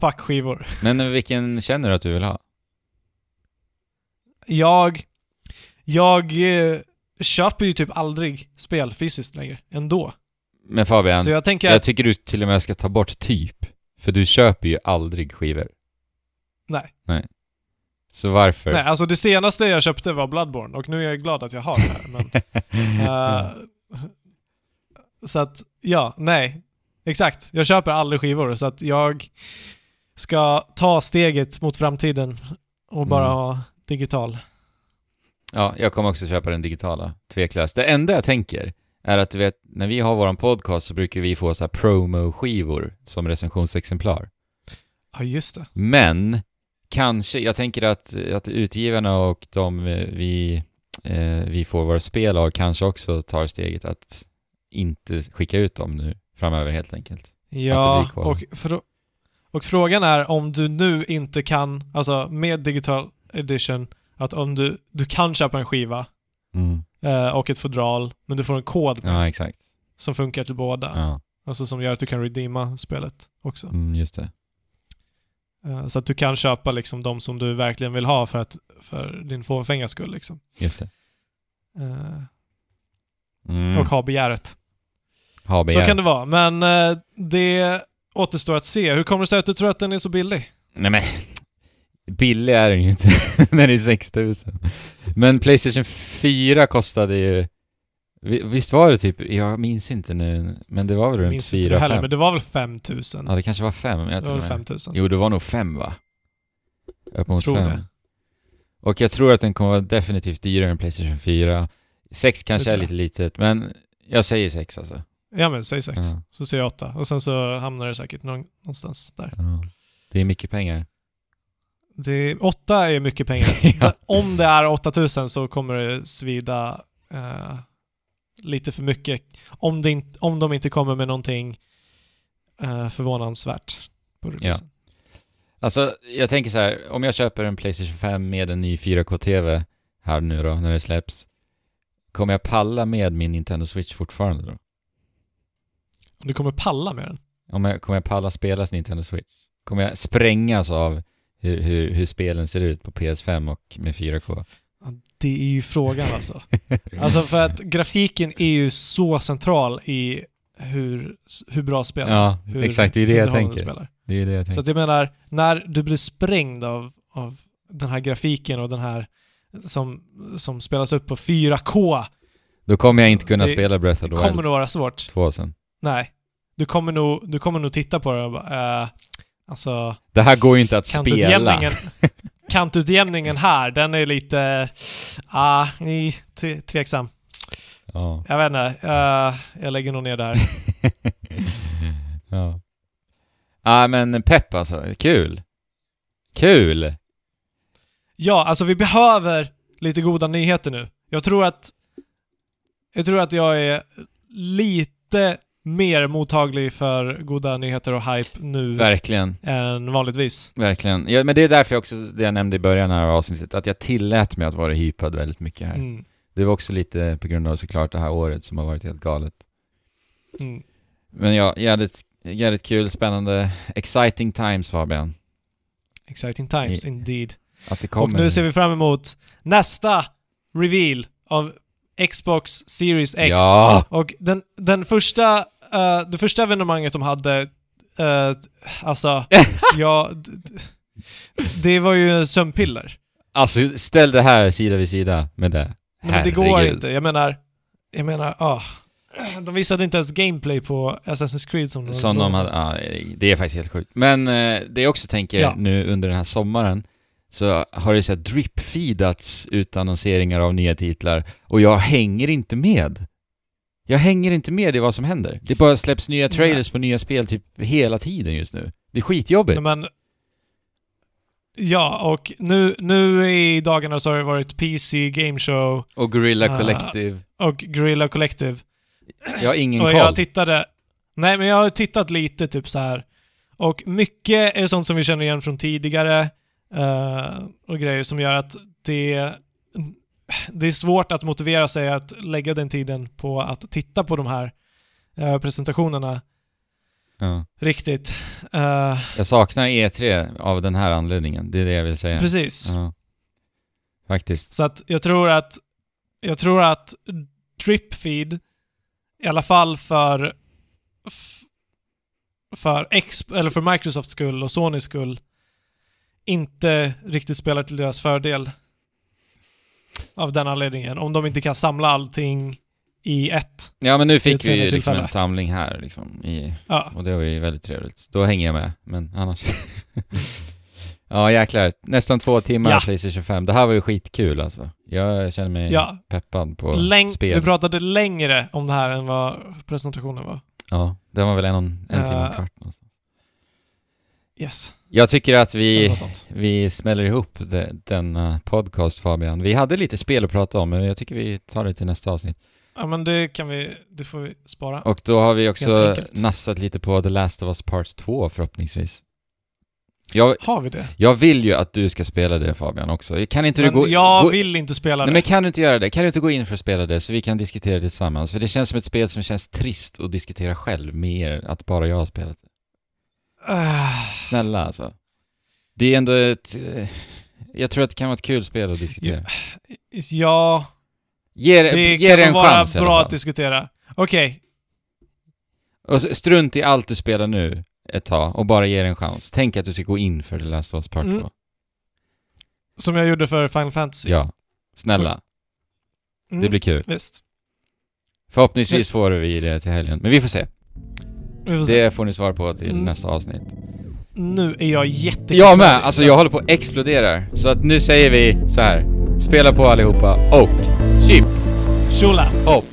Fuck skivor. <laughs> Men vilken känner du att du vill ha? Jag... Jag eh, köper ju typ aldrig spel fysiskt längre, ändå. Men Fabian, Så jag tänker jag att... tycker du till och med ska ta bort typ. För du köper ju aldrig skivor. Nej. Så varför? Nej, alltså det senaste jag köpte var Bloodborne och nu är jag glad att jag har det här. Men, <laughs> eh, så att, ja, nej. Exakt. Jag köper aldrig skivor så att jag ska ta steget mot framtiden och bara Mm. ha digital. Ja, jag kommer också köpa den digitala, tveklöst. Det enda jag tänker är att du vet, när vi har våran podcast så brukar vi få så här promo-skivor som recensionsexemplar. Ja, just det. Men, kanske, jag tänker att, att utgivarna och de vi, eh, vi får våra spel av kanske också tar steget att inte skicka ut dem nu framöver helt enkelt. Ja, och, frå- och frågan är om du nu inte kan, alltså med digital edition, att om du, du kan köpa en skiva eh, och ett fodral, men du får en kod med, Ja, som funkar till båda. Ja, Alltså som gör att du kan redeema spelet också. mm, just det. Eh, Så att du kan köpa liksom de som du verkligen vill ha för, att, för din fåfängas skull. Liksom. Just det. Eh, Mm. Och ha begäret. Ha Så begärt. kan det vara. Men eh, det återstår att se. Hur kommer det sig att du tror att den är så billig? Nej men, billig är den ju inte. <laughs> den är 6000. Men Playstation 4 kostade ju... vi- Visst var det typ, jag minns inte nu, men det var väl runt Minns inte 4 det heller, 5 men det var väl 5000? Ja, det kanske var 5 jag det var väl det. 5000? Jo, det var nog 5 va? Upp mot tror 5. det. Och jag tror att den kommer vara definitivt dyrare än Playstation 4. 6 kanske är lite litet, men jag säger 6 alltså. Ja men säg 6. Ja. Så säger jag 8. Och sen så hamnar det säkert någon, någonstans där. Ja. Det är mycket pengar. Det, 8 är mycket pengar. <laughs> Ja. Om det är 8000 så kommer det svida eh, lite för mycket. Om, det inte, om de inte kommer med någonting eh, förvånansvärt på releasen. Alltså, jag tänker så här, om jag köper en Playstation 5 med en ny 4K-TV här nu då, när det släpps, kommer jag palla med min Nintendo Switch fortfarande då? Du kommer palla med den. Om jag, kommer jag palla spela Nintendo Switch? Kommer jag sprängas av hur, hur, hur spelen ser ut på PS5 och med 4K? Det är ju frågan alltså. <laughs> Alltså för att grafiken är ju så central i hur, hur bra spel Ja, hur exakt, det är det jag tänker. Spelar. Det är det jag Så tänker. att jag menar, när du blir sprängd av, av den här grafiken och den här som, som spelas upp på 4K, Då kommer jag inte kunna Det spela Breath of Det the kommer Wild nog vara svårt. 2 sen. Nej. Du kommer nog, du kommer nog titta på det och bara, eh, alltså... Det här går ju inte att spela. <laughs> Kantutjämningen, här, den är lite... Ah, ni, tveksam. Ja. Jag vet inte. eh, jag lägger nog ner där. <laughs> ja. Ja men pepp alltså. Kul. Kul! Ja, alltså vi behöver lite goda nyheter nu. Jag tror att... Jag tror att jag är lite mer mottaglig för goda nyheter och hype nu Verkligen. än vanligtvis. Verkligen. Ja, men det är därför jag också, det jag nämnde i början här av avsnittet, att jag tillät mig att vara hypad väldigt mycket här. Mm. Det var också lite på grund av såklart det här året som har varit helt galet. Mm. Men ja, jävligt, jävligt kul, spännande, exciting times Fabian. Exciting times indeed. Att det Och kommer. nu ser vi fram emot nästa reveal av Xbox Series X. Ja! Och den, den första, eh, det första evenemanget de hade, uh, alltså, <laughs> ja, det var ju sömnpiller. Alltså ställ det här sida vid sida med det. Men det går inte. Jag menar, jag menar, ah. <clears throat> De visade inte ens gameplay på Assassin's Creed som de Som de hade, ja, det är faktiskt helt sjukt. Men eh, det jag också tänker Ja. nu under den här sommaren så har det så här drip-feedats ut annonseringar av nya titlar och jag hänger inte med. Jag hänger inte med i vad som händer. Det bara släpps nya trailers på nya spel typ hela tiden just nu. Det är skitjobbigt. Nej, men, ja, och nu, nu i dagarna så har det varit PC Game Show Och Gorilla Ah. Collective. och Guerrilla Collective. Jag har ingen och koll. jag tittade... Nej, men jag har tittat lite typ så här. Och mycket är sånt som vi känner igen från tidigare eh, och grejer som gör att det, det är svårt att motivera sig att lägga den tiden på att titta på de här eh, presentationerna ja. riktigt. Eh, Jag saknar E3 av den här anledningen. Det är det jag vill säga. Precis. Ja. Faktiskt. Så att jag tror att jag tror att Dripfeed, i alla fall för för, X, eller för Microsofts skull och Sonys skull, inte riktigt spelar till deras fördel. Av den anledningen. Om de inte kan samla allting i ett. Ja men nu fick vi ju liksom en samling här liksom. I, Ja. och det var ju väldigt trevligt. Då hänger jag med, men annars... <laughs> ja jäklar. Nästan två timmar Ja. Playstation 25. Det här var ju skitkul alltså. Jag känner mig Ja. peppad på Läng- spel. vi pratade längre om det här än vad presentationen var. Ja, det var väl en, en timme och en Eh, kvart någonstans. Yes. Jag tycker att vi, vi smäller ihop de, denna podcast Fabian. Vi hade lite spel att prata om, men jag tycker vi tar det till nästa avsnitt. Ja men det kan vi, det får vi spara. Och då har vi också nassat lite på The Last of Us Part 2 förhoppningsvis. Jag, Har vi det? jag vill ju att du ska spela det Fabian också. Kan inte Men du gå... jag gå, vill inte spela Nej det. men kan du inte göra det? Kan du inte gå in för att spela det så vi kan diskutera det tillsammans? För det känns som ett spel som känns trist att diskutera själv med er, att bara jag har spelat det. Snälla alltså. Det är ändå ett... eh, Jag tror att det kan vara ett kul spel att diskutera. ja, Ge, det- det ge kan det en vara chans bra att diskutera. Okej, Och så strunt i allt du spelar nu ett tag och bara ge det en chans. Tänk att du ska gå in för The Last of Us Part Mm. 2. som jag gjorde för Final Fantasy. Ja. Snälla. Mm, Det blir kul. Visst. Förhoppningsvis Visst. får vi det till helgen. Men vi får se. Får. Det får ni svar på till Mm. nästa avsnitt. Nu är jag jätte Jag med! Alltså jag håller på att explodera. Så att nu säger vi så här. Spela på allihopa och chip, Shula! hopp!